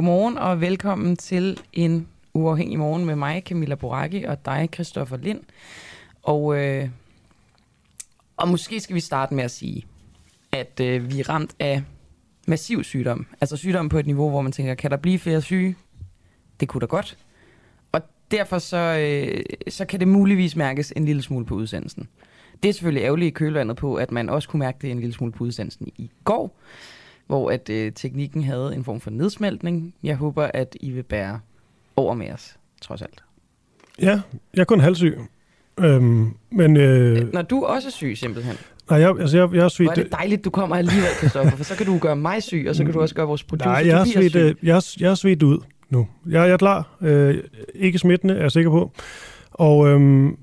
Godmorgen og velkommen til en uafhængig morgen med mig, Camilla Boracchi, og dig, Christoffer Lind. Og, øh, og måske skal vi starte med at sige, at øh, vi er ramt af massiv sygdom. Altså sygdom på et niveau, hvor man tænker, kan der blive flere syge? Det kunne da godt. Og derfor så, øh, så kan det muligvis mærkes en lille smule på udsendelsen. Det er selvfølgelig ærgerligt i kølvandet på, at man også kunne mærke det en lille smule på udsendelsen i går, hvor at øh, teknikken havde en form for nedsmeltning. Jeg håber, at I vil bære over med os, trods alt. Ja, jeg er kun halvsyg. Øhm, men, øh, Når du også er syg, simpelthen. nej, jeg, altså, jeg, jeg er syg. Hvor er det dejligt, du kommer alligevel, Kristoffer, for så kan du gøre mig syg, og så kan du også gøre vores producer Nej, jeg er, svedt, syg. øh, jeg, er, jeg er svedt ud nu. Jeg, jeg er klar. Øh, ikke smittende, er jeg sikker på. Og, øhm,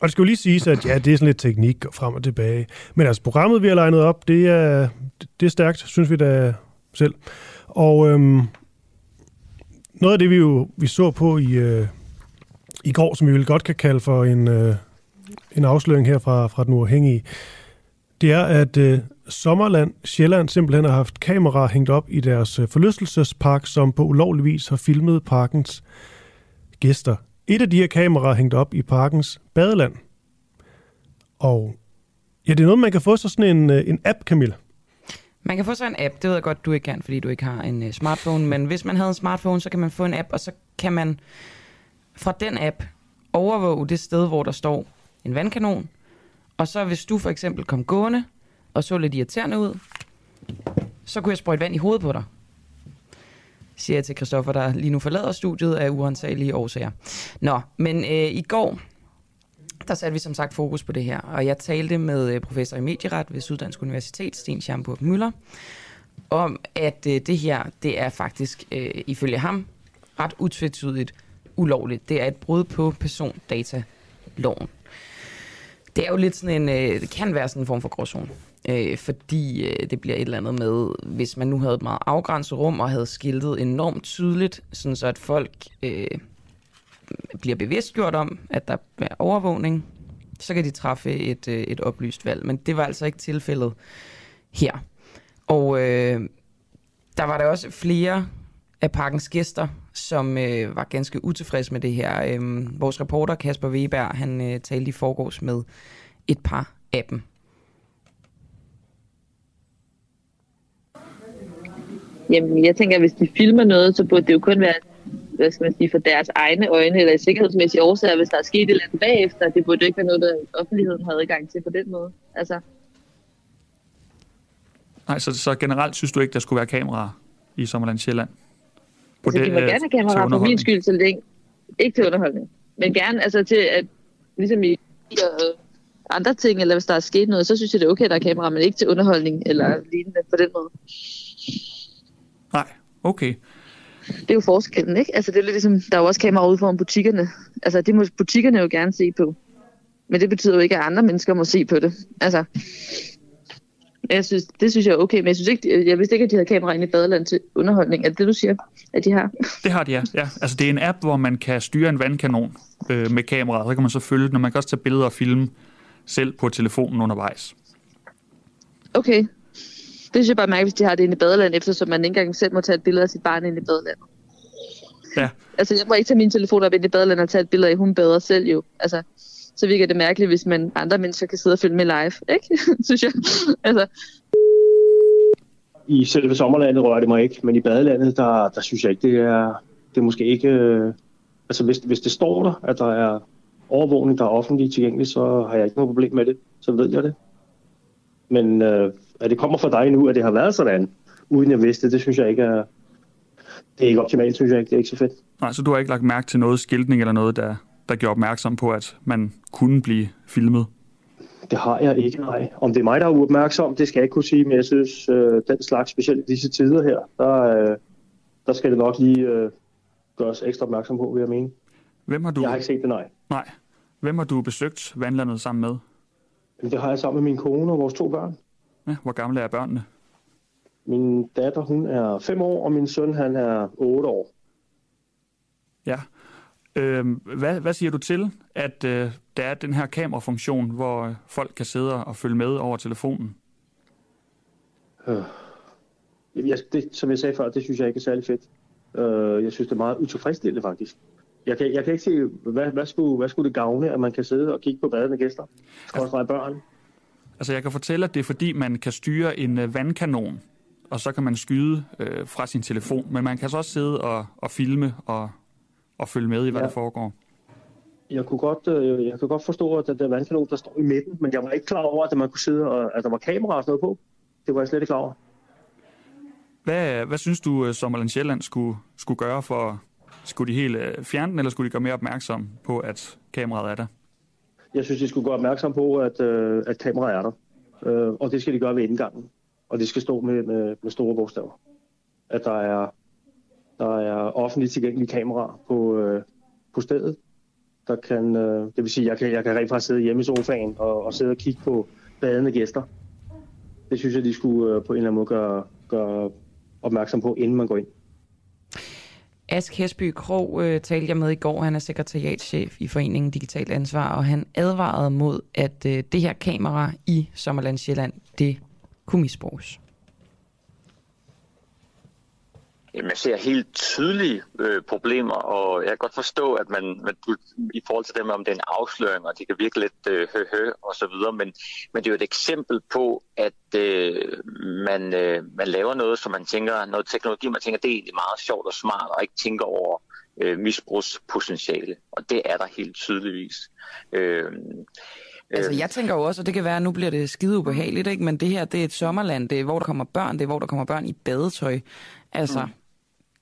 og det skal jo lige siges, at ja, det er sådan lidt teknik og frem og tilbage. Men altså, programmet, vi har legnet op, det er, det er stærkt, synes vi da selv. Og øhm, noget af det, vi jo vi så på i, øh, i går, som vi vel godt kan kalde for en, øh, en afsløring her fra, fra den uafhængige, det er, at øh, Sommerland Sjælland simpelthen har haft kameraer hængt op i deres øh, forlystelsespark, som på ulovlig vis har filmet parkens gæster. Et af de her kameraer hængt op i parkens badeland. Og ja, det er noget, man kan få så sådan en, øh, en app, Camille. Man kan få sig en app, det ved jeg godt, du ikke kan, fordi du ikke har en uh, smartphone, men hvis man havde en smartphone, så kan man få en app, og så kan man fra den app overvåge det sted, hvor der står en vandkanon, og så hvis du for eksempel kom gående og så lidt irriterende ud, så kunne jeg sprøjte vand i hovedet på dig. Siger jeg til Christoffer, der lige nu forlader studiet af uansagelige årsager. Nå, men øh, i går, der satte vi som sagt fokus på det her, og jeg talte med øh, professor i medieret ved Syddansk Universitet, Sten Schamburg Møller, om at øh, det her, det er faktisk øh, ifølge ham ret utvetydigt ulovligt. Det er et brud på persondataloven. Det er jo lidt sådan en, øh, det kan være sådan en form for gråzone. Øh, fordi øh, det bliver et eller andet med, hvis man nu havde et meget afgrænset rum og havde skiltet enormt tydeligt, sådan så at folk øh, bliver bevidstgjort om, at der er overvågning, så kan de træffe et, øh, et oplyst valg. Men det var altså ikke tilfældet her. Og øh, der var der også flere af parkens gæster, som øh, var ganske utilfredse med det her. Øh, vores reporter Kasper Weber, han øh, talte i forgårs med et par af dem. Jamen, jeg tænker, at hvis de filmer noget, så burde det jo kun være, hvad skal man sige, for deres egne øjne, eller i sikkerhedsmæssige årsager, hvis der er sket et eller andet bagefter. Det burde jo ikke være noget, der offentligheden havde adgang til på den måde. Altså, Nej, så, så generelt synes du ikke, der skulle være kameraer i Sommerland Sjælland? altså de må gerne have kameraer for min skyld, så længe. Ikke til underholdning. Men gerne altså til, at ligesom i øh, andre ting, eller hvis der er sket noget, så synes jeg, det er okay, at der er kameraer, men ikke til underholdning eller lignende på den måde. Nej, okay. Det er jo forskellen, ikke? Altså det er lidt ligesom, der er jo også kameraer ude foran butikkerne. Altså det må butikkerne jo gerne se på. Men det betyder jo ikke, at andre mennesker må se på det. Altså, jeg synes, det synes jeg er okay, men jeg synes ikke, jeg vidste ikke, at de havde kameraer inde i badeland til underholdning. Er det det, du siger, at de har? Det har de, ja. ja. Altså, det er en app, hvor man kan styre en vandkanon øh, med kamera. Så kan man så følge den, og man kan også tage billeder og filme selv på telefonen undervejs. Okay. Det synes jeg bare mærke, hvis de har det inde i badeland, eftersom man ikke engang selv må tage et billede af sit barn inde i badeland. Ja, Altså, jeg må ikke tage min telefon op ind i badeland og tage et billede af, hun bader selv jo. Altså, så virker det mærkeligt, hvis man andre mennesker kan sidde og følge med live, ikke? synes jeg. altså, I selve sommerlandet rører det mig ikke, men i badelandet, der, der synes jeg ikke, det er, det er måske ikke... Øh, altså hvis, hvis det står der, at der er overvågning, der er offentligt tilgængelig, så har jeg ikke noget problem med det. Så ved jeg det. Men øh, at det kommer fra dig nu, at det har været sådan, uden jeg vidste det, det synes jeg ikke er... Det er ikke optimalt, synes jeg ikke. Det er ikke så fedt. nej, så du har ikke lagt mærke til noget skiltning eller noget, der, der gjorde opmærksom på, at man kunne blive filmet? Det har jeg ikke, nej. Om det er mig, der er uopmærksom, det skal jeg ikke kunne sige, men jeg synes, øh, den slags, specielt i disse tider her, der, øh, der skal det nok lige øh, gøres ekstra opmærksom på, vil jeg mene. Hvem har du, Jeg har ikke set det, nej. nej, hvem har du besøgt vandlandet sammen med? Det har jeg sammen med min kone og vores to børn. Ja, hvor gamle er børnene? Min datter, hun er 5 år, og min søn, han er 8 år. Ja. Øh, hvad, hvad siger du til, at øh, der er den her kamerafunktion, hvor øh, folk kan sidde og følge med over telefonen? Jeg, det, som jeg sagde før, det synes jeg ikke er særlig fedt. Øh, jeg synes, det er meget utilfredsstillende faktisk. Jeg kan, jeg kan ikke se, hvad, hvad, skulle, hvad skulle det gavne, at man kan sidde og kigge på badende gæster? Skrådstræk børn. Altså jeg kan fortælle, at det er fordi, man kan styre en øh, vandkanon, og så kan man skyde øh, fra sin telefon. Men man kan så også sidde og, og filme og, og følge med i, hvad Ja. der foregår. Jeg kunne godt, øh, jeg kunne godt forstå, at den der vandkanon, der står i midten, men jeg var ikke klar over, at man kunne sidde og at der var kamera og sådan noget på. Det var jeg slet ikke klar over. Hvad, hvad synes du, øh, Sommerland Sjælland skulle, skulle gøre for... Skulle de helt øh, fjerne den, eller skulle de gøre mere opmærksom på, at kameraet er der? Jeg synes, de skulle gøre opmærksom på, at, øh, at kameraet er der. Øh, og det skal de gøre ved indgangen. Og det skal stå med, med, med store bogstaver. At der er, der er offentligt tilgængelige kameraer på, øh, på stedet. Der kan, øh, det vil sige, jeg kan, jeg kan rent faktisk sidde hjemme i sofaen og, og sidde og kigge på badende gæster. Det synes jeg, de skulle øh, på en eller anden måde gøre, gøre opmærksom på, inden man går ind. Ask Hesby Krog øh, talte jeg med i går. Han er sekretariatschef i Foreningen Digital Ansvar, og han advarede mod, at øh, det her kamera i Sommerland Sjælland, det kunne misbruges. Jamen, jeg ser helt tydelige øh, problemer, og jeg kan godt forstå, at man, man i forhold til dem, om det er en afsløring, og det kan virke lidt øh, hø-hø og så videre, men, men det er jo et eksempel på, at øh, man, øh, man laver noget, som man tænker, noget teknologi, man tænker, det er egentlig meget sjovt og smart, og ikke tænker over øh, misbrugspotentiale, og det er der helt tydeligvis. Øh, Altså, jeg tænker jo også, og det kan være, at nu bliver det skide ubehageligt, ikke? men det her, det er et sommerland, det er, hvor der kommer børn, det er, hvor der kommer børn i badetøj. Altså, mm.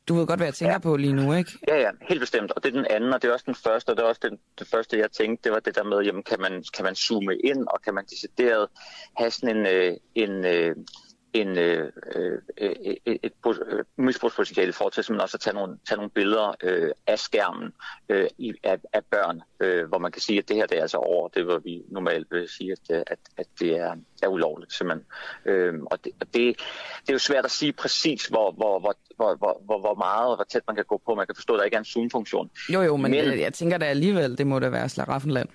Du ved godt, hvad jeg tænker ja. på lige nu, ikke? Ja, ja, helt bestemt. Og det er den anden, og det er også den første, og det er også den, det første, jeg tænkte, det var det der med, jamen, kan man, kan man zoome ind, og kan man decideret have sådan en, øh, en, øh, en, øh, øh, et, et, et øh, misbrugspotentiale for til simpelthen også at tage nogle, tage nogle billeder øh, af skærmen øh, i, af, af børn, øh, hvor man kan sige, at det her det er altså over det, hvor vi normalt vil sige, at, øh, at, at det er, er ulovligt simpelthen. Øh, og det, og det, det er jo svært at sige præcis, hvor, hvor, hvor, hvor, hvor, hvor, meget og hvor tæt man kan gå på. Man kan forstå, at der ikke er en zoom-funktion. Jo, jo, men, Men- men... jeg tænker da alligevel, det må da være slaraffenland.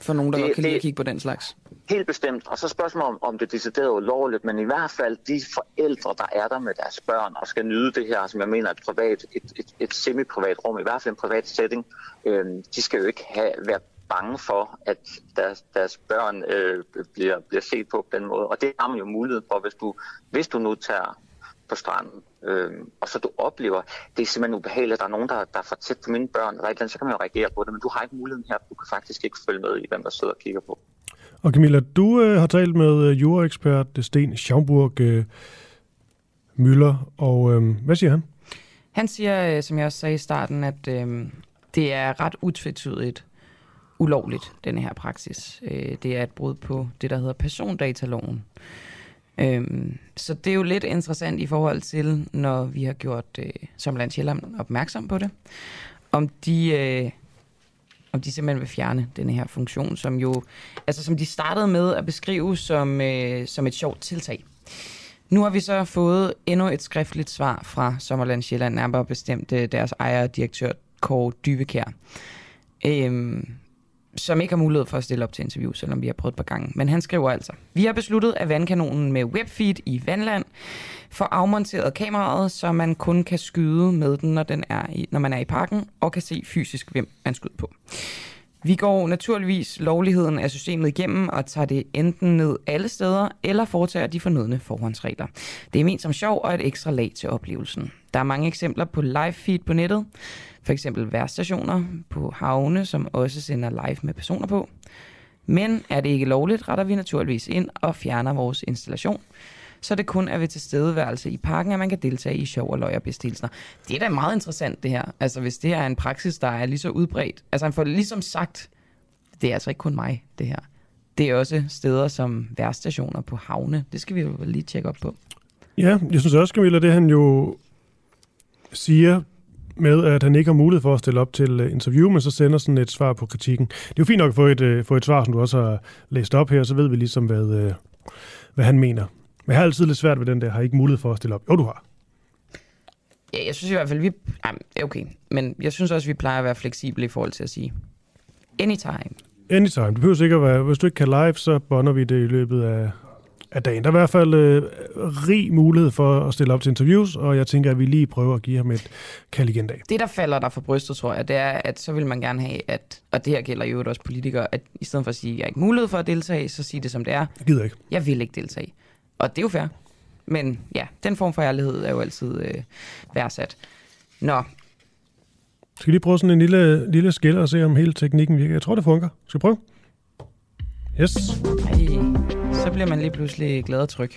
For nogen, der Det- godt kan lide at kigge på den slags. Helt bestemt. Og så spørgsmålet om, om det er decideret ulovligt, men i hvert fald de forældre, der er der med deres børn og skal nyde det her, som jeg mener er et, privat, et, et, et semi-privat rum, i hvert fald en privat setting, øh, de skal jo ikke have, være bange for, at deres, deres børn øh, bliver, bliver set på på den måde. Og det har man jo mulighed for, hvis du, hvis du nu tager på stranden, øh, og så du oplever, det er simpelthen ubehageligt, at der er nogen, der, der er for tæt på mine børn, eller et eller andet, så kan man jo reagere på det, men du har ikke muligheden her, du kan faktisk ikke følge med i, hvem der sidder og kigger på. Og Camilla, du øh, har talt med øh, juraekspert Sten Schaumburg øh, Møller, og øh, hvad siger han? Han siger, øh, som jeg også sagde i starten, at øh, det er ret utvetydigt ulovligt, denne her praksis. Øh, det er et brud på det, der hedder persondataloven. Øhm, så det er jo lidt interessant i forhold til, når vi har gjort øh, Sommerland Sjælland opmærksom på det, om de, øh, om de simpelthen vil fjerne denne her funktion, som jo, altså som de startede med at beskrive som, øh, som et sjovt tiltag. Nu har vi så fået endnu et skriftligt svar fra Sommerland Sjælland, nærmere bestemt øh, deres ejer og direktør Kåre Dybekær, øhm, som ikke har mulighed for at stille op til interview, selvom vi har prøvet et par gange. Men han skriver altså, vi har besluttet, at vandkanonen med webfeed i Vandland får afmonteret kameraet, så man kun kan skyde med den, når, den er i, når man er i parken, og kan se fysisk, hvem man skyder på. Vi går naturligvis lovligheden af systemet igennem og tager det enten ned alle steder, eller foretager de fornødne forhåndsregler. Det er ment som sjov og et ekstra lag til oplevelsen. Der er mange eksempler på live feed på nettet, for eksempel værstationer på havne, som også sender live med personer på. Men er det ikke lovligt, retter vi naturligvis ind og fjerner vores installation, så det kun er ved tilstedeværelse i parken, at man kan deltage i sjov og løg og bestilsner. Det er da meget interessant det her. Altså hvis det her er en praksis, der er lige så udbredt. Altså han får ligesom sagt, det er altså ikke kun mig, det her. Det er også steder som værstationer på havne. Det skal vi jo lige tjekke op på. Ja, jeg synes også, Camilla, det han jo siger med, at han ikke har mulighed for at stille op til øh, interview, men så sender sådan et svar på kritikken. Det er jo fint nok at få et, øh, få et svar, som du også har læst op her, så ved vi ligesom, hvad, øh, hvad han mener. Men jeg har altid lidt svært ved den der, har ikke mulighed for at stille op. Jo, du har. Ja, jeg synes i hvert fald, vi... Ej, okay, men jeg synes også, vi plejer at være fleksible i forhold til at sige anytime. Anytime. Det behøver ikke at være, hvis du ikke kan live, så bonder vi det i løbet af af dagen. Der er i hvert fald øh, rig mulighed for at stille op til interviews, og jeg tænker, at vi lige prøver at give ham et kald igen dag. Det, der falder der for brystet, tror jeg, det er, at så vil man gerne have, at, og det her gælder jo også politikere, at i stedet for at sige, at jeg har ikke mulighed for at deltage, så sige det som det er. Jeg gider ikke. Jeg vil ikke deltage. Og det er jo fair. Men ja, den form for ærlighed er jo altid øh, værdsat. Nå, Skal vi lige prøve sådan en lille, lille skiller og se, om hele teknikken virker? Jeg tror, det fungerer. Skal vi prøve? Yes. ej, så bliver man lige pludselig glad og tryg.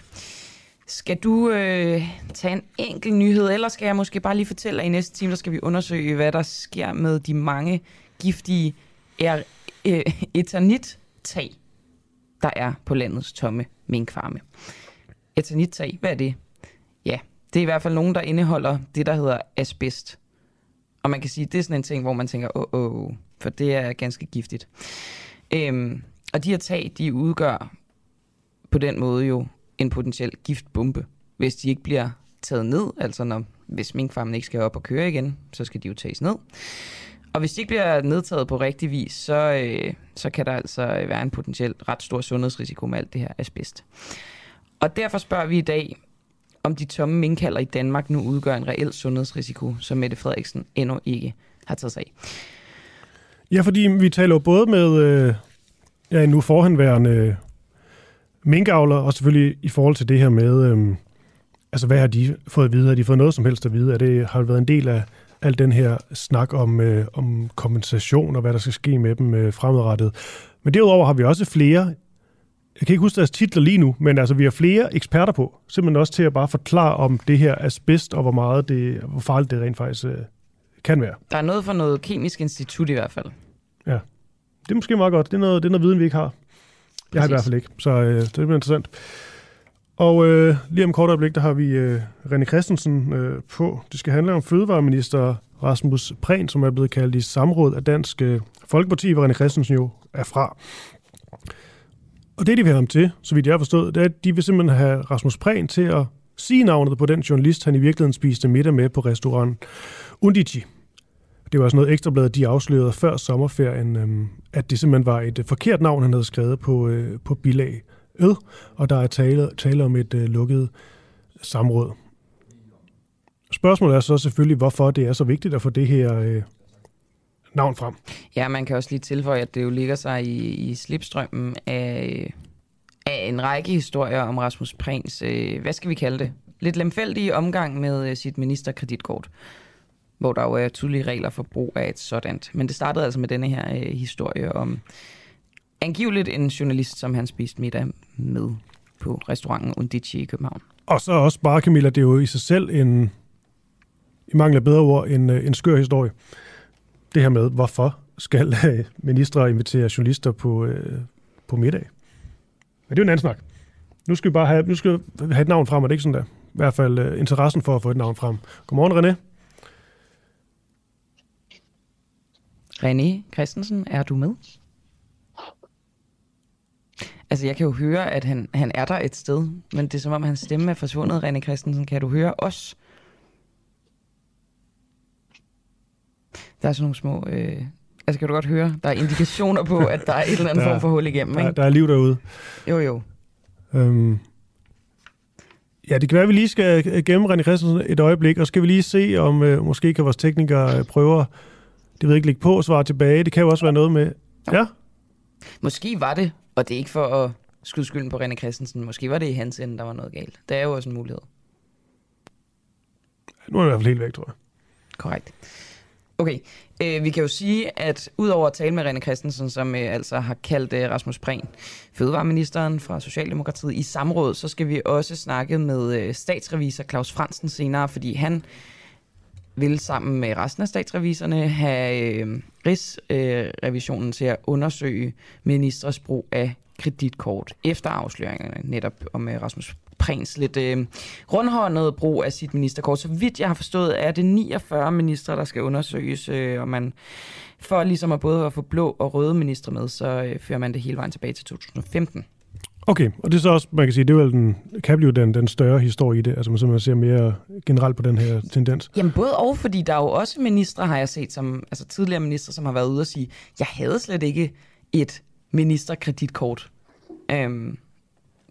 Skal du øh, tage en enkelt nyhed, eller skal jeg måske bare lige fortælle, at i næste time, der skal vi undersøge, hvad der sker med de mange giftige er, øh, eternit-tag, der er på landets tomme minkfarme. Eternit-tag, hvad er det? Ja, det er i hvert fald nogen, der indeholder det, der hedder asbest. Og man kan sige, det er sådan en ting, hvor man tænker, åh, oh, oh, for det er ganske giftigt. Øhm, og de her tag, de udgør på den måde jo en potentiel giftbombe, hvis de ikke bliver taget ned. Altså når, hvis minkfarmen ikke skal op og køre igen, så skal de jo tages ned. Og hvis de ikke bliver nedtaget på rigtig vis, så, øh, så kan der altså øh, være en potentielt ret stor sundhedsrisiko med alt det her asbest. Og derfor spørger vi i dag, om de tomme minkhaller i Danmark nu udgør en reel sundhedsrisiko, som Mette Frederiksen endnu ikke har taget sig af. Ja, fordi vi taler jo både med øh, ja, nu forhenværende minkavler, og selvfølgelig i forhold til det her med, øh, altså hvad har de fået at vide? Har de fået noget som helst at vide? Er det, har det været en del af al den her snak om, øh, om kompensation og hvad der skal ske med dem øh, fremadrettet? Men derudover har vi også flere, jeg kan ikke huske deres titler lige nu, men altså vi har flere eksperter på, simpelthen også til at bare forklare om det her asbest, og hvor meget det, hvor farligt det rent faktisk øh, kan være. Der er noget for noget kemisk institut i hvert fald. Ja, det er måske meget godt. Det er noget, det er noget viden, vi ikke har. Jeg har i Præcis. hvert fald ikke, så øh, det bliver interessant. Og øh, lige om et kort øjeblik, der har vi øh, René Christensen øh, på. Det skal handle om fødevareminister Rasmus Prehn, som er blevet kaldt i samråd af Dansk øh, Folkeparti, hvor René Christensen jo er fra. Og det, de vil have ham til, så vidt jeg har forstået, det er, at de vil simpelthen have Rasmus Prehn til at sige navnet på den journalist, han i virkeligheden spiste middag med på restauranten Undici. Det var også noget ekstrabladet, de afslørede før sommerferien, øhm, at det simpelthen var et øh, forkert navn, han havde skrevet på, øh, på bilag ød, og der er tale, tale om et øh, lukket samråd. Spørgsmålet er så selvfølgelig, hvorfor det er så vigtigt at få det her øh, navn frem. Ja, man kan også lige tilføje, at det jo ligger sig i, i slipstrømmen af, af en række historier om Rasmus Prins, øh, hvad skal vi kalde det, lidt lemfældige omgang med øh, sit ministerkreditkort, hvor der jo er tydelige regler for brug af et sådant. Men det startede altså med denne her øh, historie om angiveligt en journalist, som han spiste middag med på restauranten Undici i København. Og så også bare, Camilla, det er jo i sig selv en, i mangel af bedre ord, en, øh, en skør historie. Det her med, hvorfor skal øh, ministre invitere journalister på, øh, på middag. Men det er jo en anden snak. Nu skal vi bare have, nu skal vi have et navn frem, og det er ikke sådan der. I hvert fald øh, interessen for at få et navn frem. Godmorgen, René. René Christensen, er du med? Altså, jeg kan jo høre, at han, han er der et sted, men det er som om, hans stemme er forsvundet, René Christensen. Kan du høre os? Der er sådan nogle små... Øh, altså, kan du godt høre, der er indikationer på, at der er et eller andet Der- form for hul igennem, Der, ikke? der er liv derude. Jo, jo. Øhm. Ja, det kan være, at vi lige skal gemme René Christensen et øjeblik, og skal vi lige se, om øh, måske kan vores teknikere øh, prøver, det ved jeg ikke, lægge på og svare tilbage. Det kan jo også være noget med... Ja, Måske var det, og det er ikke for at skyde skylden på René Christensen, måske var det i hans ende, der var noget galt. Det er jo også en mulighed. nu er jeg i hvert fald helt væk, tror jeg. Korrekt. Okay, øh, vi kan jo sige, at udover at tale med René Christensen, som øh, altså har kaldt øh, Rasmus Prehn, fødevareministeren fra Socialdemokratiet, i samråd, så skal vi også snakke med øh, statsrevisor Claus Fransen senere, fordi han vil sammen med resten af statsreviserne have øh, Rigsrevisionen øh, til at undersøge ministres brug af kreditkort efter afsløringerne netop om øh, Rasmus Prins lidt øh, rundhåndet brug af sit ministerkort. Så vidt jeg har forstået, er det 49 ministre, der skal undersøges, øh, og man for ligesom at både at få blå og røde ministre med, så øh, fører man det hele vejen tilbage til 2015. Okay, og det er så også, man kan sige, det er vel den, kan blive den, den større historie i det, altså man simpelthen ser mere generelt på den her tendens. Jamen både og, fordi der er jo også ministre, har jeg set, som, altså tidligere ministre, som har været ude og sige, jeg havde slet ikke et ministerkreditkort. Øhm,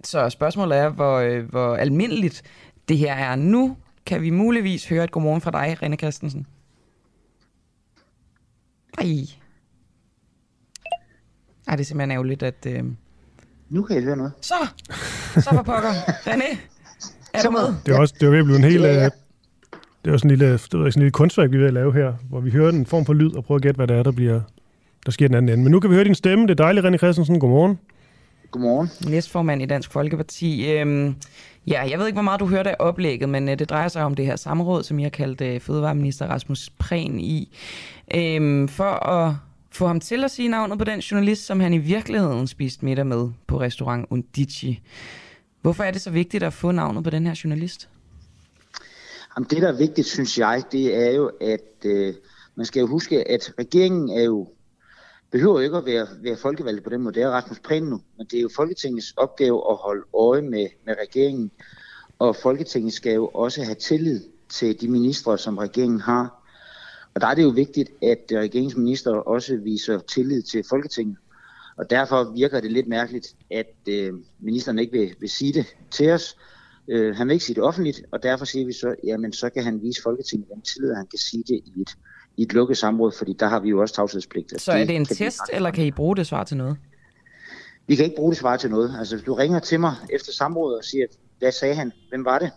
Så spørgsmålet er, hvor, øh, hvor almindeligt det her er. Nu kan vi muligvis høre et godmorgen fra dig, René Christensen. Ej. Ej, det er simpelthen ærgerligt, at... Øh... Nu kan jeg høre noget. Så! Så for pokker. René, er du med? Det er også det er ved at blive en hel... Ja, øh, Det er også en lille, det ved jeg, sådan en lille kunstværk, vi er ved at lave her, hvor vi hører en form for lyd og prøver at gætte, hvad det er, der, bliver, der sker i den anden ende. Men nu kan vi høre din stemme. Det er dejligt, René Christensen. Godmorgen. Godmorgen. næstformand i Dansk Folkeparti. Øhm, ja, jeg ved ikke, hvor meget du hørte af oplægget, men øh, det drejer sig om det her samråd, som I har kaldt øh, Fødevareminister Rasmus Prehn i. Øhm, for at få ham til at sige navnet på den journalist, som han i virkeligheden spiste middag med på restaurant Undici. Hvorfor er det så vigtigt at få navnet på den her journalist? Jamen, det, der er vigtigt, synes jeg, det er jo, at øh, man skal jo huske, at regeringen er jo behøver jo ikke at være, være folkevalgt på den måde. Det er Rasmus Prehn nu, men det er jo Folketingets opgave at holde øje med, med regeringen. Og Folketinget skal jo også have tillid til de ministre, som regeringen har. Og der er det jo vigtigt, at regeringsminister også viser tillid til Folketinget. Og derfor virker det lidt mærkeligt, at øh, ministeren ikke vil, vil sige det til os. Øh, han vil ikke sige det offentligt, og derfor siger vi så, jamen så kan han vise Folketinget den tillid, at han kan sige det i et, i et lukket samråd, fordi der har vi jo også tavshedspligt. Så er det en vi test, ikke- eller kan I bruge det svar til noget? Vi kan ikke bruge det svar til noget. Altså hvis du ringer til mig efter samrådet og siger, hvad sagde han? Hvem var det?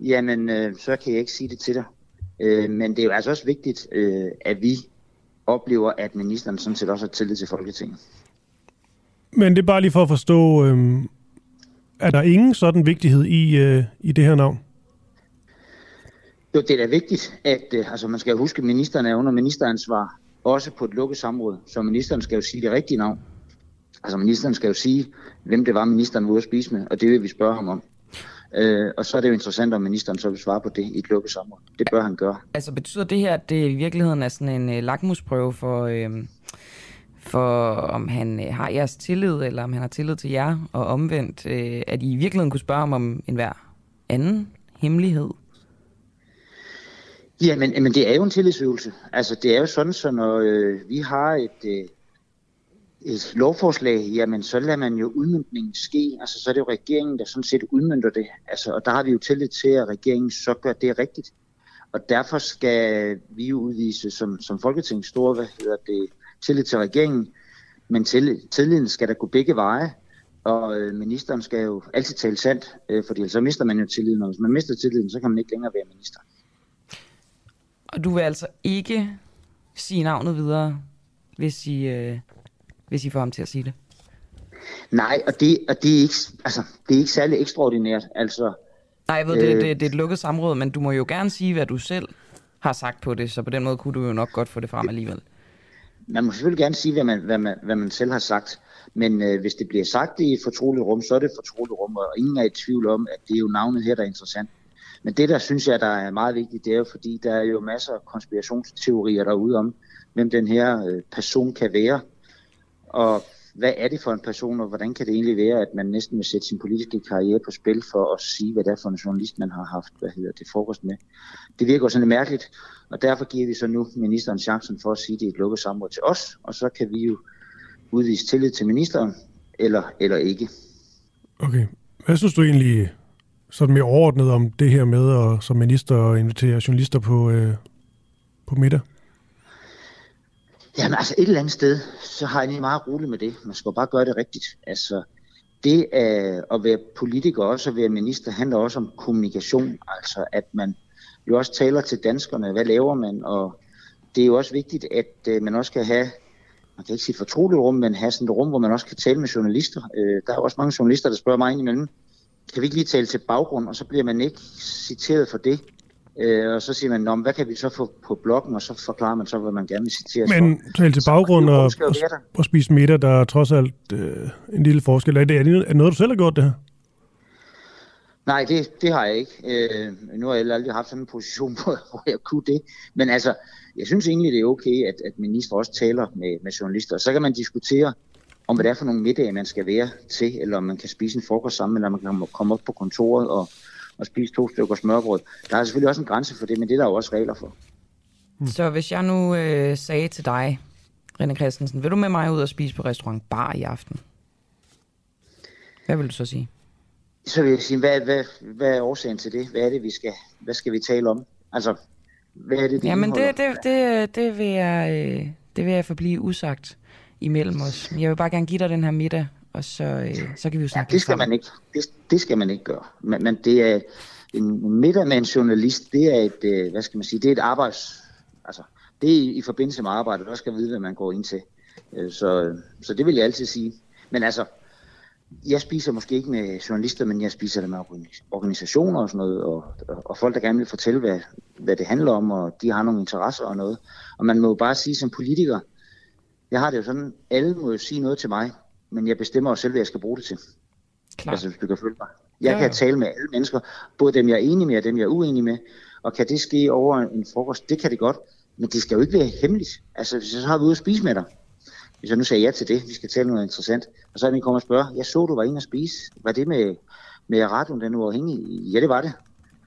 Jamen, øh, så kan jeg ikke sige det til dig. Øh, men det er jo altså også vigtigt, øh, at vi oplever, at ministeren sådan set også har tillid til Folketinget. Men det er bare lige for at forstå, øhm, er der ingen sådan vigtighed i, øh, i det her navn? Jo, det er da vigtigt, at øh, altså, man skal huske, at ministeren er under ministeransvar, også på et lukket samråd, så ministeren skal jo sige det rigtige navn. Altså ministeren skal jo sige, hvem det var, ministeren var ude at spise med, og det vil vi spørge ham om. Øh, og så er det jo interessant, om ministeren så vil svare på det i et lukket samråd. Det bør han gøre. Altså betyder det her, at det i virkeligheden er sådan en øh, lakmusprøve for, øh, for om han øh, har jeres tillid, eller om han har tillid til jer, og omvendt, øh, at I i virkeligheden kunne spørge ham om en hver anden hemmelighed? Ja, men, men det er jo en tillidsøvelse. Altså det er jo sådan, så når øh, vi har et, øh, et lovforslag, jamen så lader man jo udmyndningen ske. Altså så er det jo regeringen, der sådan set udmyndter det. Altså, og der har vi jo tillid til, at regeringen så gør det rigtigt. Og derfor skal vi jo udvise som, som Folketing store, hvad hedder det, tillid til regeringen. Men tillid, tilliden skal der gå begge veje. Og øh, ministeren skal jo altid tale sandt, øh, fordi så mister man jo tilliden. Og hvis man mister tilliden, så kan man ikke længere være minister. Og du vil altså ikke sige navnet videre, hvis I, øh, hvis I får ham til at sige det? Nej, og det, og det, er, ikke, altså, det er ikke særlig ekstraordinært. Altså, Nej, jeg ved, det, Øh. det, det er et lukket samråd, men du må jo gerne sige, hvad du selv har sagt på det, så på den måde kunne du jo nok godt få det frem alligevel. man må selvfølgelig gerne sige, hvad man, hvad man, hvad man selv har sagt. Men øh, hvis det bliver sagt i et fortroligt rum, så er det et fortroligt rum, og ingen er i tvivl om, at det er jo navnet her, der er interessant. Men det, der synes jeg, der er meget vigtigt, det er jo, fordi der er jo masser af konspirationsteorier derude om, hvem den her øh, person kan være. Og hvad er det for en person, og hvordan kan det egentlig være, at man næsten vil sætte sin politiske karriere på spil for at sige, hvad det er for en journalist, man har haft hvad hedder det, frokost med. Det virker jo sådan lidt mærkeligt, og derfor giver vi så nu ministeren chancen for at sige det i et lukket samråd til os, og så kan vi jo udvise tillid til ministeren, eller, eller ikke. Okay. Hvad synes du egentlig sådan mere overordnet om det her med at som minister invitere journalister på, øh, på middag? Jamen altså et eller andet sted, så har jeg lige meget roligt med det. Man skal bare gøre det rigtigt. Altså det at, at være politiker og også at være minister handler også om kommunikation. Altså at man jo også taler til danskerne, hvad laver man? Og det er jo også vigtigt, at øh, man også kan have, man kan ikke sige fortroligt rum, men have sådan et rum, hvor man også kan tale med journalister. Øh, der er også mange journalister, der spørger mig ind imellem, kan vi ikke lige tale til baggrund, og så bliver man ikke citeret for det. Øh, og så siger man, Nå, hvad kan vi så få på bloggen, og så forklarer man så, hvad man gerne vil citeres for. Men tale til baggrund og, og, og spise middag, der er trods alt øh, en lille forskel. Er det, er det noget, du selv har gjort det her? Nej, det, det har jeg ikke. Øh, nu har jeg aldrig haft sådan en position, hvor, hvor jeg kunne det. Men altså, jeg synes egentlig, det er okay, at, at minister også taler med, med journalister. Så kan man diskutere, om hvad det er for nogle middage, man skal være til, eller om man kan spise en frokost sammen, eller man kan komme op på kontoret og, og spise to stykker smørbrød. Der er selvfølgelig også en grænse for det, men det er der jo også regler for. Så hvis jeg nu øh, sagde til dig, René Christensen, vil du med mig ud og spise på restaurant Bar i aften? Hvad vil du så sige? så vil jeg sige, hvad, hvad, hvad er årsagen til det? Hvad er det, vi skal, hvad skal vi tale om? Altså, hvad er det, det Jamen, det, det, det, det, vil jeg, øh, det vil jeg forblive usagt imellem os. Jeg vil bare gerne give dig den her middag, og så, øh, så kan vi jo Ja, snakke det lidt skal sammen. man ikke. Det, det skal man ikke gøre. Men, men det er en middag med en journalist, det er et, øh, hvad skal man sige, det er et arbejds, altså, det er i, i forbindelse med arbejdet, der skal vide, hvad man går ind til. Øh, Så, så det vil jeg altid sige. Men altså, jeg spiser måske ikke med journalister, men jeg spiser det med organi- organisationer og sådan noget, og, og, og folk, der gerne vil fortælle, hvad, hvad det handler om, og de har nogle interesser og noget. Og man må jo bare sige som politiker, jeg har det jo sådan, alle må jo sige noget til mig, men jeg bestemmer jo selv, hvad jeg skal bruge det til. Klart. Altså, hvis du kan følge mig. Jeg Ja, kan ja. tale med alle mennesker, både dem, jeg er enig med, og dem, jeg er uenig med. Og kan det ske over en frokost? Det kan det godt. Men det skal jo ikke være hemmeligt. Altså, hvis jeg så har været ude at spise med dig, hvis jeg nu sagde ja til det, vi skal tale noget interessant, og så er min kommer og spørger, jeg så, du var inde og spise. Var det med, med radioen, den uafhængige? Ja, det var det.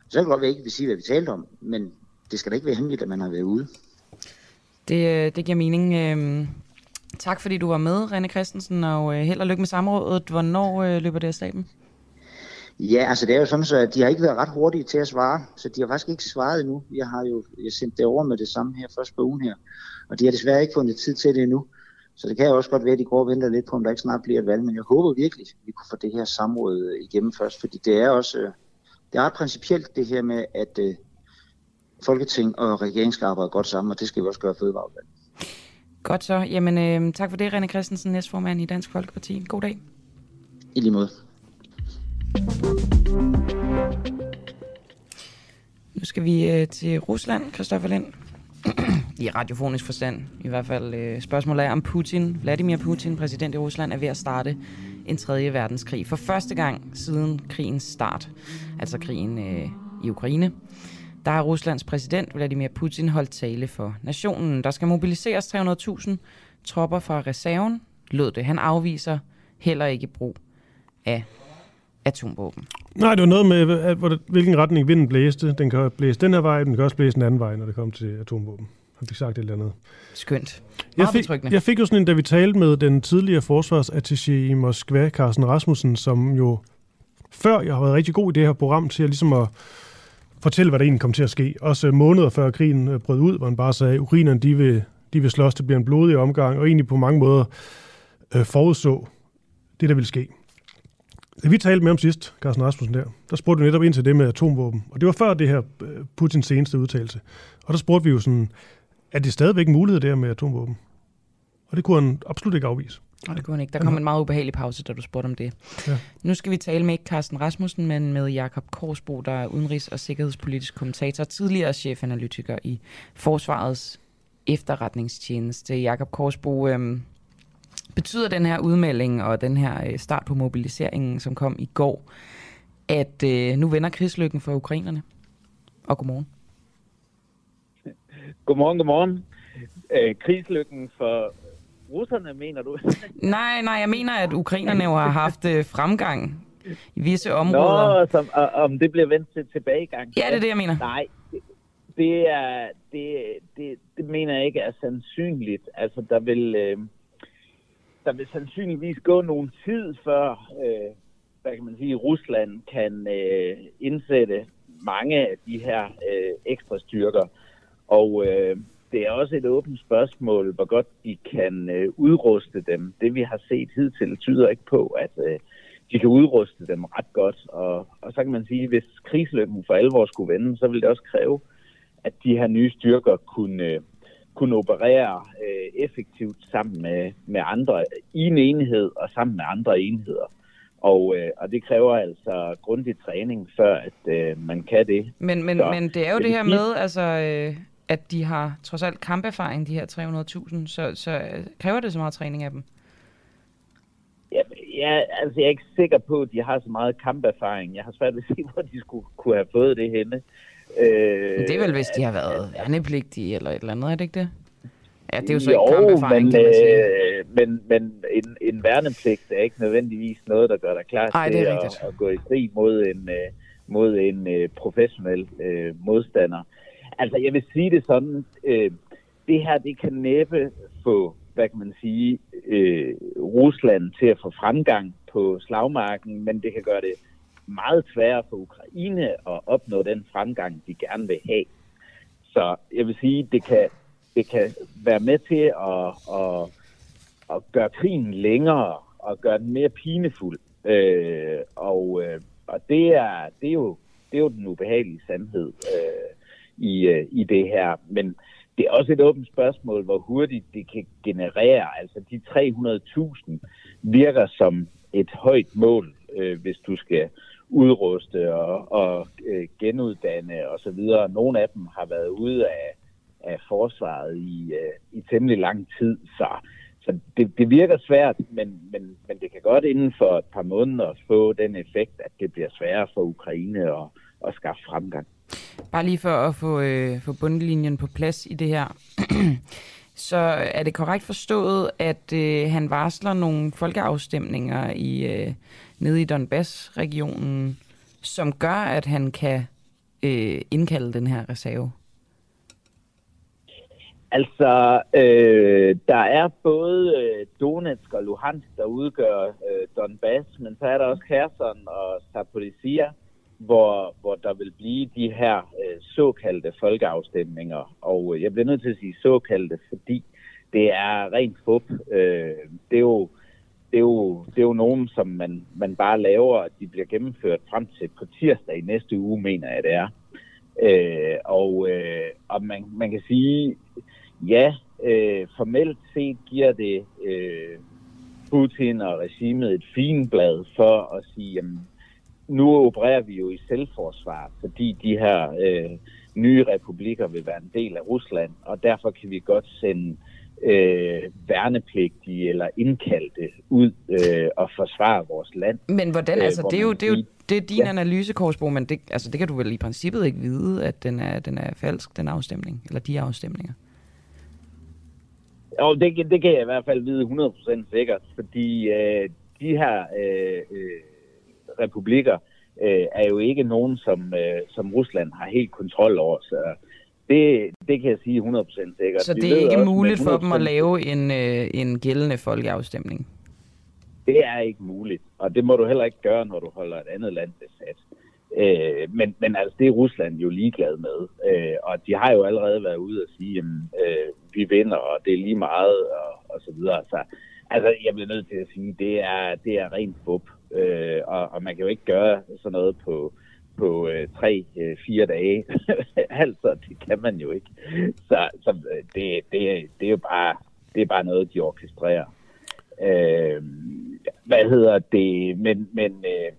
Så kan det godt være, at ikke vil sige, hvad vi talte om, men det skal da ikke være hemmeligt, at man har været ude. Det, øh, det giver mening. Tak fordi du var med, René Christensen, og øh, held og lykke med samrådet. Hvornår øh, løber det af staben? Ja, altså det er jo sådan, så at de har ikke været ret hurtige til at svare, så de har faktisk ikke svaret endnu. Jeg har jo jeg sendt det over med det samme her først på ugen her, og de har desværre ikke fundet tid til det endnu. Så det kan jo også godt være, at de går og venter lidt på, om der ikke snart bliver et valg, men jeg håber virkelig, at vi kunne få det her samråd øh, igennem først, fordi det er også øh, det er ret principielt det her med, at øh, Folketing og regering skal arbejde godt sammen, og det skal vi også gøre fødevareudvalg. Godt så. Jamen, øh, tak for det, René Christensen, næstformand i Dansk Folkeparti. God dag. I lige måde. Nu skal vi øh, til Rusland, Christoffer Lind. I radiofonisk forstand i hvert fald. Øh, spørgsmålet er, om Putin, Vladimir Putin, præsident i Rusland, er ved at starte en tredje verdenskrig. For første gang siden krigens start, altså krigen øh, i Ukraine, der har Ruslands præsident Vladimir Putin holdt tale for nationen. Der skal mobiliseres 300.000 tropper fra reserven, lød det. Han afviser heller ikke brug af atomvåben. Nej, det var noget med, at, hvilken retning vinden blæste. Den kan blæse den her vej, den kan også blæse den anden vej, når det kommer til atomvåben. Han fik sagt et eller andet. Skønt. Jeg fik, jeg fik jo sådan en, da vi talte med den tidligere forsvarsattaché i Moskva, Carsten Rasmussen, som jo før jeg har været rigtig god i det her program til at, ligesom at fortælle, hvad der egentlig kom til at ske. Også øh, måneder før krigen øh, brød ud, hvor han bare sagde, at ukrainerne de vil, de vil slås, det bliver en blodig omgang, og egentlig på mange måder øh, forudså det, der ville ske. Da vi talte med ham sidst, Carsten Rasmussen der, der spurgte vi netop ind til det med atomvåben. Og det var før det her øh, Putins seneste udtalelse. Og der spurgte vi jo sådan, er det stadigvæk en mulighed der med atomvåben? Og det kunne han absolut ikke afvise. Og det kunne han ikke. Der kom en meget ubehagelig pause, da du spurgte om det. Ja. Nu skal vi tale med ikke Carsten Rasmussen, men med Jakob Korsbo, der er udenrigs- og sikkerhedspolitisk kommentator, tidligere chefanalytiker i Forsvarets efterretningstjeneste. Jakob Korsbo, øhm, betyder den her udmelding og den her øh, start på mobiliseringen, som kom i går, at øh, nu vender krigslykken for ukrainerne? Og godmorgen. Godmorgen, godmorgen. Øh, krigslykken for russerne, mener du? Nej, nej, jeg mener, at ukrainerne jo har haft øh, fremgang i visse områder. Nå, som, og, om det bliver vendt til tilbagegang. Ja, det er det, jeg mener. Nej, det, det, er, det, det, det mener jeg ikke er sandsynligt. Altså, der vil, øh, der vil sandsynligvis gå nogen tid før, øh, hvad kan man sige, Rusland kan øh, indsætte mange af de her øh, ekstra styrker. Og øh, det er også et åbent spørgsmål, hvor godt de kan øh, udruste dem. Det vi har set hidtil tyder ikke på, at øh, de kan udruste dem ret godt. Og, og så kan man sige, at hvis krigslykken for alvor skulle vende, så vil det også kræve, at de her nye styrker kunne, øh, kunne operere øh, effektivt sammen med, med andre i en enhed og sammen med andre enheder. Og, øh, og det kræver altså grundig træning, før at øh, man kan det. Men, men, Så, men det er jo det her med, altså, øh, at de har trods alt kamperfaring, de her 300.000, så, så øh, kræver det så meget træning af dem? Ja, ja, altså jeg er ikke sikker på, at de har så meget kamperfaring. Jeg har svært ved at se, hvor de skulle kunne have fået det henne. Øh, det er vel, hvis de har været værnepligtige eller et eller andet, er det ikke det? Ja, det er jo så jo, ikke kamperfaring, men, kan man sige. øh, men, men en, en værnepligt er ikke nødvendigvis noget, der gør dig klar Ej, til det er at, at gå i krig mod en, øh, mod en øh, professionel øh, modstander. Altså, jeg vil sige det sådan, øh, det her, det kan næppe få, hvad kan man sige, øh, Rusland til at få fremgang på slagmarken, men det kan gøre det meget sværere for Ukraine at opnå den fremgang, de gerne vil have. Så jeg vil sige, det kan, det kan være med til at, at, at gøre krigen længere og gøre den mere pinefuld. Øh, og, øh, og det er, det, er jo, det er jo den ubehagelige sandhed øh, i, øh, i det her. Men det er også et åbent spørgsmål, hvor hurtigt det kan generere. Altså de 300.000 virker som et højt mål, øh, hvis du skal udruste og, og øh, genuddanne osv. Nogle af dem har været ude af, af forsvaret i, øh, i temmelig lang tid, så, så det, det virker svært, men, men, men det kan godt inden for et par måneder få den effekt, at det bliver sværere for Ukraine at, at skaffe fremgang. Bare lige for at få, øh, få bundlinjen på plads i det her. Så er det korrekt forstået, at øh, han varsler nogle folkeafstemninger i øh, nede i Donbass-regionen, som gør, at han kan øh, indkalde den her reserve? Altså, øh, der er både øh, Donetsk og Luhansk, der udgør øh, Donbass, men så er der også Kherson og Zaporizhia, hvor, hvor der vil blive de her øh, såkaldte folkeafstemninger. Og øh, jeg bliver nødt til at sige såkaldte, fordi det er rent fup. Øh, det, er jo, det, er jo, det er jo nogen, som man, man bare laver, og de bliver gennemført frem til på tirsdag i næste uge, mener jeg det er. Øh, og øh, og man, man kan sige, ja, øh, formelt set giver det øh, Putin og regimet et fint blad for at sige, jamen, nu opererer vi jo i selvforsvar, fordi de her øh, nye republikker vil være en del af Rusland, og derfor kan vi godt sende øh, værnepligtige eller indkaldte ud øh, og forsvare vores land. Men hvordan, øh, altså det er jo, det er jo det er din ja. analyse, Korsbro, men det, altså, det kan du vel i princippet ikke vide, at den er, den er falsk, den afstemning, eller de afstemninger? Jo, det, det kan jeg i hvert fald vide 100% sikkert, fordi øh, de her øh, øh, republikker øh, er jo ikke nogen, som, øh, som Rusland har helt kontrol over. Så det, det kan jeg sige 100% sikkert. Så det er ikke muligt for dem at lave en, øh, en gældende folkeafstemning? Det er ikke muligt, og det må du heller ikke gøre, når du holder et andet land besat. Øh, men, men altså, det er Rusland jo ligeglad med, øh, og de har jo allerede været ude og sige, at øh, vi vinder, og det er lige meget, og, og så videre. Så, altså, jeg bliver nødt til at sige, det er, det er rent fup, øh, og, og man kan jo ikke gøre sådan noget på, på øh, tre, øh, fire dage. altså, det kan man jo ikke. Så, så øh, det, det, det er jo bare, det er bare noget, de orkestrerer. Øh, hvad hedder det? Men, men øh,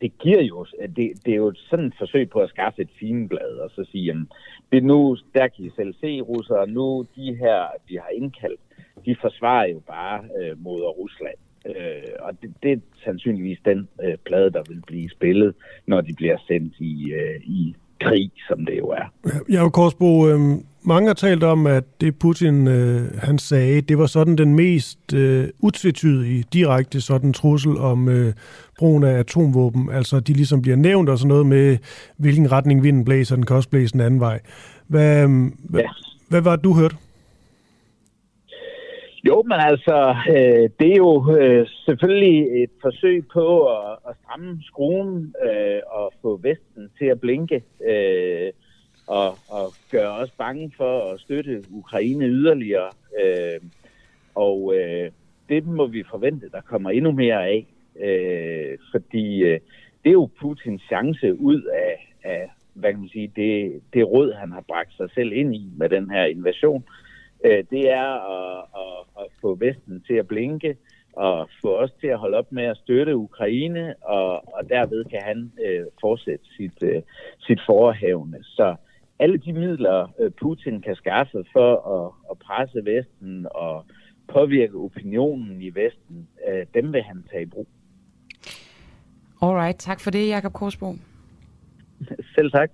det giver jo, det, det er jo sådan et forsøg på at skaffe et finblad, og så sige, jamen, det nu, der kan I selv se, russere, nu de her, de har indkaldt, de forsvarer jo bare øh, mod Rusland. Øh, og det, det er sandsynligvis den øh, plade, der vil blive spillet, når de bliver sendt i, øh, i krig, som det jo er. Ja, Korsbo, øh, mange har talt om, at det Putin øh, han sagde, det var sådan den mest øh, utvetydige, direkte sådan trussel om øh, brugen af atomvåben. Altså, de ligesom bliver nævnt og sådan noget med, hvilken retning vinden blæser, den kan også blæse en anden vej. Hvad, øh, hvad, ja. hvad var det, du hørte? Jo, men altså, øh, det er jo øh, selvfølgelig et forsøg på at, at stramme skruen øh, og få Vesten til at blinke øh, og, og gøre os bange for at støtte Ukraine yderligere. Øh, og øh, det må vi forvente, der kommer endnu mere af, øh, fordi øh, det er jo Putins chance ud af, af hvad kan man sige, det, det råd, han har bragt sig selv ind i med den her invasion. Øh, øh, det er at, at, at få Vesten til at blinke og få os til at holde op med at støtte Ukraine, og, og derved kan han øh, fortsætte sit, øh, sit forhævne. Så alle de midler, øh, Putin kan skaffe for at, at presse Vesten og påvirke opinionen i Vesten, øh, dem vil han tage i brug. Alright, tak for det, Jakob Korsbo. Selv tak.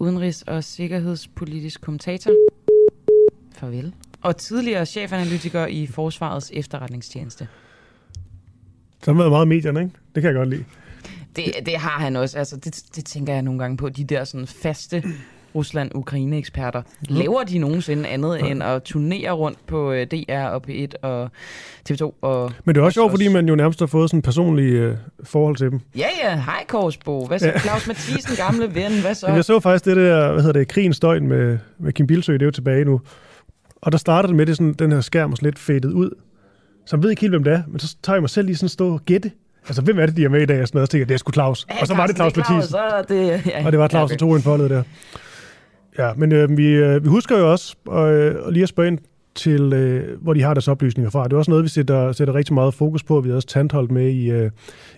Udenrigs- og sikkerhedspolitisk kommentator. Farvel. Og tidligere chefanalytiker i Forsvarets efterretningstjeneste. Så har været meget medierne, ikke? Det kan jeg godt lide. Det, det har han også. Altså, det, det tænker jeg nogle gange på. De der sådan faste Rusland-Ukraine-eksperter. Mm. Laver de nogensinde andet ja. end at turnere rundt på øh, DR og P1 og TV2? Og Men det er også sjovt, fordi man jo nærmest har fået sådan en personlig øh, forhold til dem. Ja, ja. Hej, Korsbo. Hvad så? Ja. Claus Mathisen, gamle ven. Hvad så? Jamen, jeg så faktisk det der, hvad hedder det, krigens støjen med, med Kim Bilsø, det er jo tilbage nu. Og der starter det med, det sådan, den her skærm er lidt fadet ud. Så jeg ved ikke helt, hvem det er, men så tager jeg mig selv lige sådan stå og gætte. Altså, hvem er det, de er med i dag? Jeg sådan noget, tænker, det er sgu Claus. Ja, og så var det Claus Mathisen. Det, ja, og det var Claus, der tog forled der. Ja, men øh, vi, øh, vi husker jo også øh, lige at spørge ind til, øh, hvor de har deres oplysninger fra. Det er også noget, vi sætter, sætter rigtig meget fokus på. Vi har også tandholdt med i, øh,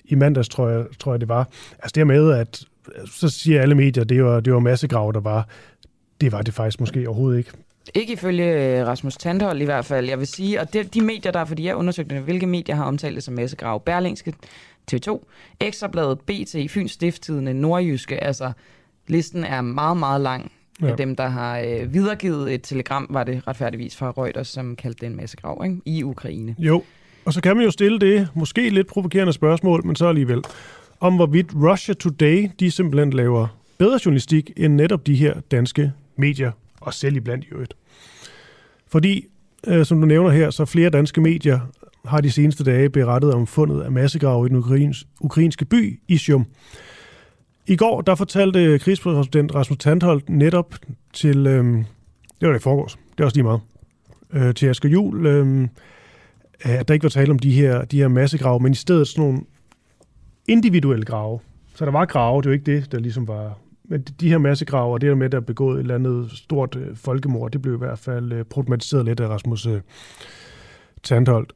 i mandags, tror jeg, tror jeg, det var. Altså det med, at så siger alle medier, det var, det var massegrav, der var. Det var det faktisk måske overhovedet ikke. Ikke ifølge øh, Rasmus Tandhold i hvert fald. Jeg vil sige, og det, de medier, der er, fordi jeg undersøgte, hvilke medier har omtalt det som massegrav. Berlingske, TV2, Ekstrabladet, BT, Fyns Stifttidende, Nordjyske. Altså, listen er meget, meget lang ja. af dem, der har øh, videregivet et telegram, var det retfærdigvis fra Reuters, som kaldte det en massegrav ikke? i Ukraine. Jo, og så kan man jo stille det måske lidt provokerende spørgsmål, men så alligevel, om hvorvidt Russia Today, de simpelthen laver bedre journalistik end netop de her danske medier, og selv iblandt i øvrigt. Fordi, øh, som du nævner her, så flere danske medier har de seneste dage berettet om fundet af massegrave i den ukrains, ukrainske by Isium. I går, der fortalte øh, krigspræsident Rasmus Tandholt netop til, øh, det var det i forgårs, det er også lige meget, øh, til Asger Jul, øh, at der ikke var tale om de her, de her massegrave, men i stedet sådan nogle individuelle grave. Så der var grave, det var ikke det, der ligesom var men de her massegraver, det der med, at der er begået et eller andet stort øh, folkemord, det blev i hvert fald øh, problematiseret lidt af Rasmus øh, Tandholt.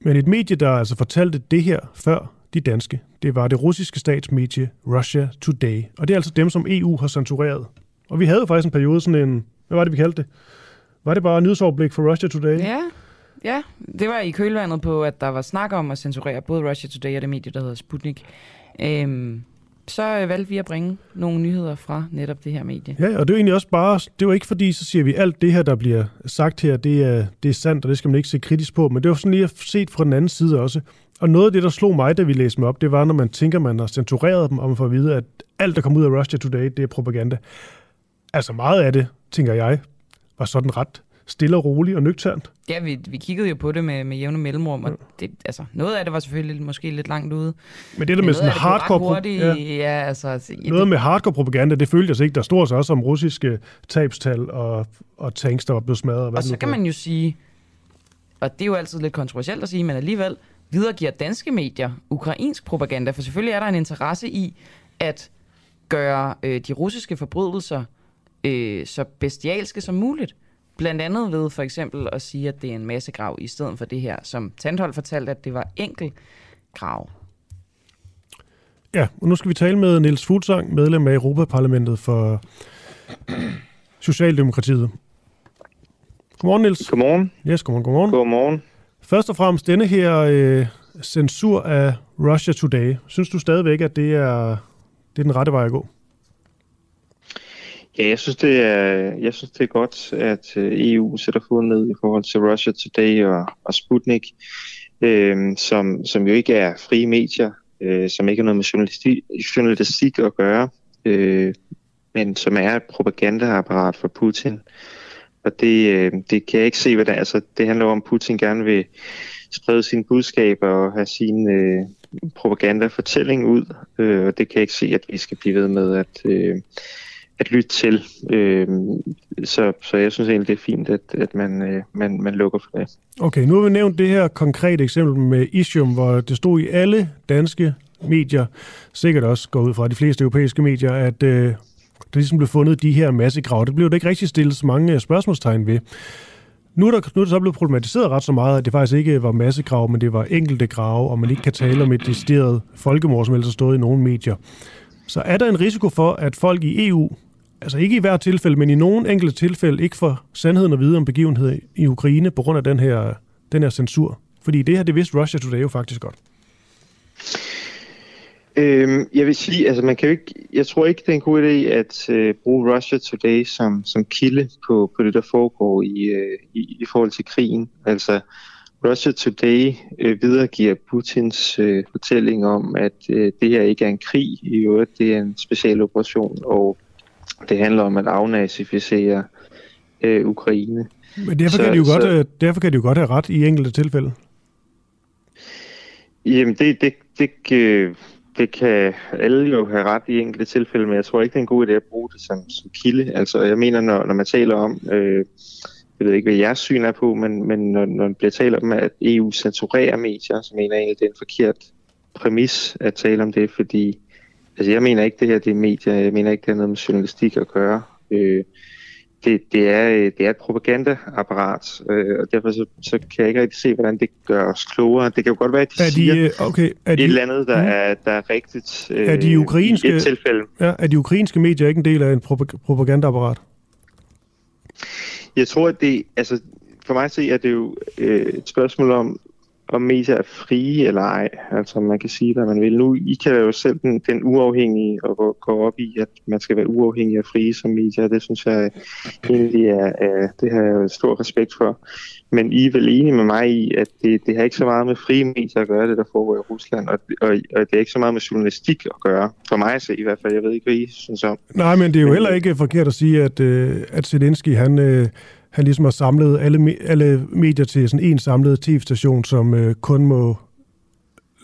Men et medie, der altså fortalte det her før de danske, det var det russiske statsmedie Russia Today. Og det er altså dem, som EU har censureret. Og vi havde jo faktisk en periode sådan en, hvad var det, vi kaldte det? Var det bare nyhedsoverblik for Russia Today? Ja, ja. Det var i kølvandet på, at der var snak om at censurere både Russia Today og det medie, der hedder Sputnik. Øhm, så øh, valgte vi at bringe nogle nyheder fra netop det her medie. Ja, og det er egentlig også bare, det var ikke fordi, så siger vi, alt det her, der bliver sagt her, det er, det er sandt, og det skal man ikke se kritisk på, men det var sådan lige at set fra den anden side også. Og noget af det, der slog mig, da vi læste dem op, det var, når man tænker, man har censureret dem, og man får at vide, at alt, der kommer ud af Russia Today, det er propaganda. Altså meget af det, tænker jeg, var sådan ret stille og roligt og nøgternt. Ja, vi, vi kiggede jo på det med, med jævne mellemrum, og det, altså, noget af det var selvfølgelig måske lidt langt ude. Men det der med sådan hardcore... Hurtigt, ja. ja, altså, ja, noget det, med hardcore propaganda, det følte jeg ikke. Der stod så også om russiske tabstal og, og tanks, der var blevet smadret. Hvad og så kan man jo sige, og det er jo altid lidt kontroversielt at sige, men alligevel videregiver danske medier ukrainsk propaganda, for selvfølgelig er der en interesse i at gøre øh, de russiske forbrydelser øh, så bestialske som muligt. Blandt andet ved for eksempel at sige, at det er en massegrav, i stedet for det her, som Tandhold fortalte, at det var enkel grav. Ja, og nu skal vi tale med Niels Fuglsang, medlem af Europaparlamentet for Socialdemokratiet. Godmorgen, Niels. Godmorgen. Yes, godmorgen, godmorgen. Godmorgen. Først og fremmest denne her øh, censur af Russia Today. Synes du stadigvæk, at det er, det er den rette vej at gå? Ja, jeg synes, det er, jeg synes, det er godt, at øh, EU sætter foden ned i forhold til Russia Today og, og Sputnik, øh, som, som jo ikke er frie medier, øh, som ikke har noget med journalistik, journalistik at gøre, øh, men som er et propagandaapparat for Putin. Og det, øh, det kan jeg ikke se, hvad det er. Altså, det handler om, at Putin gerne vil sprede sine budskaber og have sin øh, propaganda-fortælling ud, øh, og det kan jeg ikke se, at vi skal blive ved med at... Øh, at lytte til. Øh, så, så jeg synes egentlig, det er fint, at, at man, øh, man, man lukker for det. Okay, nu har vi nævnt det her konkrete eksempel med Isium, hvor det stod i alle danske medier, sikkert også går ud fra de fleste europæiske medier, at øh, der ligesom blev fundet de her massegrav. Det blev der ikke rigtig stillet så mange øh, spørgsmålstegn ved. Nu er, der, nu er det så blevet problematiseret ret så meget, at det faktisk ikke var massegrav, men det var enkelte grave, og man ikke kan tale om et decideret folkemord, som ellers har stået i nogle medier. Så er der en risiko for, at folk i EU altså ikke i hvert tilfælde, men i nogle enkelte tilfælde, ikke får sandheden at vide om begivenheder i Ukraine på grund af den her, den her censur. Fordi det her, det vidste Russia Today jo faktisk godt. Øhm, jeg vil sige, altså man kan jo ikke, jeg tror ikke, det er en god idé at øh, bruge Russia Today som, som kilde på, på det, der foregår i, øh, i, i forhold til krigen. Altså Russia Today øh, videregiver Putins øh, fortælling om, at øh, det her ikke er en krig, i øvrigt det er en special operation, og det handler om at afnazificere øh, Ukraine. Men derfor, så, kan de jo så, godt, øh, derfor kan de jo godt have ret i enkelte tilfælde. Jamen, det, det, det, det, det kan alle jo have ret i enkelte tilfælde, men jeg tror ikke, det er en god idé at bruge det som, som kilde. Altså, jeg mener, når, når man taler om, øh, jeg ved ikke, hvad jeres syn er på, men, men når, når man bliver talt om, at EU censurerer medier, så mener jeg egentlig, det er en forkert præmis at tale om det, fordi altså, jeg mener ikke, det her det er medier, jeg mener ikke, det har noget med journalistik at gøre. Øh, det, det, er, øh, det er et propagandaapparat, øh, og derfor så, så kan jeg ikke rigtig se, hvordan det gør os klogere. Det kan jo godt være, at de, er de siger øh, okay, er de, et eller andet, der, mm. er, der er rigtigt øh, er de ukrainske, i et tilfælde. Ja, er de ukrainske medier ikke en del af en propagandaapparat? Jeg tror, at det, altså, for mig at se, at det jo øh, et spørgsmål om, om medier er frie eller ej. Altså man kan sige, hvad man vil. Nu, I kan jo selv den, den uafhængige og gå, gå op i, at man skal være uafhængig og frie som medier. Det synes jeg egentlig er, er det har jeg stor respekt for. Men I er vel enige med mig i, at det, det har ikke så meget med frie medier at gøre, det der foregår i Rusland, og, og, og det er ikke så meget med journalistik at gøre. For mig så i hvert fald. Jeg ved ikke, hvad I synes om. Nej, men det er jo heller ikke forkert at sige, at, øh, at Zelensky, han... Øh, han ligesom har samlet alle, alle medier til sådan en samlet tv-station, som øh, kun må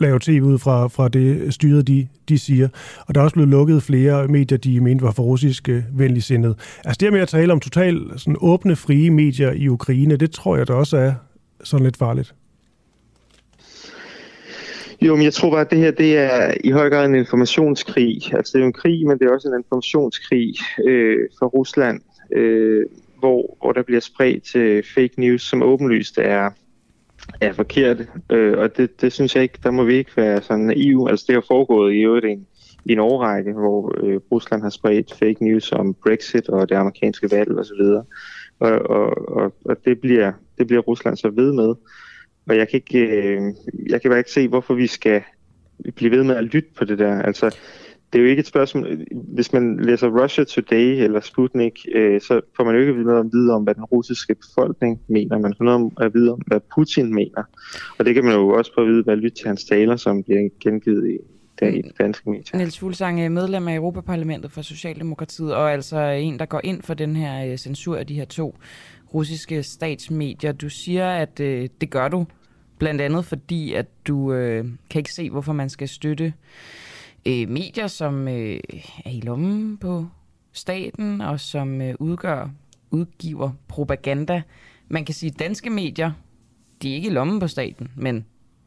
lave tv ud fra, fra det styret, de, de siger. Og der er også blevet lukket flere medier, de mente var for russisk øh, venligsindet. Altså det med at tale om totalt sådan åbne, frie medier i Ukraine, det tror jeg der også er sådan lidt farligt. Jo, men jeg tror bare, at det her det er i høj grad en informationskrig. Altså det er jo en krig, men det er også en informationskrig øh, for Rusland. Øh, hvor, hvor der bliver spredt til fake news, som åbenlyst er, er forkerte. Øh, og det, det synes jeg ikke, der må vi ikke være sådan naive. Altså det har foregået i øvrigt en, i en årrække, hvor øh, Rusland har spredt fake news om Brexit og det amerikanske valg osv. Og, og, og, og, og det, bliver, det bliver Rusland så ved med. Og jeg kan, ikke, øh, jeg kan bare ikke se, hvorfor vi skal blive ved med at lytte på det der. Altså, det er jo ikke et spørgsmål, hvis man læser Russia Today eller Sputnik, øh, så får man jo ikke noget at vide om, hvad den russiske befolkning mener. Man får noget at vide om, hvad Putin mener. Og det kan man jo også få at vide, hvad lytte til hans taler, som bliver gengivet i dag i det danske medier. Niels Fuglsang er medlem af Europaparlamentet for Socialdemokratiet, og altså en, der går ind for den her øh, censur af de her to russiske statsmedier. Du siger, at øh, det gør du blandt andet fordi, at du øh, kan ikke se, hvorfor man skal støtte øh, Øh, medier, som øh, er i lommen på staten, og som øh, udgør, udgiver propaganda. Man kan sige, at danske medier, de er ikke i lommen på staten, men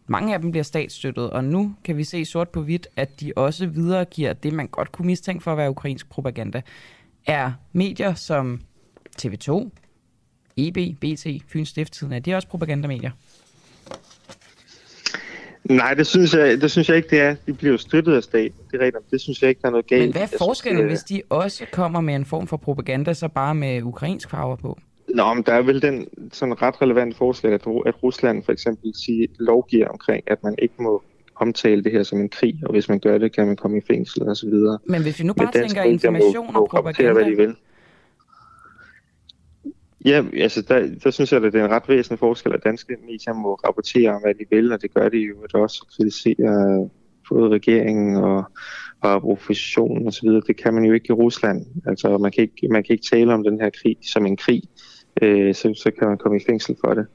mange af dem bliver statsstøttet, og nu kan vi se sort på hvidt, at de også videregiver det, man godt kunne mistænke for at være ukrainsk propaganda, er medier som TV2, EB, BT, Fyns Stifttiden, er de også propagandamedier? Nej, det synes, jeg, det synes jeg ikke, det er. De bliver jo støttet af staten. Det, er rigtigt. det synes jeg ikke, der er noget galt. Men hvad er forskellen, synes, hvis de også kommer med en form for propaganda, så bare med ukrainsk farver på? Nå, men der er vel den sådan ret relevant forskel, at, at Rusland for eksempel siger, lovgiver omkring, at man ikke må omtale det her som en krig, og hvis man gør det, kan man komme i fængsel og så videre. Men hvis vi nu bare tænker information og propaganda, hvad de vil. Ja, altså der, der synes jeg, at det er en ret væsentlig forskel, at danske medier må rapportere om, hvad de vil, og det gør de jo at også kritisere både regeringen og, og oppositionen osv. Det kan man jo ikke i Rusland. Altså man kan ikke, man kan ikke tale om den her krig som en krig. Øh, så, så kan man komme i fængsel for det.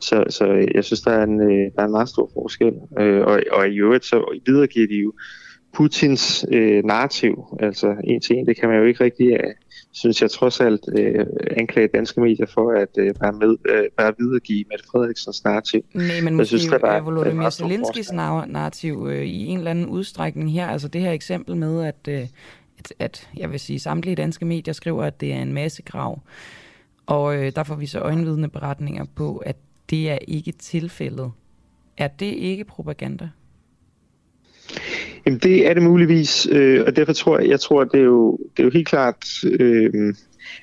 Så, så jeg synes, der er en, øh, der er en meget stor forskel. Øh, og, og i øvrigt så videregiver de jo Putins øh, narrativ, altså en til en, det kan man jo ikke rigtig, øh, synes jeg trods alt, øh, anklage danske medier for at øh, være med, øh, være videregive Mette Frederiksens narrativ. Nej, men måske synes, der er Volodymyr Zelenskis narrativ øh, i en eller anden udstrækning her, altså det her eksempel med, at, øh, at, at jeg vil sige, samtlige danske medier skriver, at det er en masse grav, og øh, der får vi så øjenvidende beretninger på, at det er ikke tilfældet. Er det ikke propaganda? Jamen det er det muligvis, øh, og derfor tror jeg, jeg tror, at det er jo, det er jo helt klart, øh,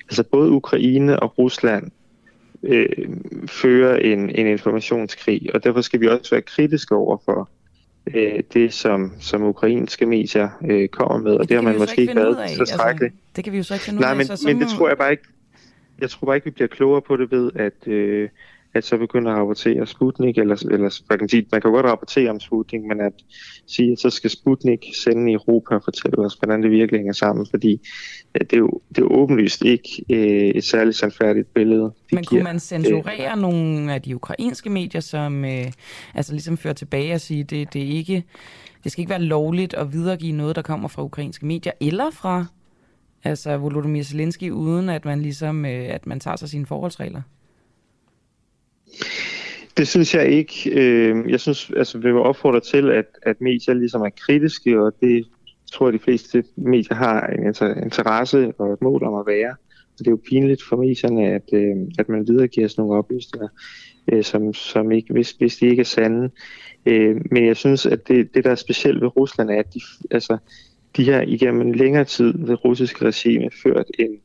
altså både Ukraine og Rusland øh, fører en, en informationskrig, og derfor skal vi også være kritiske over for øh, det, som, som ukrainske medier øh, kommer med, og det, det har man måske ikke været tilstrækkeligt. Altså, det kan vi jo så ikke finde Nej, ud af. Men, så men det tror jeg bare ikke, jeg tror bare ikke, vi bliver klogere på det ved, at, øh, at så begynde at rapportere Sputnik, eller, eller man kan sige, man kan godt rapportere om Sputnik, men at sige, at så skal Sputnik sende i Europa og fortælle os, hvordan det virkelig hænger sammen, fordi det er jo, det er åbenlyst ikke øh, et særligt sandfærdigt billede. De men kunne man censurere øh, nogle af de ukrainske medier, som øh, altså ligesom fører tilbage og sige, det, det er ikke det skal ikke være lovligt at videregive noget, der kommer fra ukrainske medier, eller fra altså Volodymyr Zelensky, uden at man ligesom, øh, at man tager sig sine forholdsregler? Det synes jeg ikke. Øh, jeg synes, altså, vi vil opfordre til, at, at medier ligesom er kritiske, og det tror jeg, de fleste medier har en interesse og et mål om at være. Og det er jo pinligt for medierne, at, øh, at man videregiver sådan nogle oplysninger, øh, som, som ikke, hvis, hvis de ikke er sande. Men jeg synes, at det, det der er specielt ved Rusland, er, at de, altså, de har igennem en længere tid det russiske regime ført en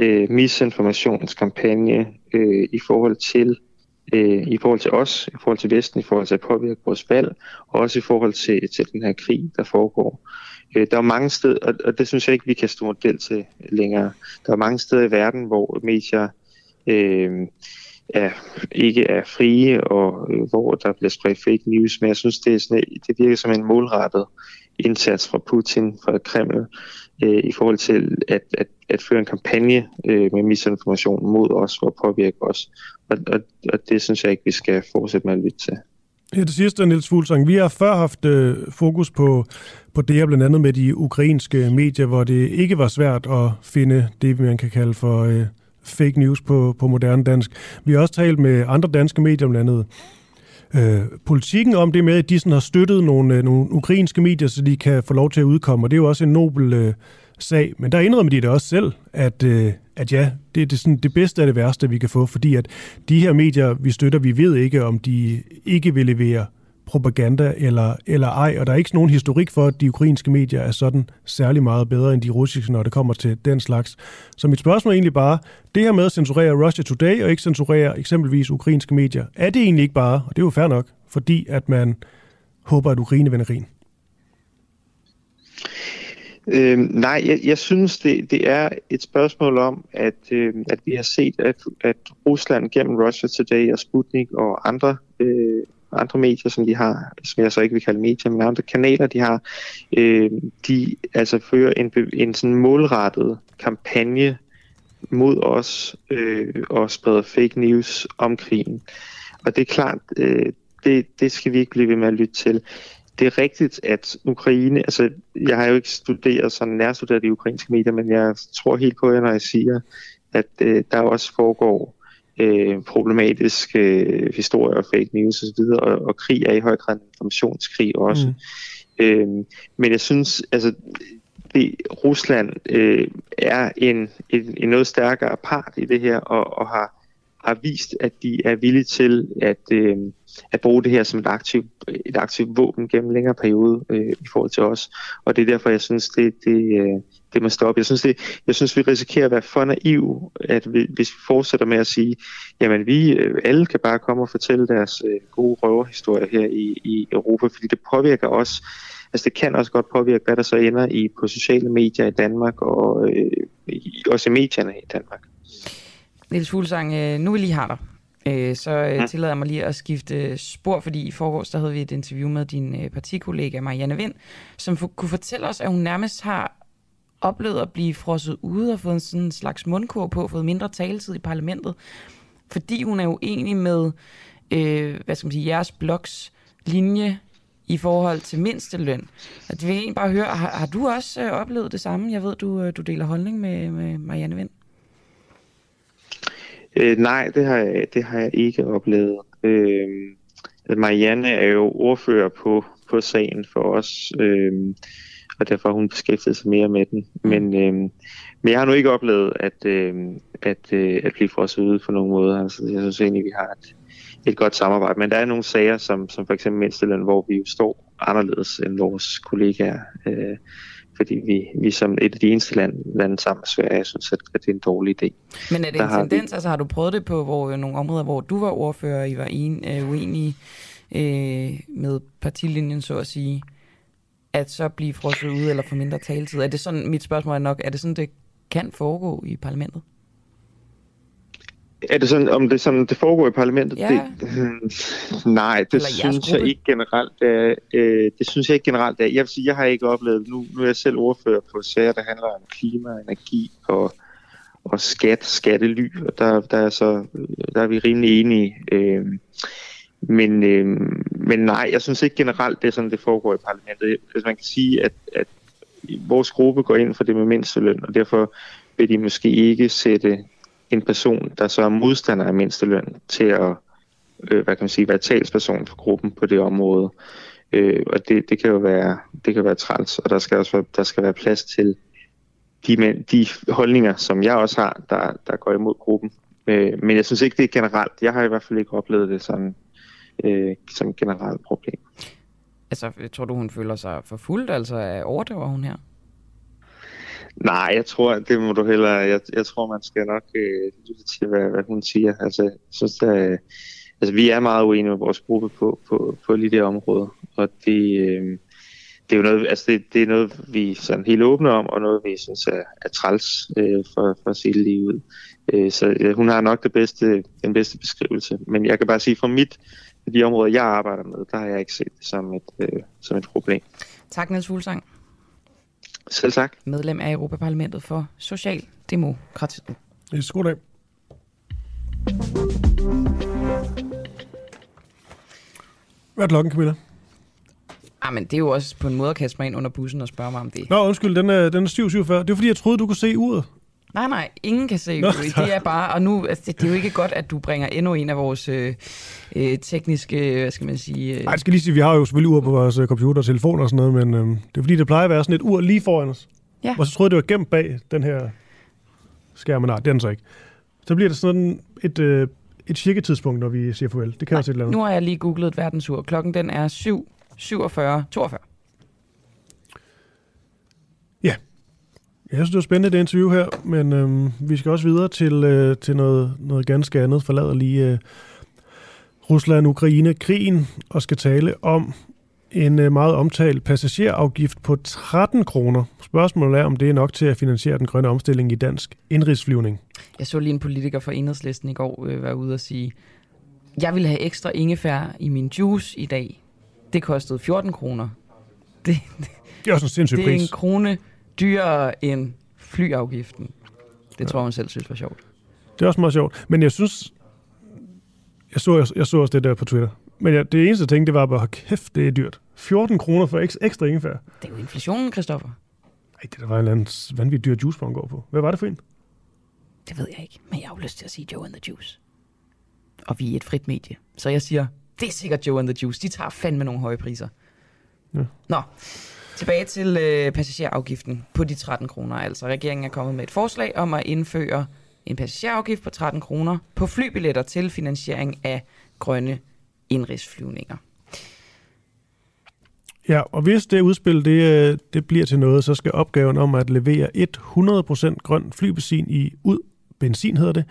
øh, misinformationskampagne øh, i forhold til øh, i forhold til os, i forhold til Vesten, i forhold til at påvirke vores valg, og også i forhold til, til den her krig, der foregår. Øh, der er mange steder, og, og det synes jeg ikke, vi kan stå model til længere. Der er mange steder i verden, hvor medier øh, er, ikke er frie, og øh, hvor der bliver spredt fake news, men jeg synes, det, er sådan, det virker som en målrettet indsats fra Putin, fra Kreml, øh, i forhold til at, at, at føre en kampagne øh, med misinformation mod os og påvirke os. Og, og, og det synes jeg ikke, vi skal fortsætte med at lytte til. Ja, det sidste, Niels Fuglsang. Vi har før haft øh, fokus på, på det her, blandt andet med de ukrainske medier, hvor det ikke var svært at finde det, man kan kalde for øh, fake news på, på moderne dansk. Vi har også talt med andre danske medier, blandt andet øh, politikken om det med, at de sådan har støttet nogle, øh, nogle ukrainske medier, så de kan få lov til at udkomme, og det er jo også en nobel øh, sag. Men der indrømmer de det også selv, at, øh, at ja, det er det, sådan, det bedste af det værste, vi kan få, fordi at de her medier, vi støtter, vi ved ikke, om de ikke vil levere propaganda eller, eller ej, og der er ikke nogen historik for, at de ukrainske medier er sådan særlig meget bedre end de russiske, når det kommer til den slags. Så mit spørgsmål er egentlig bare, det her med at censurere Russia Today og ikke censurere eksempelvis ukrainske medier, er det egentlig ikke bare, og det er jo fair nok, fordi at man håber, at Ukraine vinder krigen? Øh, nej, jeg, jeg synes, det, det er et spørgsmål om, at, øh, at vi har set, at, at Rusland gennem Russia Today og Sputnik og andre øh, andre medier, som de har, som jeg så ikke vil kalde medier, men andre kanaler, de har, øh, de altså fører en, en sådan målrettet kampagne mod os øh, og spreder fake news om krigen. Og det er klart, øh, det, det skal vi ikke blive ved med at lytte til. Det er rigtigt, at Ukraine, altså jeg har jo ikke studeret sådan nærstuderet de ukrainske medier, men jeg tror helt på jer, når jeg siger, at øh, der også foregår øh, problematiske øh, historier og fake news osv., og, og krig er i høj grad en informationskrig også. Mm. Øh, men jeg synes, altså, det, Rusland øh, er en, en, en noget stærkere part i det her, og, og har, har vist, at de er villige til at, øh, at bruge det her som et aktivt, et aktivt våben gennem en længere periode øh, i forhold til os. Og det er derfor, jeg synes, det, det, øh, det må stoppe. Jeg synes, det, jeg synes, vi risikerer at være for naiv, at vi, hvis vi fortsætter med at sige, jamen vi øh, alle kan bare komme og fortælle deres øh, gode røverhistorier her i, i Europa, fordi det påvirker os. Altså det kan også godt påvirke, hvad der så ender i på sociale medier i Danmark og øh, også i medierne i Danmark. Niels Fuglsang, øh, nu vil lige have dig. Øh, så øh, tillader jeg mig lige at skifte spor, fordi i forgårs der havde vi et interview med din partikollega Marianne Vind, som kunne fortælle os, at hun nærmest har oplevet at blive frosset ude og fået en sådan slags mundkur på, fået mindre taletid i parlamentet, fordi hun er uenig med, øh, hvad skal man sige, jeres bloks linje i forhold til mindsteløn. Og det vil jeg egentlig bare høre, har, har du også øh, oplevet det samme? Jeg ved, du, øh, du deler holdning med, med Marianne Vind. Øh, nej, det har, jeg, det har jeg ikke oplevet. Øh, Marianne er jo ordfører på, på sagen for os. Øh, og derfor har hun beskæftiget sig mere med den. Mm. Men, øh, men jeg har nu ikke oplevet at, øh, at, øh, at blive frosset ude på nogen måde. Altså, jeg synes egentlig, vi har et, et godt samarbejde. Men der er nogle sager, som, som for eksempel mindsteløn, hvor vi jo står anderledes end vores kollegaer. Øh, fordi vi, vi som et af de eneste land, lande sammen med Sverige, jeg synes, at, at det er en dårlig idé. Men er det der en tendens, vi... altså har du prøvet det på hvor, nogle områder, hvor du var ordfører, og I var en, øh, uenige øh, med partilinjen, så at sige? At så blive frosset ud eller få mindre taletid? Er det sådan, mit spørgsmål er nok, er det sådan, det kan foregå i parlamentet? Er det sådan, om det, sådan, det foregår i parlamentet? Ja. Det, hmm, nej, det Eller synes jeg ikke generelt. Er, øh, det synes jeg ikke generelt. Er. Jeg vil sige, jeg har ikke oplevet, nu, nu er jeg selv ordfører på sager, der handler om klima, energi og, og skat, skattely, og der, der, er så, der er vi rimelig enige. Øh, men, øh, men nej, jeg synes ikke generelt, det er sådan, det foregår i parlamentet. Hvis man kan sige, at, at vores gruppe går ind for det med mindsteløn, og derfor vil de måske ikke sætte en person, der så er modstander af mindsteløn, til at øh, hvad kan man sige, være talsperson for gruppen på det område. Øh, og det, det kan jo være, det kan være træls, og der skal også være, der skal være plads til de, men, de holdninger, som jeg også har, der, der går imod gruppen. Øh, men jeg synes ikke, det er generelt. Jeg har i hvert fald ikke oplevet det sådan øh, som et generelt problem. Altså, tror du, hun føler sig forfulgt? Altså, overdriver hun her? Nej, jeg tror, det må du hellere... Jeg, jeg tror, man skal nok øh, lytte til, hvad, hvad hun siger. Altså, jeg synes, der, altså, vi er meget uenige med vores gruppe på, på, på lige det område. Og det, øh, det er jo noget, altså det, det er noget, vi er sådan helt åbne om, og noget, vi synes er, er træls øh, for, for at se det lige ud. Øh, så øh, hun har nok det bedste, den bedste beskrivelse. Men jeg kan bare sige, fra mit, de områder, jeg arbejder med, der har jeg ikke set det som et, øh, som et problem. Tak, Niels Fuglsang, Selv tak. medlem af Europaparlamentet for Socialdemokratiet. Yes, god dag. Hvad er klokken, Camilla? Ah, men det er jo også på en måde at kaste mig ind under bussen og spørge mig om det. Nå, undskyld, den er, den er 7.47. Det er fordi, jeg troede, du kunne se uret. Nej, nej, ingen kan se Nå, tak. det. er bare, og nu, altså, det, det er jo ikke godt, at du bringer endnu en af vores øh, øh, tekniske, hvad skal man sige... Øh, Nej, jeg skal lige sige, vi har jo selvfølgelig ur på vores øh, computer og telefoner og sådan noget, men øhm, det er fordi, det plejer at være sådan et ur lige foran os. Ja. Og så troede jeg, det var gemt bag den her skærm, men nej, det er den så ikke. Så bliver det sådan et, øh, et cirka-tidspunkt, når vi siger farvel. Det kan også et eller andet. nu har jeg lige googlet et verdensur. Klokken den er 7, 47, 42. Jeg synes, det var spændende, det interview her, men øhm, vi skal også videre til, øh, til noget, noget ganske andet. Forlader lige øh, Rusland-Ukraine-krigen og skal tale om en øh, meget omtalt passagerafgift på 13 kroner. Spørgsmålet er, om det er nok til at finansiere den grønne omstilling i dansk indrigsflyvning. Jeg så lige en politiker fra Enhedslisten i går øh, være ude og sige, jeg ville have ekstra ingefær i min juice i dag. Det kostede 14 kroner. Det, Det er også en sindssyg det er en pris. krone dyrere end flyafgiften. Det tror jeg, hun selv synes var sjovt. Det er også meget sjovt. Men jeg synes... Jeg så, jeg så også det der på Twitter. Men jeg, det eneste, jeg tænkte, det var bare, "Hold kæft, det er dyrt. 14 kroner for eks, ekstra ingefær. Det er jo inflationen, Christoffer. Ej, det der var en eller anden vanvittig dyr juice, går på. Hvad var det for en? Det ved jeg ikke, men jeg har jo lyst til at sige Joe and the Juice. Og vi er et frit medie. Så jeg siger, det er sikkert Joe and the Juice. De tager fandme nogle høje priser. Ja. Nå, tilbage til øh, passagerafgiften på de 13 kroner. Altså, regeringen er kommet med et forslag om at indføre en passagerafgift på 13 kroner på flybilletter til finansiering af grønne indrigsflyvninger. Ja, og hvis det udspil det, øh, det bliver til noget, så skal opgaven om at levere 100% grøn flybenzin i ud, benzin hedder det,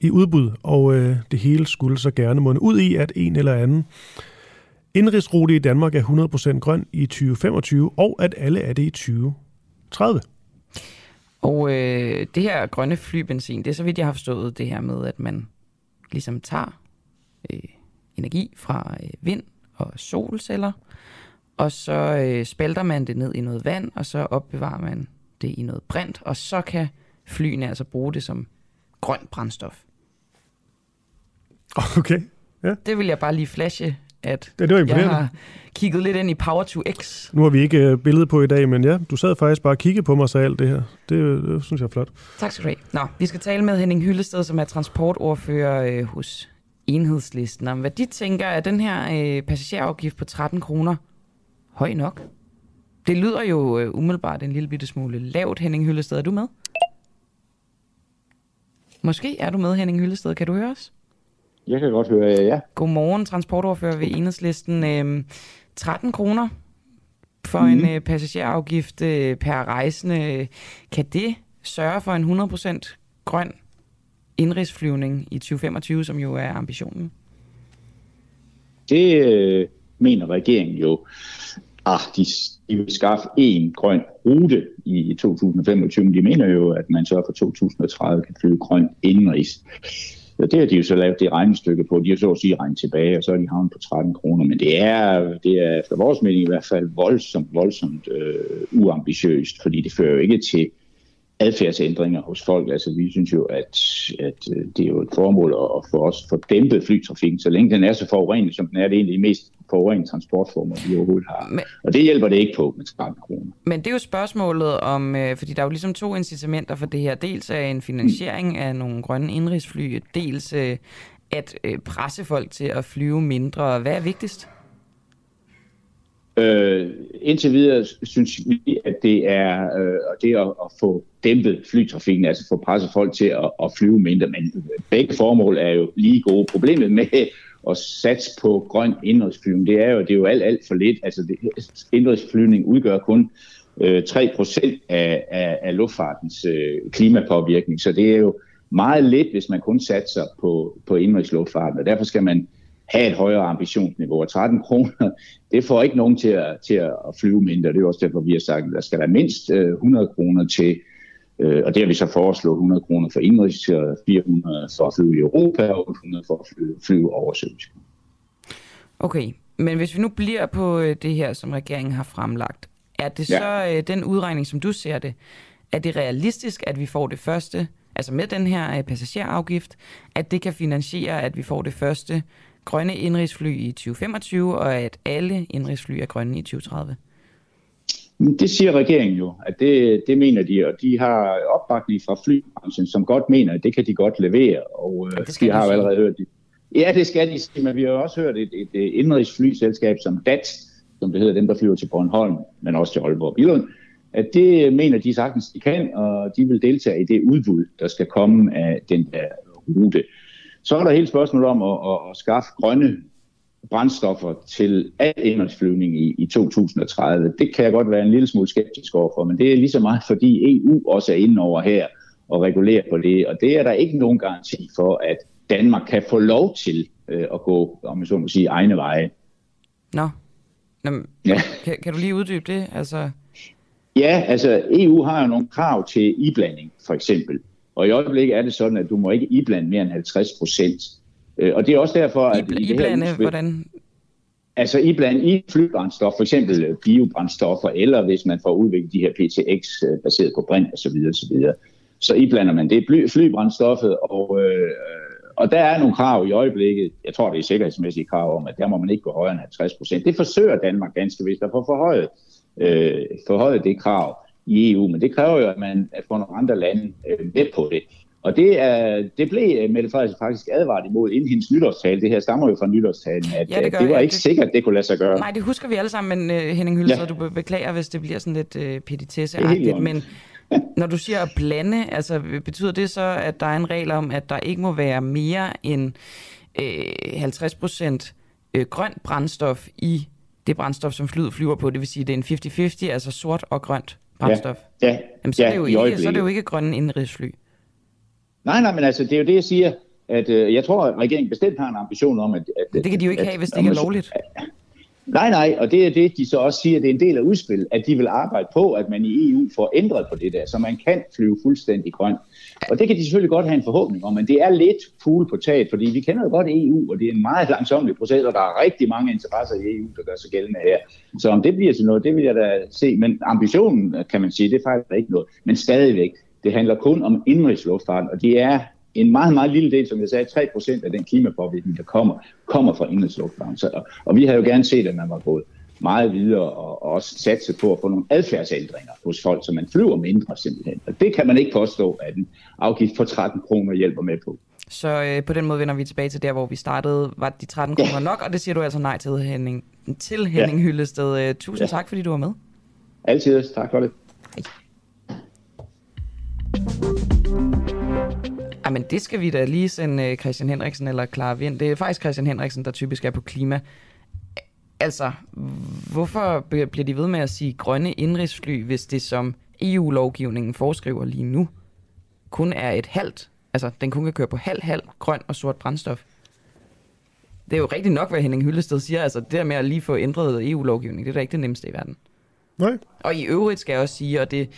i udbud, og øh, det hele skulle så gerne munde ud i, at en eller anden indrigsrute i Danmark er 100% grøn i 2025, og at alle er det i 2030. Og øh, det her grønne flybenzin, det er så vidt jeg har forstået det her med, at man ligesom tager øh, energi fra øh, vind og solceller, og så øh, spalter man det ned i noget vand, og så opbevarer man det i noget brint, og så kan flyene altså bruge det som grønt brændstof. Okay, Det vil jeg bare lige flashe, at det, det var jeg har kigget lidt ind i Power to X. Nu har vi ikke øh, billede på i dag, men ja, du sad faktisk bare og kiggede på mig og sagde alt det her. Det, det synes jeg er flot. Tak skal du have. Nå, vi skal tale med Henning Hyllested, som er transportordfører øh, hos Enhedslisten, om hvad de tænker, er den her øh, passagerafgift på 13 kroner høj nok? Det lyder jo øh, umiddelbart en lille bitte smule lavt, Henning Hyllested. Er du med? Måske er du med, Henning Hyllested. Kan du høre os? Jeg kan godt høre jer, ja. Godmorgen, transportordfører ved Enhedslisten. Øhm, 13 kroner for Mhm. mm. en øh, passagerafgift øh, per rejsende. Kan det sørge for en 100% grøn indrigsflyvning i 2025, som jo er ambitionen? Det øh, mener regeringen jo. Ah, de, de vil skaffe en grøn rute i 2025, men de mener jo, at man så for 2030 kan flyve grøn indrigs. Ja, det har de jo så lavet det regnestykke på. De har så at sige regnet tilbage, og så er de havnet på 13 kroner. Men det er, det er efter vores mening i hvert fald voldsomt, voldsomt øh, uambitiøst, fordi det fører jo ikke til adfærdsændringer hos folk. Altså, vi synes jo, at, at øh, det er jo et formål at få os få dæmpet flytrafikken, så længe den er så forurenet, som den er. Det er de mest forurenede transportformer, vi overhovedet har. Men, og det hjælper det ikke på med 13 kroner. Men det er jo spørgsmålet om, øh, fordi der er jo ligesom to incitamenter for det her. Dels er en finansiering af nogle grønne indrigsfly, dels øh, at øh, presse folk til at flyve mindre. Hvad er vigtigst? Øh, indtil videre synes vi, at det er øh, det at, at få dæmpet flytrafikken, altså få presset folk til at, at flyve mindre. Men begge formål er jo lige gode. Problemet med at satse på grøn indrigsflyvning, det er jo, det er jo alt, alt for lidt. Altså det, indrigsflyvning udgør kun øh, 3% af, af, af luftfartens øh, klimapåvirkning, så det er jo meget lidt, hvis man kun satser på, på indrigsluftfarten, og derfor skal man have et højere ambitionsniveau. Og 13 kroner, det får ikke nogen til at, til at flyve mindre. Det er også derfor, vi har sagt, at der skal være mindst 100 øh, kroner til, øh, og det har vi så foreslået 100 kroner for indrigs, 400 for at flyve i Europa og 800 for at flyve, flyve oversøisk. Okay, men hvis vi nu bliver på øh, det her, som regeringen har fremlagt, er det så ja. den udregning, som du ser det, er det realistisk, at vi får det første, altså med den her passagerafgift, at det kan finansiere, at vi får det første grønne indrigsfly i 2025, og at alle indrigsfly er grønne i 2030? Det siger regeringen jo, at det, det mener de, og de har opbakning fra flybranchen, som godt mener, at det kan de godt levere, og ja, det de har jo allerede hørt det. Ja, det skal de sige, men vi har også hørt et, et, indrigsflyselskab som DAT, som det hedder, dem der flyver til Bornholm, men også til Aalborg Billund, at det mener de sagtens, de kan, og de vil deltage i det udbud, der skal komme af den der rute. Så er der hele spørgsmålet om at, at, at skaffe grønne brændstoffer til al indholdsflyvning i, i 2030. Det kan jeg godt være en lille smule skeptisk overfor, men det er lige så meget, fordi EU også er inde over her og regulerer på det, og det er der ikke nogen garanti for, at Danmark kan få lov til øh, at gå, om man så må sige, egne veje. Nå, Nå ja. kan, kan du lige uddybe det? Altså... Ja, altså EU har jo nogle krav til iblanding, for eksempel. Og i øjeblikket er det sådan, at du må ikke iblande mere end 50 procent. Øh, og det er også derfor, at... I, i iblande, her, hvordan? Altså iblande i flybrændstof, for eksempel øh, biobrændstoffer, eller hvis man får udviklet de her PTX øh, baseret på brint osv. osv. Så iblander man det flybrændstoffet, og, øh, og der er nogle krav i øjeblikket, jeg tror det er sikkerhedsmæssige krav om, at der må man ikke gå højere end 50 procent. Det forsøger Danmark ganske vist at få forhøjet, øh, forhøjet det krav i EU, men det kræver jo, at man får nogle andre lande øh, med på det. Og det, er, det blev øh, Mette Frederiksen faktisk advaret imod inden hendes nytårstale. Det her stammer jo fra nytårstalen, at ja, det, det var ikke det, sikkert, det kunne lade sig gøre. Nej, det husker vi alle sammen, men uh, Henning Hylsted, ja. du beklager, hvis det bliver sådan lidt uh, petitesseagtigt, men når du siger at blande, altså betyder det så, at der er en regel om, at der ikke må være mere end uh, 50 procent uh, grønt brændstof i det brændstof, som flyet flyver på, det vil sige, det er en 50-50, altså sort og grønt brændstof. Ja, ja, Jamen, så, ja, er det jo ikke, så er det jo ikke grønne indrigsfly. Nej, nej, men altså, det er jo det, jeg siger, at øh, jeg tror, at regeringen bestemt har en ambition om, at... at det kan de jo ikke at, have, hvis det ikke er lovligt. At, nej, nej, og det er det, de så også siger, det er en del af udspil, at de vil arbejde på, at man i EU får ændret på det der, så man kan flyve fuldstændig grønt. Og det kan de selvfølgelig godt have en forhåbning om, men det er lidt fugle på taget, fordi vi kender jo godt EU, og det er en meget langsomlig proces, og der er rigtig mange interesser i EU, der gør sig gældende her. Så om det bliver til noget, det vil jeg da se. Men ambitionen, kan man sige, det er faktisk ikke noget. Men stadigvæk, det handler kun om indrigsluftfart, og det er en meget, meget lille del, som jeg sagde, 3% af den klimapåvirkning, der kommer, kommer fra. Så, og, og vi har jo gerne set, at man var gået meget videre og, og også satse på at få nogle adfærdsændringer hos folk, så man flyver mindre simpelthen. Og det kan man ikke påstå, at en afgift på 13 kroner hjælper med på. Så øh, på den måde vender vi tilbage til der, hvor vi startede. Var de 13 kroner ja. nok? Og det siger du altså nej til Henning, til Henning ja. Hyllested. Øh, tusind ja. tak, fordi du var med. Altid. Tak for det. Hej. Jamen, det skal vi da lige sende øh, Christian Henriksen eller Clara Vind. Det er faktisk Christian Henriksen, der typisk er på klima. Altså, hvorfor bliver de ved med at sige grønne indrigsfly, hvis det som EU-lovgivningen foreskriver lige nu, kun er et halvt, altså den kun kan køre på halv-halv grøn og sort brændstof? Det er jo rigtigt nok, hvad Henning Hyllested siger. Altså, det der med at lige få ændret EU-lovgivning, det er da ikke det nemmeste i verden. Nej. Og i øvrigt skal jeg også sige, og det,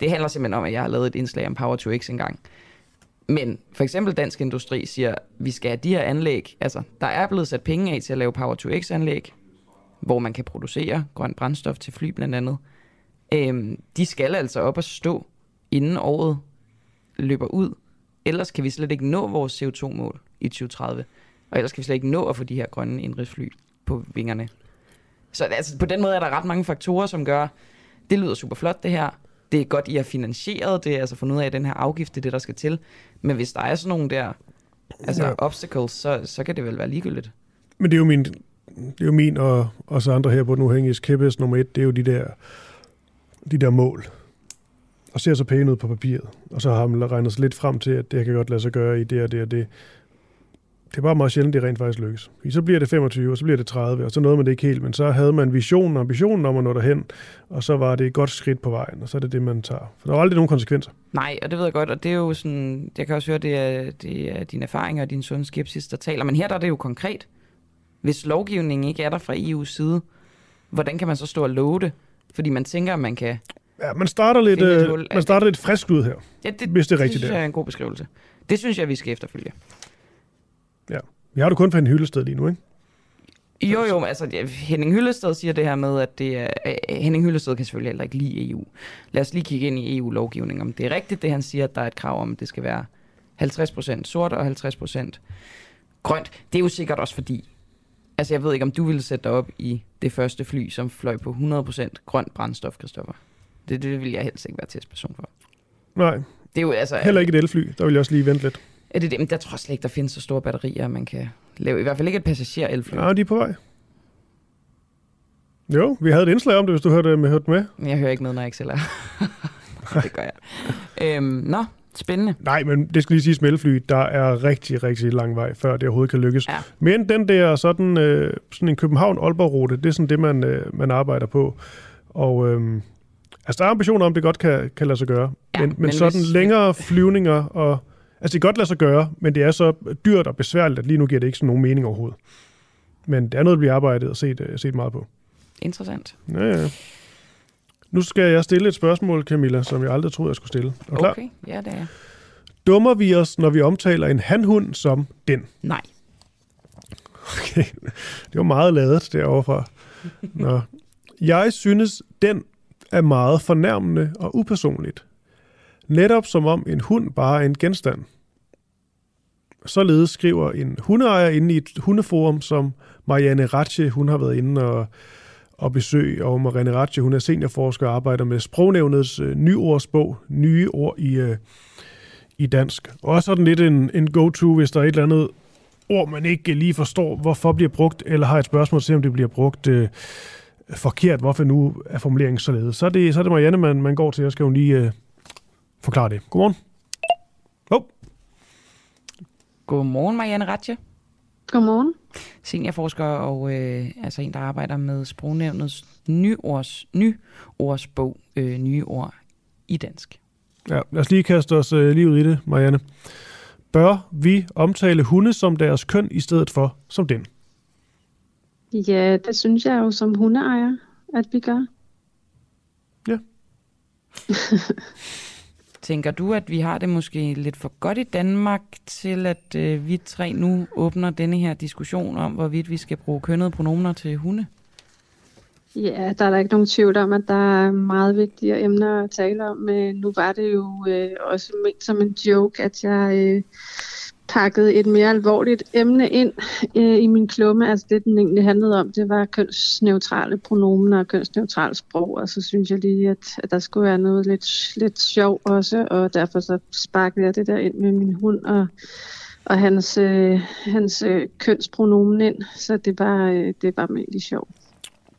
det handler simpelthen om, at jeg har lavet et indslag om Power to X engang, men for eksempel Dansk Industri siger, vi skal have de her anlæg. Altså, der er blevet sat penge af til at lave Power-to-X-anlæg, hvor man kan producere grønt brændstof til fly blandt andet. Øhm, de skal altså op og stå, inden året løber ud. Ellers kan vi slet ikke nå vores CO2-mål i 2030. Og ellers kan vi slet ikke nå at få de her grønne indrigsfly på vingerne. Så altså, på den måde er der ret mange faktorer, som gør, det lyder super flot det her. Det er godt, I har finansieret det, altså fundet ud af, at den her afgift det er det, der skal til. Men hvis der er sådan nogle der altså ja. obstacles, så, så kan det vel være ligegyldigt. Men det er jo min, det er jo min og os andre her på den uafhængige kæppes nummer et, det er jo de der, de der mål. Og ser så pæne ud på papiret. Og så har man regnet sig lidt frem til, at det kan godt lade sig gøre i det og det og det det er bare meget sjældent, det rent faktisk lykkes. Så bliver det 25, og så bliver det 30, og så nåede man det ikke helt, men så havde man visionen og ambitionen om at nå derhen, og så var det et godt skridt på vejen, og så er det det, man tager. For der er aldrig nogen konsekvenser. Nej, og det ved jeg godt, og det er jo sådan, jeg kan også høre, det er, det er dine erfaringer og din sunde skepsis, der taler, men her der er det jo konkret. Hvis lovgivningen ikke er der fra EU's side, hvordan kan man så stå og love det? Fordi man tænker, at man kan Ja, man starter lidt, øh, man starter lidt frisk ud her, ja, det, hvis det er rigtigt. Det synes jeg er en god beskrivelse. Det synes jeg, vi skal efterfølge. Vi har du kun for en hyldested lige nu, ikke? Jo, jo, altså Henning Hyllested siger det her med, at det er, Henning Hyllested kan selvfølgelig heller ikke lide EU. Lad os lige kigge ind i EU-lovgivningen, om det er rigtigt, det han siger, at der er et krav om, at det skal være 50% sort og 50% grønt. Det er jo sikkert også fordi, altså jeg ved ikke, om du ville sætte dig op i det første fly, som fløj på 100% grønt brændstof, Kristoffer. Det, det vil jeg helst ikke være testperson for. Nej, det er jo, altså, heller ikke et elfly. Der vil jeg også lige vente lidt. Er det det? Men der tror jeg slet ikke, der findes så store batterier, man kan lave. I hvert fald ikke et passager-elfly. Ja, de er på vej. Jo, vi havde et indslag om det, hvis du hørte med. Hørte med. Jeg hører ikke med, når jeg ikke selv er. det gør jeg. Øhm, nå, spændende. Nej, men det skal lige sige smeltefly, der er rigtig, rigtig lang vej, før det overhovedet kan lykkes. Ja. Men den der sådan, øh, sådan en København-Aalborg-rute, det er sådan det, man, øh, man arbejder på. Og øh, altså, der er ambitioner om, det godt kan, kan lade sig gøre. Ja, men, men, men sådan hvis... længere flyvninger og Altså, det kan godt lade sig gøre, men det er så dyrt og besværligt, at lige nu giver det ikke sådan nogen mening overhovedet. Men det er noget, der bliver arbejdet og set, uh, set meget på. Interessant. Ja, ja. Nu skal jeg stille et spørgsmål, Camilla, som jeg aldrig troede, jeg skulle stille. Er klar? Okay, ja, det er Dummer vi os, når vi omtaler en hanhund som den? Nej. Okay, det var meget lavet derovre fra. Nå. Jeg synes, den er meget fornærmende og upersonligt. Netop som om en hund bare er en genstand. Således skriver en hundeejer inde i et hundeforum, som Marianne Ratche, hun har været inde og, og besøg, og Marianne Ratche, hun er seniorforsker og arbejder med sprognævnets øh, nyordsbog, nye ord i, øh, i dansk. Og sådan lidt en, en go-to, hvis der er et eller andet ord, man ikke lige forstår, hvorfor bliver brugt, eller har et spørgsmål til, om det bliver brugt øh, forkert, hvorfor nu er formuleringen således. Så er det, så er det Marianne, man, man går til, og skal hun lige øh, forklare det. Godmorgen. Oh. Godmorgen, Marianne Ratje. Godmorgen. Seniorforsker og øh, altså en, der arbejder med sprognævnets nyårs, nyårsbog, øh, nye ord i dansk. Ja, lad os lige kaste os øh, lige ud i det, Marianne. Bør vi omtale hunde som deres køn i stedet for som den? Ja, det synes jeg jo som hundeejer, at vi gør. Ja. Tænker du, at vi har det måske lidt for godt i Danmark til, at øh, vi tre nu åbner denne her diskussion om, hvorvidt vi skal bruge kønnede pronomener til hunde? Ja, der er der ikke nogen tvivl om, at der er meget vigtige emner at tale om. Men nu var det jo øh, også ment som en joke, at jeg øh, pakket et mere alvorligt emne ind øh, i min klumme. Altså det, den egentlig handlede om, det var kønsneutrale pronomener og kønsneutralt sprog. Og så synes jeg lige, at, at der skulle være noget lidt, lidt sjov også, og derfor så sparkede jeg det der ind med min hund og, og hans, øh, hans øh, kønspronomen ind. Så det var, øh, det var egentlig sjov.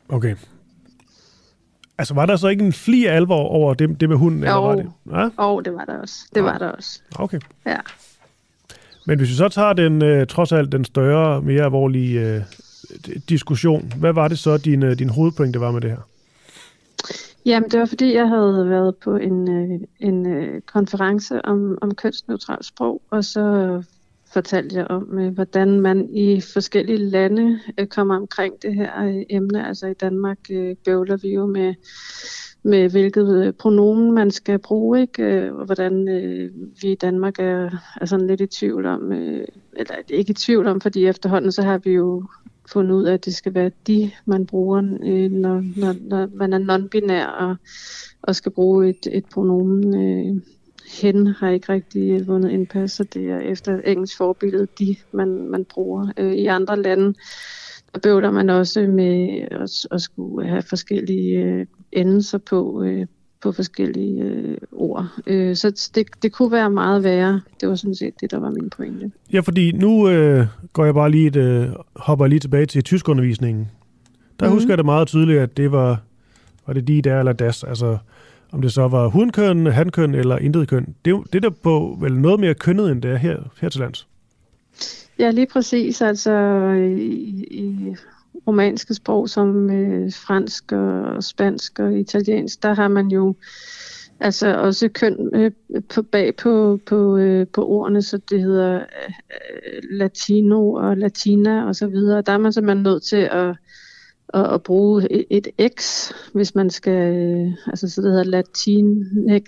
Okay. Altså var der så ikke en fli alvor over det, det med hunden? Jo, eller var det? Ja? Oh, det var der også. Det ja. var der også. Okay. Ja. Men hvis vi så tager den, øh, trods alt den større, mere alvorlige øh, diskussion, hvad var det så, din, øh, din hovedpointe var med det her? Jamen, det var fordi, jeg havde været på en, øh, en øh, konference om, om kønsneutralt sprog, og så fortalte jeg om, øh, hvordan man i forskellige lande øh, kommer omkring det her øh, emne. Altså i Danmark øh, bøvler vi jo med med hvilket øh, pronomen man skal bruge, ikke? Øh, og hvordan øh, vi i Danmark er, er sådan lidt i tvivl om, øh, eller ikke i tvivl om, fordi efterhånden så har vi jo fundet ud af, at det skal være de, man bruger, øh, når, når, når man er non-binær og, og skal bruge et, et pronomen. Øh, hen har ikke rigtig øh, vundet indpas, så det er efter engelsk forbillede de, man, man bruger. Øh, I andre lande der bøvler man også med at, at skulle have forskellige endelser på, øh, på forskellige øh, ord. Øh, så det, det kunne være meget værre. Det var sådan set det, der var min pointe. Ja, fordi nu øh, går jeg bare lige et, øh, hopper lige tilbage til tyskundervisningen. Der mm. husker jeg det meget tydeligt, at det var, var det de der eller das, altså om det så var hunkøn, hankøn eller intet køn. Det, det er der på vel noget mere kønnet, end det er her, her til lands. Ja, lige præcis. Altså i, i romanske sprog som øh, fransk og spansk og italiensk, der har man jo altså også køn øh, på, bag på, på, øh, på ordene, så det hedder øh, latino og latina og så videre. Der er man simpelthen nødt til at, at, at bruge et, et x, hvis man skal, øh, altså så det hedder latinx,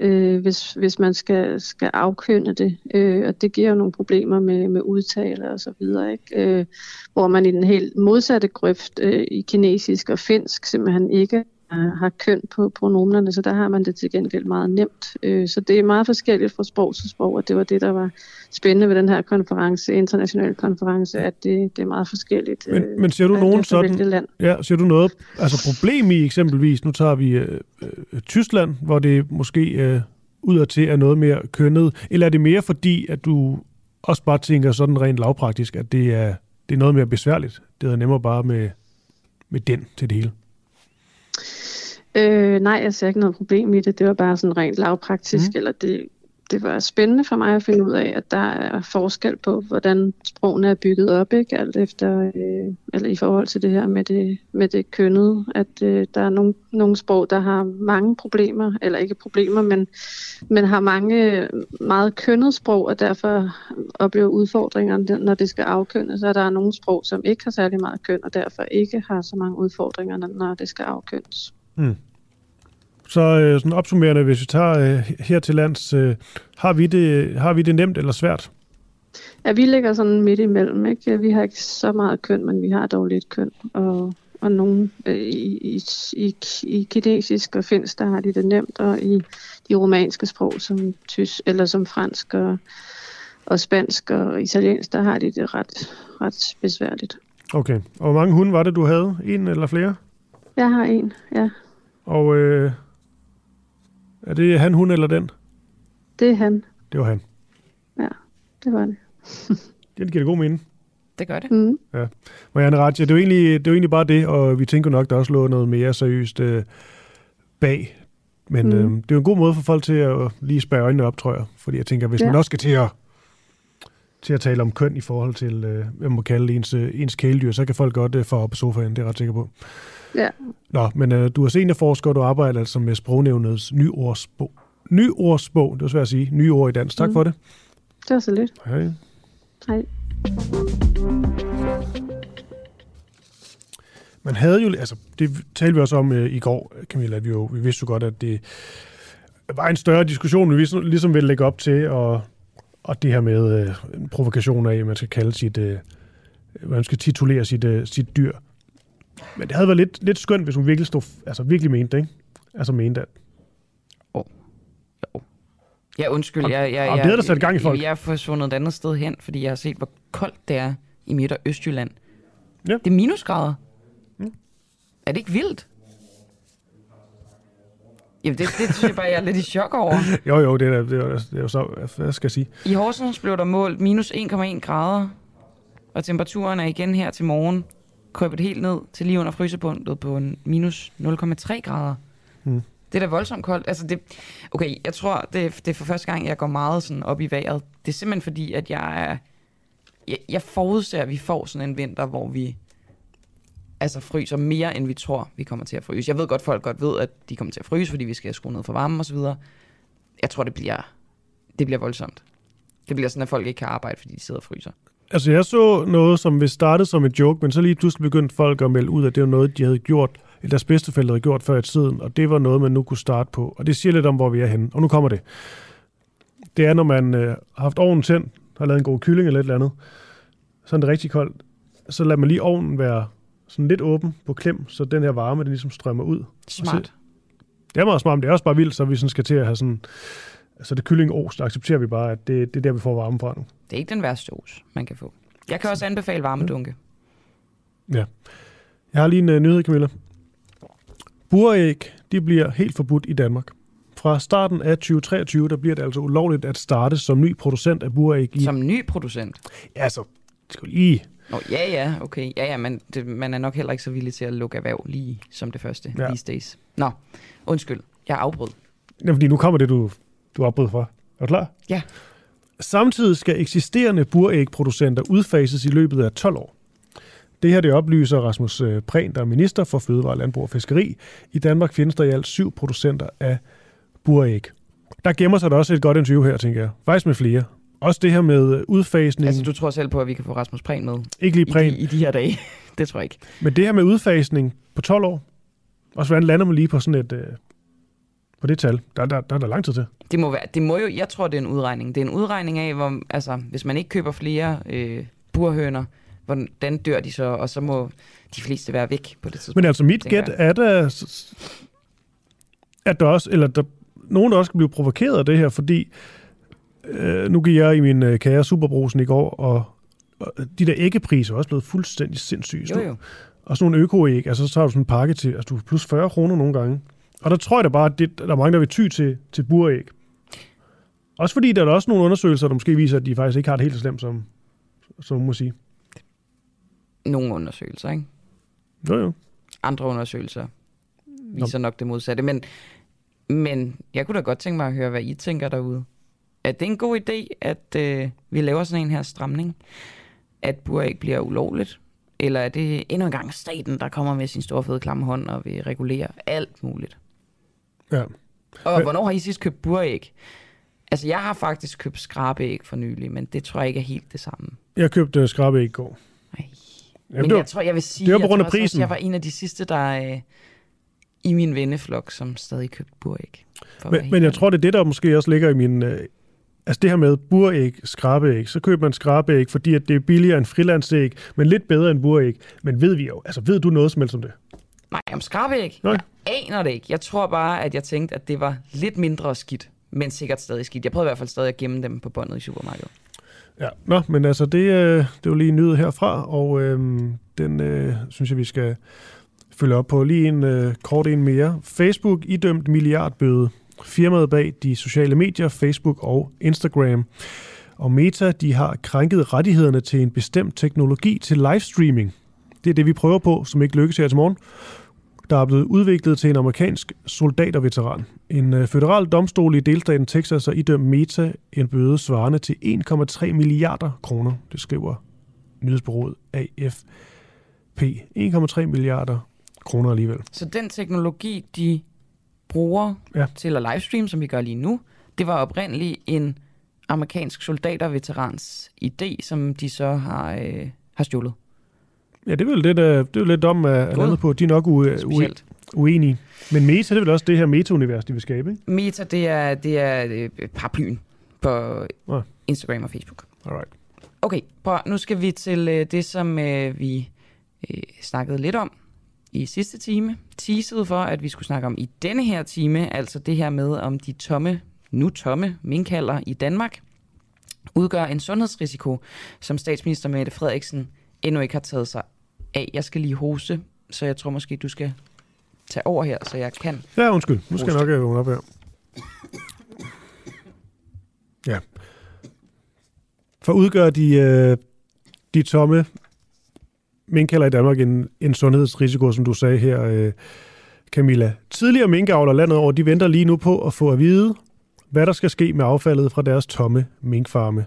øh, hvis, hvis man skal, skal afkønne det. Øh, og det giver jo nogle problemer med, med udtale og så videre. Ikke? Øh, hvor man i den helt modsatte grøft øh, i kinesisk og finsk simpelthen ikke har køn på pronomenerne, så der har man det til gengæld meget nemt. Øh, så det er meget forskelligt fra sprog til sprog, og det var det, der var spændende ved den her konference, international konference, at det, det er meget forskelligt. Men, øh, men ser du nogen sådan, land. ja, ser du noget, altså problem i eksempelvis, nu tager vi øh, øh, Tyskland, hvor det måske øh, til er noget mere kønnet, eller er det mere fordi, at du også bare tænker sådan rent lavpraktisk, at det er, det er noget mere besværligt? Det er nemmere bare med, med den til det hele. Øh, nej, jeg ser ikke noget problem i det. Det var bare sådan rent lavpraktisk, mm. eller det, det var spændende for mig at finde ud af, at der er forskel på, hvordan sprogene er bygget op, ikke? Alt efter, øh, eller i forhold til det her med det, med det kønnede, at øh, der er nogle, nogle sprog, der har mange problemer, eller ikke problemer, men, men har mange øh, meget kønnede sprog, og derfor oplever udfordringer, når det skal afkønnes. Så der er nogle sprog, som ikke har særlig meget køn, og derfor ikke har så mange udfordringer, når det skal afkønnes. Mm. Så øh, sådan opsummerende, hvis vi tager øh, her til lands, øh, har, vi det, har vi det nemt eller svært? Ja, vi ligger sådan midt imellem. Ikke? Vi har ikke så meget køn, men vi har dog lidt køn. Og, og nogle øh, i, i, i, i kinesisk og finsk, der har de det nemt, og i de romanske sprog, som tysk eller som fransk og, og spansk og italiensk, der har de det ret, ret besværligt. Okay. Og hvor mange hunde var det, du havde? En eller flere? Jeg har en, ja. Og øh, er det han, hun eller den? Det er han. Det var han. Ja, det var det. det giver det god mening. Det gør det. Mm. Ja. Marianne Ratje, det er, jo egentlig, det er jo egentlig bare det, og vi tænker nok, der også lå noget mere seriøst øh, bag. Men mm. øh, det er jo en god måde for folk til at lige spære øjnene op, tror jeg. Fordi jeg tænker, hvis ja. man også skal til at, til at tale om køn i forhold til, øh, hvad man må kalde ens, øh, ens kæledyr, så kan folk godt øh, få op på sofaen, det er jeg ret sikker på. Ja. Nå, men øh, du er seniorforsker, og du arbejder altså med sprognævnets nyordsbog. Nyordsbog, det var svært at sige. Nye ord i dansk. Tak mm. for det. Det var så lidt. Hej. Hej. Man havde jo, altså det talte vi også om øh, i går, Camilla, at vi jo, vi vidste jo godt, at det var en større diskussion, vi ligesom, ligesom ville lægge op til, og, og det her med øh, en provokation af, at man skal kalde sit, øh, man skal titulere sit, øh, sit dyr men det havde været lidt, lidt skønt, hvis hun virkelig, stod, altså virkelig mente det, ikke? Altså mente at... Oh. Jo. Ja, undskyld. Jeg, jeg, jeg, det havde der sat gang i folk. Jeg er forsvundet et andet sted hen, fordi jeg har set, hvor koldt det er i Midt- og Østjylland. Ja. Det er minusgrader. Mm. Er det ikke vildt? Jamen, det, det synes jeg bare, jeg er lidt i chok over. jo, jo, det er, det er, det er jo så, hvad skal jeg sige? I Horsens blev der målt minus 1,1 grader, og temperaturen er igen her til morgen krøbet helt ned til lige under frysepunktet på en minus 0,3 grader. Hmm. Det er da voldsomt koldt. Altså det, okay, jeg tror, det, det er for første gang, jeg går meget sådan op i vejret. Det er simpelthen fordi, at jeg er... Jeg, jeg forudser, at vi får sådan en vinter, hvor vi altså fryser mere, end vi tror, vi kommer til at fryse. Jeg ved godt, folk godt ved, at de kommer til at fryse, fordi vi skal skrue ned for varmen og så videre. Jeg tror, det bliver, det bliver voldsomt. Det bliver sådan, at folk ikke kan arbejde, fordi de sidder og fryser. Altså, jeg så noget, som vi startede som et joke, men så lige pludselig begyndte folk at melde ud, at det var noget, de havde gjort et asbestefelt havde gjort før i tiden, og det var noget, man nu kunne starte på. Og det siger lidt om, hvor vi er henne. Og nu kommer det. Det er, når man øh, har haft ovnen tændt, har lavet en god kylling eller et eller andet, så er det rigtig koldt, så lader man lige ovnen være sådan lidt åben på klem, så den her varme, den ligesom strømmer ud. Smart. Det er meget smart, men det er også bare vildt, så vi sådan skal til at have sådan, altså det kylling os, så accepterer vi bare, at det, det er der, vi får varme fra nu. Det er ikke den værste os, man kan få. Jeg kan også anbefale varmedunke. Ja. Jeg har lige en uh, nyhed, Camilla. Buræg, de bliver helt forbudt i Danmark. Fra starten af 2023, der bliver det altså ulovligt at starte som ny producent af buræg. I... Som ny producent? Ja, så skal lige... Nå, ja, ja, okay. Ja, ja, men det, man er nok heller ikke så villig til at lukke erhverv lige som det første ja. these days. Nå, undskyld. Jeg afbrød. Ja, fordi nu kommer det, du, du afbrød fra. Er du klar? Ja. Samtidig skal eksisterende burægproducenter udfases i løbet af 12 år. Det her det oplyser Rasmus øh, Prehn, der er minister for Fødevare, Landbrug og Fiskeri. I Danmark findes der i alt syv producenter af buræg. Der gemmer sig der også et godt interview her, tænker jeg. Faktisk med flere. Også det her med udfasning. Altså, du tror selv på, at vi kan få Rasmus Prehn med? Ikke lige Prehn. I, de, I de her dage. det tror jeg ikke. Men det her med udfasning på 12 år, også hvordan lander man lige på sådan et... På det tal, der, der, der er der lang tid til. Det må, være, det må jo, jeg tror, det er en udregning. Det er en udregning af, hvor, altså, hvis man ikke køber flere øh, burhøner, hvordan dør de så, og så må de fleste være væk på det tidspunkt. Men altså mit gæt er der, at der også, eller der, nogen der også skal blive provokeret af det her, fordi øh, nu gik jeg i min øh, kære Superbrusen i går, og, og de der æggepriser er også blevet fuldstændig sindssyge. Jo, jo. Og sådan nogle økoæg, altså så tager du sådan en pakke til, altså du plus 40 kroner nogle gange. Og der tror jeg da bare, at det, der er mange, der vil ty til, til buræg. Også fordi der er også nogle undersøgelser, der måske viser, at de faktisk ikke har det helt så slemt, som, som man må sige. Nogle undersøgelser, ikke? Jo, jo. Andre undersøgelser viser Nå. nok det modsatte. Men, men jeg kunne da godt tænke mig at høre, hvad I tænker derude. Er det en god idé, at øh, vi laver sådan en her stramning? At buræg bliver ulovligt? Eller er det endnu en gang staten, der kommer med sin store fede klamme hånd og vil regulere alt muligt? Ja. Og men... hvornår har I sidst købt buræg? Altså, jeg har faktisk købt skrabeæg for nylig, men det tror jeg ikke er helt det samme. Jeg købte uh, skrabeæg i går. Nej. Men jeg tror, jeg vil sige, det var på grund af prisen. Også, jeg var en af de sidste, der øh, i min venneflok, som stadig købte buræg. Men, men jeg tror, det er det, der måske også ligger i min... Øh, altså det her med buræg, skrabeæg, så køber man skrabeæg, fordi at det er billigere end frilandsæg, men lidt bedre end buræg. Men ved vi jo, altså ved du noget som helst om det? Nej, om skrabeæg? Nej. Jeg aner det ikke. Jeg tror bare, at jeg tænkte, at det var lidt mindre skidt, men sikkert stadig skidt. Jeg prøvede i hvert fald stadig at gemme dem på båndet i supermarkedet. Ja, nå, men altså det, øh, det var lige nyhed herfra, og øh, den øh, synes jeg, vi skal følge op på. Lige en øh, kort en mere. Facebook idømt milliardbøde. Firmaet bag de sociale medier, Facebook og Instagram. Og Meta, de har krænket rettighederne til en bestemt teknologi til livestreaming. Det er det, vi prøver på, som ikke lykkes her til morgen der er blevet udviklet til en amerikansk soldaterveteran. En øh, federal domstol i delstaten Texas har idømt Meta en bøde svarende til 1,3 milliarder kroner, det skriver nyhedsbureauet AFP. 1,3 milliarder kroner alligevel. Så den teknologi, de bruger ja. til at livestream, som vi gør lige nu, det var oprindeligt en amerikansk soldaterveterans idé, som de så har, øh, har stjålet. Ja, det er vel det, der, det er lidt dom af landet på. De er nok u, u, uenige. Men Meta, det er vel også det her meta-univers, de vil skabe, ikke? Meta, det er, det er øh, paraplyen på ja. Instagram og Facebook. Alright. Okay, prøv, nu skal vi til øh, det, som øh, vi øh, snakkede lidt om i sidste time. Teasede for, at vi skulle snakke om i denne her time, altså det her med, om de tomme, nu tomme minkhalder i Danmark udgør en sundhedsrisiko, som statsminister Mette Frederiksen endnu ikke har taget sig af. Jeg skal lige hoste, så jeg tror måske, du skal tage over her, så jeg kan. Ja, undskyld. Nu skal jeg nok vågne op her. Ja. For udgør de, øh, de tomme minkælder i Danmark en, en sundhedsrisiko, som du sagde her, øh, Camilla. Tidligere minkavler landet over, de venter lige nu på at få at vide, hvad der skal ske med affaldet fra deres tomme minkfarme.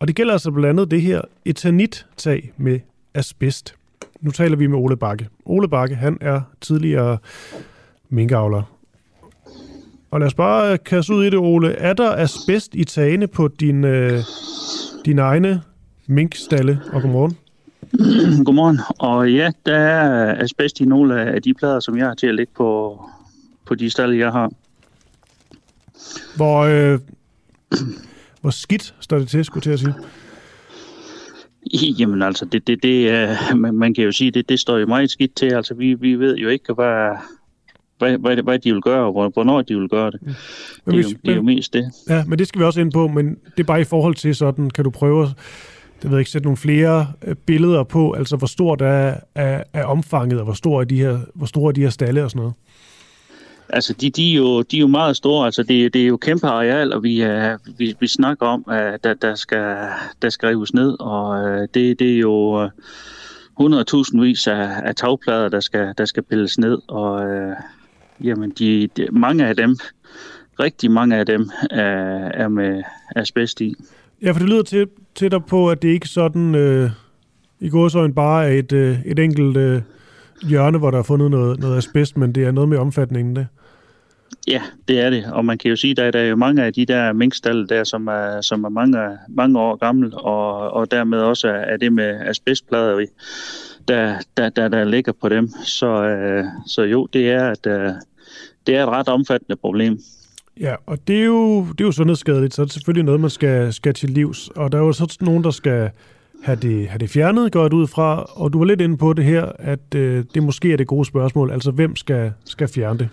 Og det gælder altså blandt andet det her eternit-tag med asbest. Nu taler vi med Ole Bakke. Ole Bakke, han er tidligere minkavler. Og lad os bare kaste ud i det, Ole. Er der asbest i tagene på din, øh, din egne minkstalle? Og godmorgen. Godmorgen. Og ja, der er asbest i nogle af de plader, som jeg har til at lægge på, på de steder, jeg har. Hvor, øh, hvor skidt står det til, skulle til at sige? Jamen altså, det, det, det, uh, man, man kan jo sige, det, det står jo meget skidt til. Altså, vi, vi ved jo ikke, hvad, hvad, hvad, hvad de vil gøre, og hvornår de vil gøre det. Mm. Det, er, jo, det er jo mest det. Ja, men det skal vi også ind på, men det er bare i forhold til sådan, kan du prøve at det ved ikke, sætte nogle flere øh, billeder på, altså hvor stort er, er, er omfanget, og hvor store er de her, hvor store er de her stalle og sådan noget? Altså, de, de, er jo, de er jo meget store. Altså, det, det er jo kæmpe areal, og vi, uh, vi, vi snakker om, at der, der, skal, der skal rives ned, og uh, det, det er jo øh, 100.000 vis af, af tagplader, der skal, der skal pilles ned, og uh, jamen, de, de, mange af dem, rigtig mange af dem, er, er med asbest i. Ja, for det lyder til, til dig på, at det ikke sådan Uh i godsøjne bare er et, øh, et enkelt øh, hjørne, hvor der er fundet noget, noget asbest, men det er noget med omfatningen det. Ja, det er det. Og man kan jo sige, at der er jo mange af de der minkstalle der, som er, som er mange, mange år gamle, og, og dermed også er det med asbestplader, der, der, der, der ligger på dem. Så, øh, så jo, det er, at, øh, det er et ret omfattende problem. Ja, og det er jo, det er jo sundhedsskadeligt, så det er selvfølgelig noget, man skal, skal til livs. Og der er jo så nogen, der skal have det, have det fjernet, går ud fra. Og du var lidt inde på det her, at øh, det måske er det gode spørgsmål. Altså, hvem skal, skal fjerne det?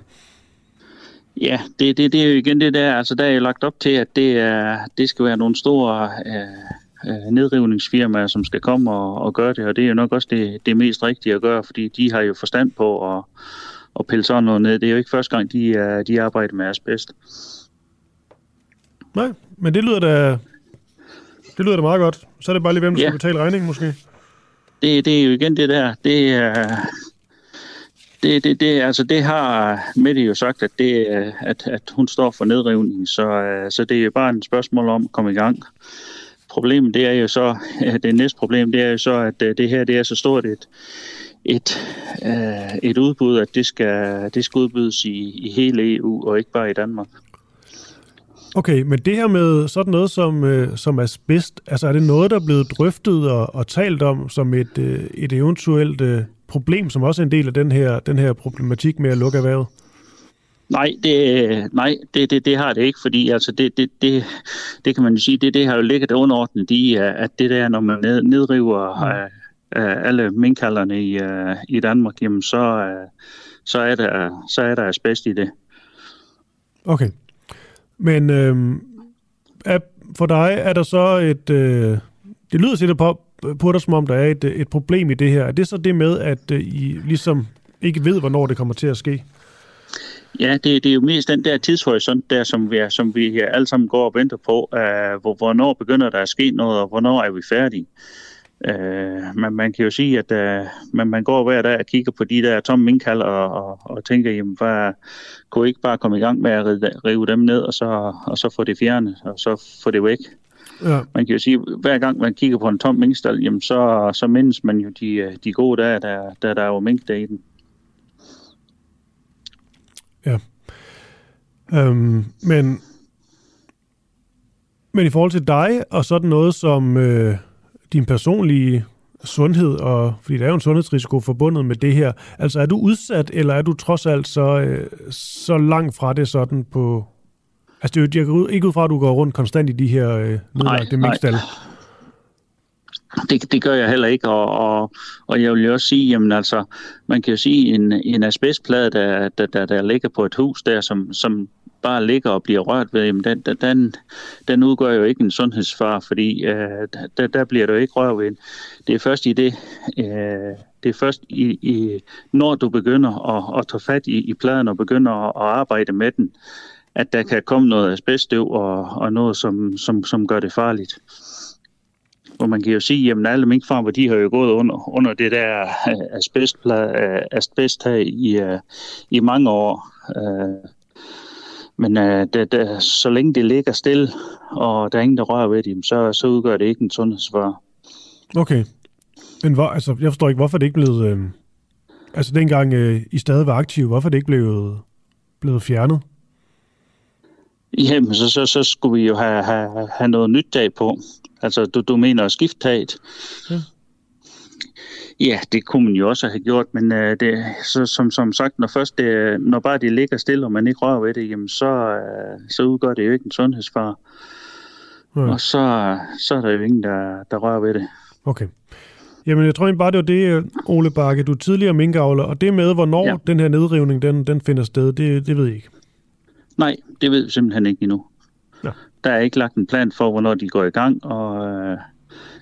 Ja, det, det, det er jo igen det der. Altså, der er jo lagt op til, at det, er, det skal være nogle store øh, øh, nedrivningsfirmaer, som skal komme og, og gøre det. Og det er jo nok også det, det mest rigtige at gøre, fordi de har jo forstand på at at pille sådan noget ned. Det er jo ikke første gang, de, er, de arbejder med asbest. Nej, men det lyder da, det lyder da meget godt. Så er det bare lige, hvem der ja. skal betale regningen måske. Det, det er jo igen det der. Det er... Det, det, det, altså det har Mette jo sagt, at, det, at, at hun står for nedrivning, så, så det er jo bare et spørgsmål om at komme i gang. Problemet det er jo så, det næste problem, det er jo så, at det her det er så stort et, et, øh, et udbud, at det skal, det skal udbydes i, i hele EU og ikke bare i Danmark. Okay, men det her med sådan noget som, øh, som asbest, altså er det noget, der er blevet drøftet og, og talt om som et, øh, et eventuelt øh, problem, som også er en del af den her, den her problematik med at lukke erhvervet? Nej, det, nej det, det, det har det ikke, fordi altså det, det, det, det kan man jo sige, det, det har jo ligget underordnet i, at det der, når man nedriver mm øh, alle minkalderne i, øh, i Danmark, jamen så, øh, så, er der, så er der asbest i det. Okay. Men øh, er, for dig er der så et... Øh, det lyder sikkert på, på dig, som om der er et, et problem i det her. Er det så det med, at øh, I ligesom ikke ved, hvornår det kommer til at ske? Ja, det, det er jo mest den der tidshorisont der, som vi, som vi alle sammen går og venter på. Uh, hvor, hvornår begynder der at ske noget, og hvornår er vi færdige? Øh, men man kan jo sige, at øh, man, man går hver dag og kigger på de der tomme minkhaller og, og, og tænker, jamen, hvad, kunne ikke bare komme i gang med at rive, rive dem ned, og så, og så få det fjernet, og så få det væk. Ja. Man kan jo sige, at hver gang man kigger på en tom minkstal, jamen, så, så mindes man jo de, de gode dage, der, der, der er jo mink der i den. Ja. Øhm, men, men i forhold til dig, og sådan noget som... Øh din personlige sundhed, og fordi der er jo en sundhedsrisiko forbundet med det her. Altså er du udsat, eller er du trods alt så, øh, så langt fra det sådan på... Altså det er jo, ikke ud fra, at du går rundt konstant i de her øh, nedlagte minkstalle. Det, det gør jeg heller ikke, og, og, og jeg vil jo også sige, jamen altså, man kan jo sige, en, en asbestplade, der, der, der, der ligger på et hus der, som, som bare ligger og bliver rørt ved, jamen den, den, den udgør jo ikke en sundhedsfar, fordi øh, der, der bliver du ikke rørt ved. Det er først i det, øh, det er først i, i, når du begynder at, at tage fat i, i pladen og begynder at, at arbejde med den, at der kan komme noget asbeststøv og, og noget, som, som, som gør det farligt. Og man kan jo sige, at alle minkfarmer, de har jo gået under, under det der øh, asbestplade, øh, asbest her i, øh, i mange år. Øh, men øh, det, det, så længe det ligger stille, og der er ingen, der rører ved dem, så, så udgør det ikke en sundhedsvar. Okay. Men hvor, altså, jeg forstår ikke, hvorfor det ikke blev... Øh, altså dengang øh, I stadig var aktive, hvorfor det ikke blev, blevet fjernet? Jamen, så, så, så skulle vi jo have, have, have noget nyt tag på. Altså, du, du mener skifttaget? Ja. Ja, det kunne man jo også have gjort, men øh, det, så, som, som sagt, når, først det, når bare det ligger stille, og man ikke rører ved det, jamen så, øh, så udgør det jo ikke en sundhedsfar. Ja. Og så, så er der jo ingen, der, der rører ved det. Okay. Jamen, jeg tror egentlig bare, det var det, Ole Bakke. Du er tidligere minkavler, og det med, hvornår ja. den her nedrivning den, den finder sted, det, det ved jeg ikke. Nej, det ved vi simpelthen ikke endnu. Ja. Der er ikke lagt en plan for, hvornår de går i gang, og øh,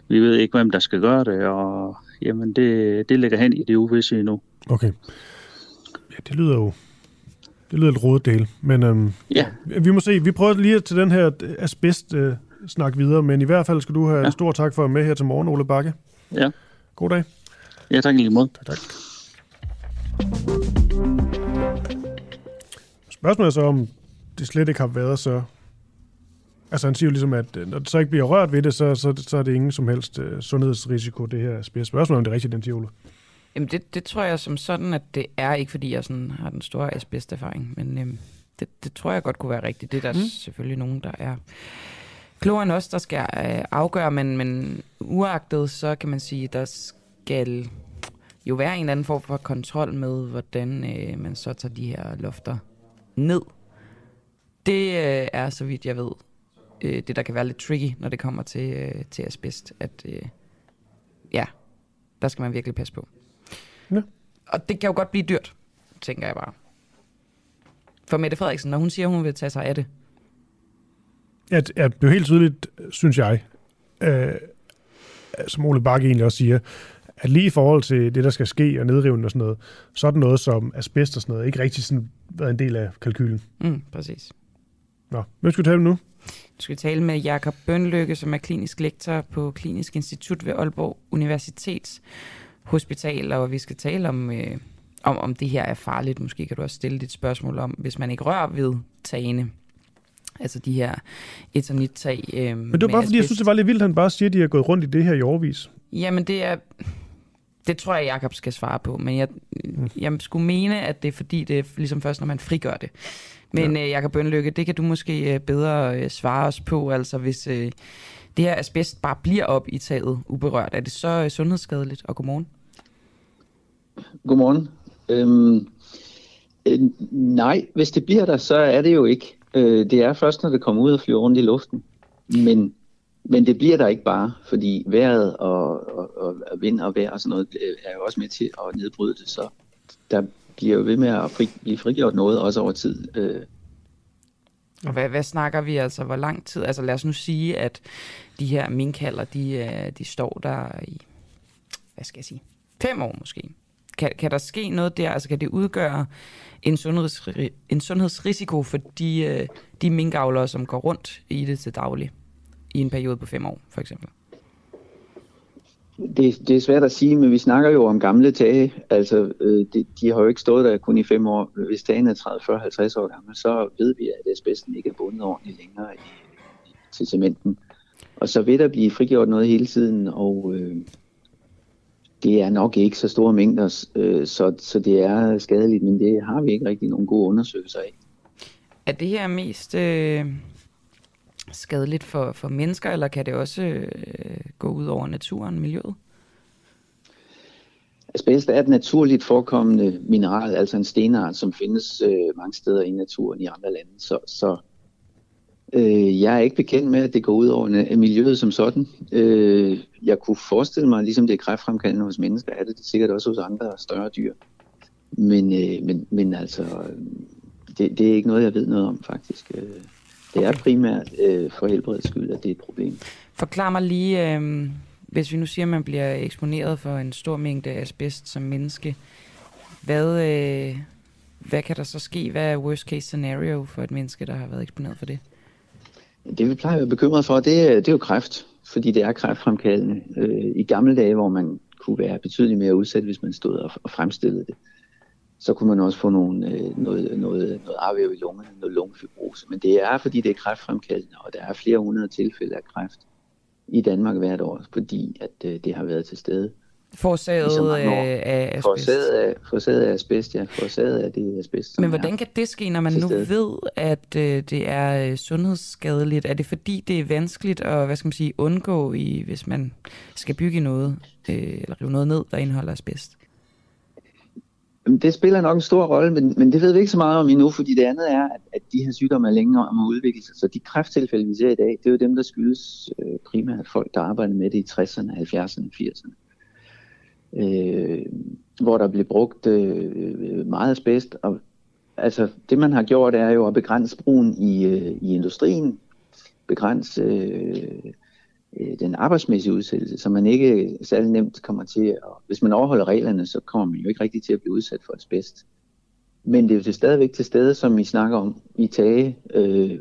vi ved ikke, hvem der skal gøre det, og jamen, det, det ligger hen i det uvisse endnu. Okay. Ja, det lyder jo det lyder lidt rodet del, men øhm, ja. vi må se. Vi prøver lige til den her asbest øh, snak videre, men i hvert fald skal du have ja. stor tak for at med her til morgen, Ole Bakke. Ja. God dag. Ja, tak lige måde. Tak, tak. Spørgsmålet er så, om det slet ikke har været så... Altså han siger jo ligesom, at øh, når det så ikke bliver rørt ved det, så, så, så er det ingen som helst uh, sundhedsrisiko, det her asbest. Spørgsmålet om det er rigtigt, den siger Jamen det, det tror jeg som sådan, at det er ikke, fordi jeg sådan har den store asbesterfaring, men øhm, det, det tror jeg godt kunne være rigtigt. Det er der mm. selvfølgelig nogen, der er klogere end os, der skal øh, afgøre, men, men uagtet, så kan man sige, der skal jo være en eller anden form for kontrol med, hvordan øh, man så tager de her lofter ned. Det øh, er, så vidt jeg ved, øh, det der kan være lidt tricky, når det kommer til, øh, til asbest, at øh, ja, der skal man virkelig passe på. Ja. Og det kan jo godt blive dyrt, tænker jeg bare. For Mette Frederiksen, når hun siger, hun vil tage sig af det, at, at det er helt tydeligt, synes jeg, øh, som Ole Bakke egentlig også siger, at lige i forhold til det, der skal ske og nedrivning og sådan noget, så er det noget som asbest og sådan noget, ikke rigtig sådan været en del af kalkylen. Mm, præcis. Nå, hvem skal vi med nu? Du skal tale med Jakob Bønlykke, som er klinisk lektor på Klinisk Institut ved Aalborg Universitets Hospital, og vi skal tale om, øh, om, om det her er farligt. Måske kan du også stille dit spørgsmål om, hvis man ikke rører ved tagene. Altså de her eternit-tag. Øh, Men det var bare fordi, jeg synes, det var lidt vildt, at han bare siger, at de har gået rundt i det her i overvis. Jamen det er... Det tror jeg, Jacob skal svare på, men jeg, mm. jeg skulle mene, at det er fordi, det er ligesom først, når man frigør det. Men ja. øh, Jacob Bønlykke, det kan du måske øh, bedre øh, svare os på. Altså hvis øh, det her asbest bare bliver op i taget uberørt, er det så øh, sundhedsskadeligt? Og godmorgen. Godmorgen. Øhm, øh, nej, hvis det bliver der, så er det jo ikke. Øh, det er først, når det kommer ud og flyver rundt i luften. Men, men det bliver der ikke bare, fordi vejret og, og, og vind og vejr og sådan noget øh, er jo også med til at nedbryde det, så der bliver jo ved med at fri, blive frigjort noget også over tid. Øh. Og hvad, hvad snakker vi altså, hvor lang tid? Altså lad os nu sige, at de her minkhaller, de, øh, de står der i, hvad skal jeg sige, fem år måske. Kan, kan der ske noget der? Altså kan det udgøre en, sundheds, en sundhedsrisiko for de, øh, de minkavlere, som går rundt i det til daglig i en periode på fem år, for eksempel? Det, det er svært at sige, men vi snakker jo om gamle tage. Altså, øh, de, de har jo ikke stået der kun i fem år. Hvis tagen er 30, 40, 50 år gammel, så ved vi, at asbesten ikke er bundet ordentligt længere i, i, til cementen. Og så vil der blive frigjort noget hele tiden, og øh, det er nok ikke så store mængder, øh, så, så det er skadeligt, men det har vi ikke rigtig nogen gode undersøgelser af. Er det her mest øh, skadeligt for, for mennesker, eller kan det også øh, gå ud over naturen, miljøet? Altså, Asbest er et naturligt forekommende mineral, altså en stenart, som findes øh, mange steder i naturen i andre lande. Så, så Øh, jeg er ikke bekendt med, at det går ud over miljøet som sådan. Øh, jeg kunne forestille mig, ligesom det er kræftfremkaldende hos mennesker, er det, det sikkert også hos andre større dyr. Men, øh, men, men altså, øh, det, det er ikke noget, jeg ved noget om faktisk. Øh, det er primært øh, for helbredets skyld, at det er et problem. Forklar mig lige, øh, hvis vi nu siger, at man bliver eksponeret for en stor mængde asbest som menneske, hvad, øh, hvad kan der så ske? Hvad er worst case scenario for et menneske, der har været eksponeret for det? Det vi plejer at være bekymret for, det, er, det er jo kræft, fordi det er kræftfremkaldende. Øh, I gamle dage, hvor man kunne være betydeligt mere udsat, hvis man stod og, og fremstillede det, så kunne man også få nogle, øh, noget, noget, noget arvæv i lungerne, noget lungefibrose. Men det er, fordi det er kræftfremkaldende, og der er flere hundrede tilfælde af kræft i Danmark hvert år, fordi at øh, det har været til stede. Forårsaget af, af asbest. Forårsaget af, forårsaget af asbest, ja. Forårsaget af det asbest. Men hvordan kan det ske, når man nu ved, at øh, det er øh, sundhedsskadeligt? Er det fordi, det er vanskeligt at hvad skal man sige, undgå, i, hvis man skal bygge noget, øh, eller rive noget ned, der indeholder asbest? Det spiller nok en stor rolle, men, men det ved vi ikke så meget om endnu, fordi det andet er, at, at de her sygdomme er længere om at udvikle sig. Så de kræfttilfælde, vi ser i dag, det er jo dem, der skyldes øh, primært folk, der arbejder med det i 60'erne, 70'erne, 80'erne. Øh, hvor der blev brugt øh, meget asbest. Og, altså, det man har gjort, er jo at begrænse brugen i, øh, i industrien, begrænse øh, øh, den arbejdsmæssige udsættelse, så man ikke særlig nemt kommer til, og hvis man overholder reglerne, så kommer man jo ikke rigtig til at blive udsat for asbest. Men det er jo stadigvæk til stede, som I snakker om, i tage, øh,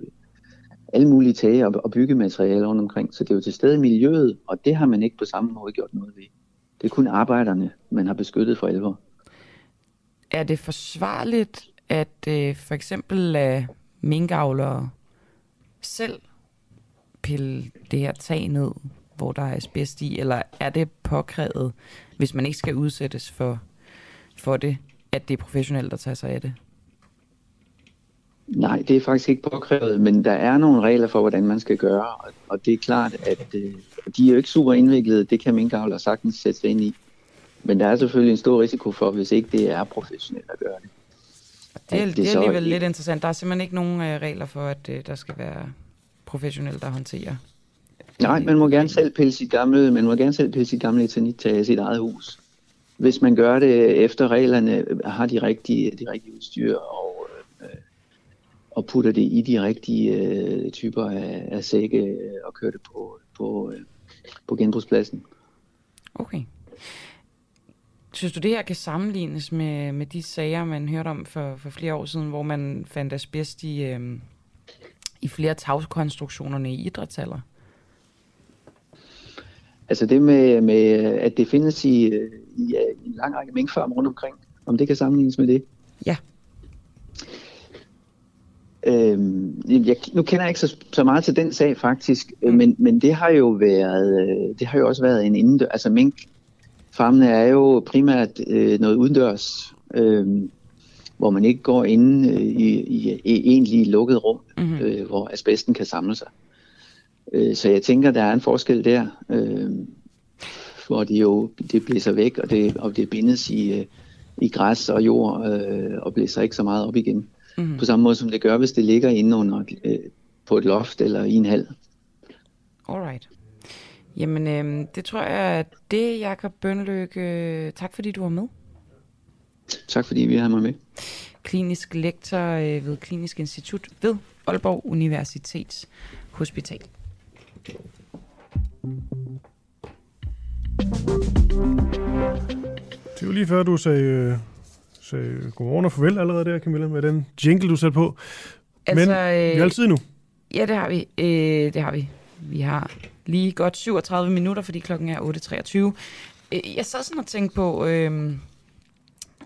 alle mulige tage og, og byggematerialer rundt omkring, så det er jo til stede i miljøet, og det har man ikke på samme måde gjort noget ved. Det er kun arbejderne, man har beskyttet for alvor. Er det forsvarligt, at øh, for eksempel lade minkavlere selv pille det her tag ned, hvor der er asbest i, eller er det påkrævet, hvis man ikke skal udsættes for, for det, at det er professionelt, der tager sig af det? Nej, det er faktisk ikke påkrævet, men der er nogle regler for, hvordan man skal gøre, og det er klart, at øh, de er jo ikke super indviklede, det kan minkavler sagtens sætte sig ind i. Men der er selvfølgelig en stor risiko for, hvis ikke det er professionelt at gøre det. Det er, det, det er alligevel lidt interessant. Der er simpelthen ikke nogen øh, regler for, at øh, der skal være professionelt, der håndterer. Nej, man må gerne selv pille sit gamle, man må gerne selv pille sit gamle eternit i sit eget hus. Hvis man gør det efter reglerne, har de rigtige, de rigtige udstyr og, øh, og putter det i de rigtige øh, typer af, af sække og kører det på, på, øh, på genbrugspladsen. Okay. Synes du, det her kan sammenlignes med, med de sager, man hørte om for, for flere år siden, hvor man fandt asbest i, øh, i flere tagkonstruktionerne i idrætshaller? Altså det med, med at det findes i, i, i en lang række minkfarmer rundt omkring, om det kan sammenlignes med det? Ja. Øhm, jeg, nu kender jeg ikke så, så meget til den sag faktisk, mm. men, men det har jo været, det har jo også været en indendør, altså minkfarmene er jo primært øh, noget udendørs, øh, hvor man ikke går inde øh, i, i, i egentlig lukket rum, mm-hmm. øh, hvor asbesten kan samle sig. Øh, så jeg tænker, der er en forskel der, øh, hvor det jo det blæser væk, og det, og det bindes i, øh, i græs og jord, øh, og blæser ikke så meget op igen. Mm-hmm. På samme måde som det gør, hvis det ligger inde under, øh, på et loft eller i en hal. Alright. Jamen, øh, det tror jeg, at det, Jakob Bønløk, øh, tak fordi du var med. Tak fordi vi har mig med. Klinisk lektor øh, ved Klinisk Institut ved Aalborg Universitets Hospital. Det var lige før, du sagde, øh, sagde godmorgen og farvel allerede der, Camilla, med den jingle, du satte på. Altså, Men øh, vi har altid nu. Ja, det har vi. Øh, det har vi. Vi har lige godt 37 minutter, fordi klokken er 8.23. Øh, jeg sad sådan og tænkte på, øh,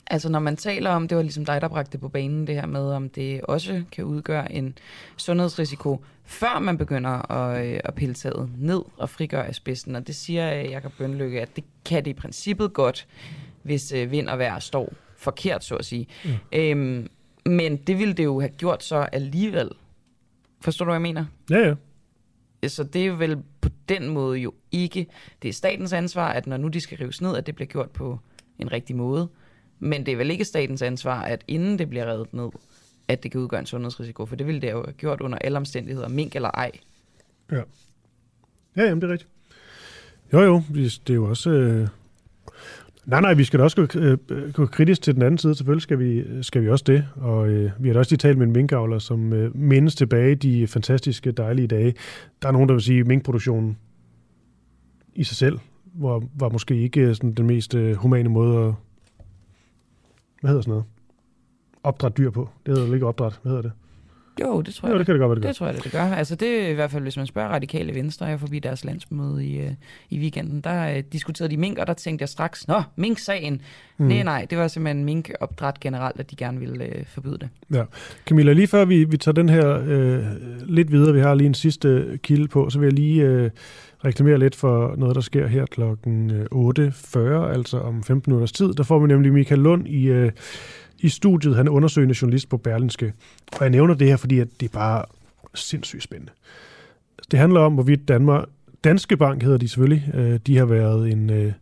Altså når man taler om, det var ligesom dig, der bragte det på banen, det her med, om det også kan udgøre en sundhedsrisiko, før man begynder at, øh, at pille taget ned og frigøre asbesten. Og det siger øh, Jakob Bønlykke, at det kan det i princippet godt, hvis øh, vind og vejr står forkert, så at sige. Mm. Øhm, men det ville det jo have gjort så alligevel. Forstår du, hvad jeg mener? Ja, ja. Så det er vel på den måde jo ikke, det er statens ansvar, at når nu de skal rives ned, at det bliver gjort på en rigtig måde. Men det er vel ikke statens ansvar, at inden det bliver reddet ned, at det kan udgøre en sundhedsrisiko, for det ville det jo have gjort under alle omstændigheder, mink eller ej. Ja. Ja, jamen det er rigtigt. Jo, jo, det er jo også... Øh... Nej, nej, vi skal da også gå, øh, gå kritisk til den anden side. Selvfølgelig skal vi, skal vi også det. Og øh, vi har da også lige talt med en minkavler, som øh, mindes tilbage de fantastiske, dejlige dage. Der er nogen, der vil sige, at minkproduktionen i sig selv var, var måske ikke øh, sådan den mest øh, humane måde at, hvad hedder sådan noget? Opdræt dyr på. Det hedder vel ikke opdræt. Hvad hedder det? Jo, det tror Jo, jeg. det kan det godt være, det gør. Det tror jeg, det, det gør. Altså det er i hvert fald, hvis man spørger radikale venstre, jeg forbi deres landsmøde i, øh, i weekenden, der øh, diskuterede de mink, og der tænkte jeg straks, nå, mink-sagen. Mm. Nej, nej, det var simpelthen minkopdræt generelt, at de gerne ville øh, forbyde det. Ja. Camilla, lige før vi, vi tager den her øh, lidt videre, vi har lige en sidste kilde på, så vil jeg lige øh, reklamere lidt for noget, der sker her klokken øh, 8.40, altså om 15 minutters tid. Der får vi nemlig Michael Lund i, øh, i studiet. Han er undersøgende journalist på Berlinske. Og jeg nævner det her, fordi at det er bare sindssygt spændende. Det handler om, hvorvidt Danmark, Danske Bank hedder de selvfølgelig, øh, de har været en, øh,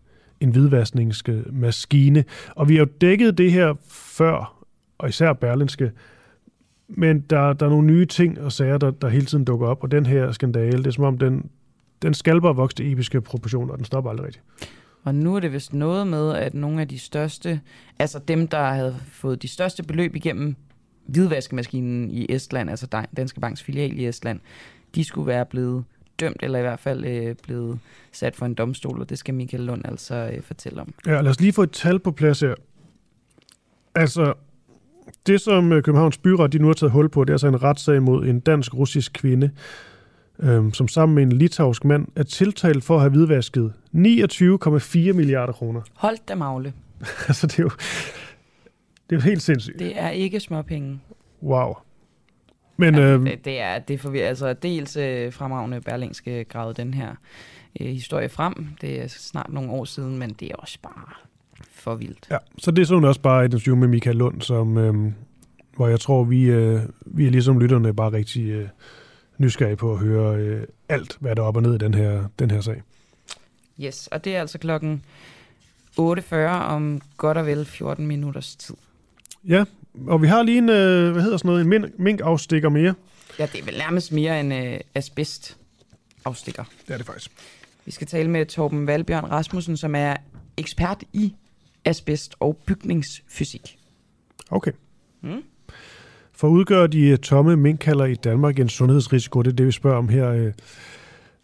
en hvidvaskningsmaskine. Og vi har jo dækket det her før, og især Berlinske, men der, der er nogle nye ting og sager, der, der hele tiden dukker op, og den her skandale, det er som om, den, den skal bare vokse til episke proportioner, og den stopper aldrig rigtigt. Og nu er det vist noget med, at nogle af de største, altså dem, der havde fået de største beløb igennem hvidvaskemaskinen i Estland, altså Dan- Danske Banks filial i Estland, de skulle være blevet dømt, eller i hvert fald øh, blevet sat for en domstol, og det skal Michael Lund altså øh, fortælle om. Ja, lad os lige få et tal på plads her. Altså, det som øh, Københavns Byret de nu har taget hul på, det er altså en retssag mod en dansk-russisk kvinde, øhm, som sammen med en litauisk mand er tiltalt for at have hvidvasket 29,4 milliarder kroner. Hold da magle. altså, det er jo, det er jo helt sindssygt. Det er ikke småpenge. Wow. Men øhm, Det, det er, det får vi altså dels øh, fremragende Berlingske gravet den her øh, historie frem. Det er snart nogle år siden, men det er også bare for vildt. Ja, så det er sådan også bare et interview med Michael Lund, som, øhm, hvor jeg tror, vi, øh, vi er ligesom lytterne bare rigtig øh, nysgerrige på at høre øh, alt, hvad der er op og ned i den her, den her sag. Yes, og det er altså klokken 8.40 om godt og vel 14 minutters tid. Ja, og vi har lige en, øh, hvad hedder sådan noget, en min- minkafstikker mere. Ja, det er vel nærmest mere en øh, asbest afstikker. Det er det faktisk. Vi skal tale med Torben Valbjørn Rasmussen, som er ekspert i asbest og bygningsfysik. Okay. Mm. For udgør de øh, tomme minkkalder i Danmark en sundhedsrisiko? Det er det, vi spørger om her øh,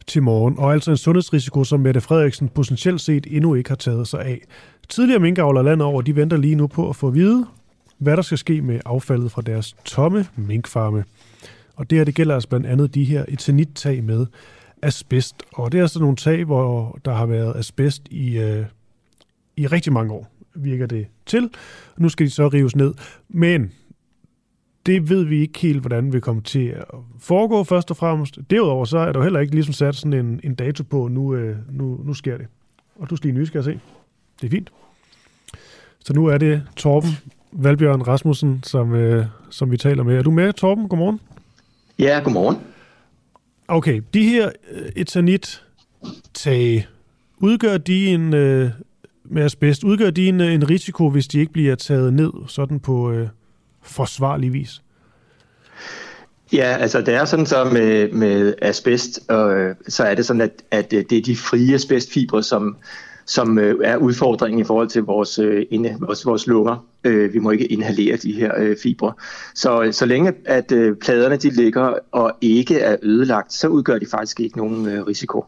til morgen. Og altså en sundhedsrisiko, som Mette Frederiksen potentielt set endnu ikke har taget sig af. Tidligere minkavlere landet over, de venter lige nu på at få at vide, hvad der skal ske med affaldet fra deres tomme minkfarme. Og det her, det gælder altså blandt andet de her etanittag med asbest. Og det er altså nogle tag, hvor der har været asbest i, øh, i rigtig mange år, virker det til. Nu skal de så rives ned. Men det ved vi ikke helt, hvordan vi kommer til at foregå først og fremmest. Derudover så er der jo heller ikke ligesom sat sådan en, en dato på, nu, øh, nu, nu sker det. Og du skal lige skal jeg se. Det er fint. Så nu er det Torben Valbjørn Rasmussen, som, øh, som vi taler med. Er du med, Torben? Godmorgen. Ja, godmorgen. Okay, de her øh, eternit-tage, udgør de en, øh, med asbest, udgør de en, øh, en risiko, hvis de ikke bliver taget ned sådan på øh, forsvarlig vis? Ja, altså det er sådan så med, med asbest, øh, så er det sådan, at, at øh, det er de frie asbestfibre, som, som øh, er udfordringen i forhold til vores, øh, inde, vores, vores lunger. Øh, vi må ikke inhalere de her øh, fibre. Så, så længe at øh, pladerne de ligger og ikke er ødelagt, så udgør de faktisk ikke nogen øh, risiko.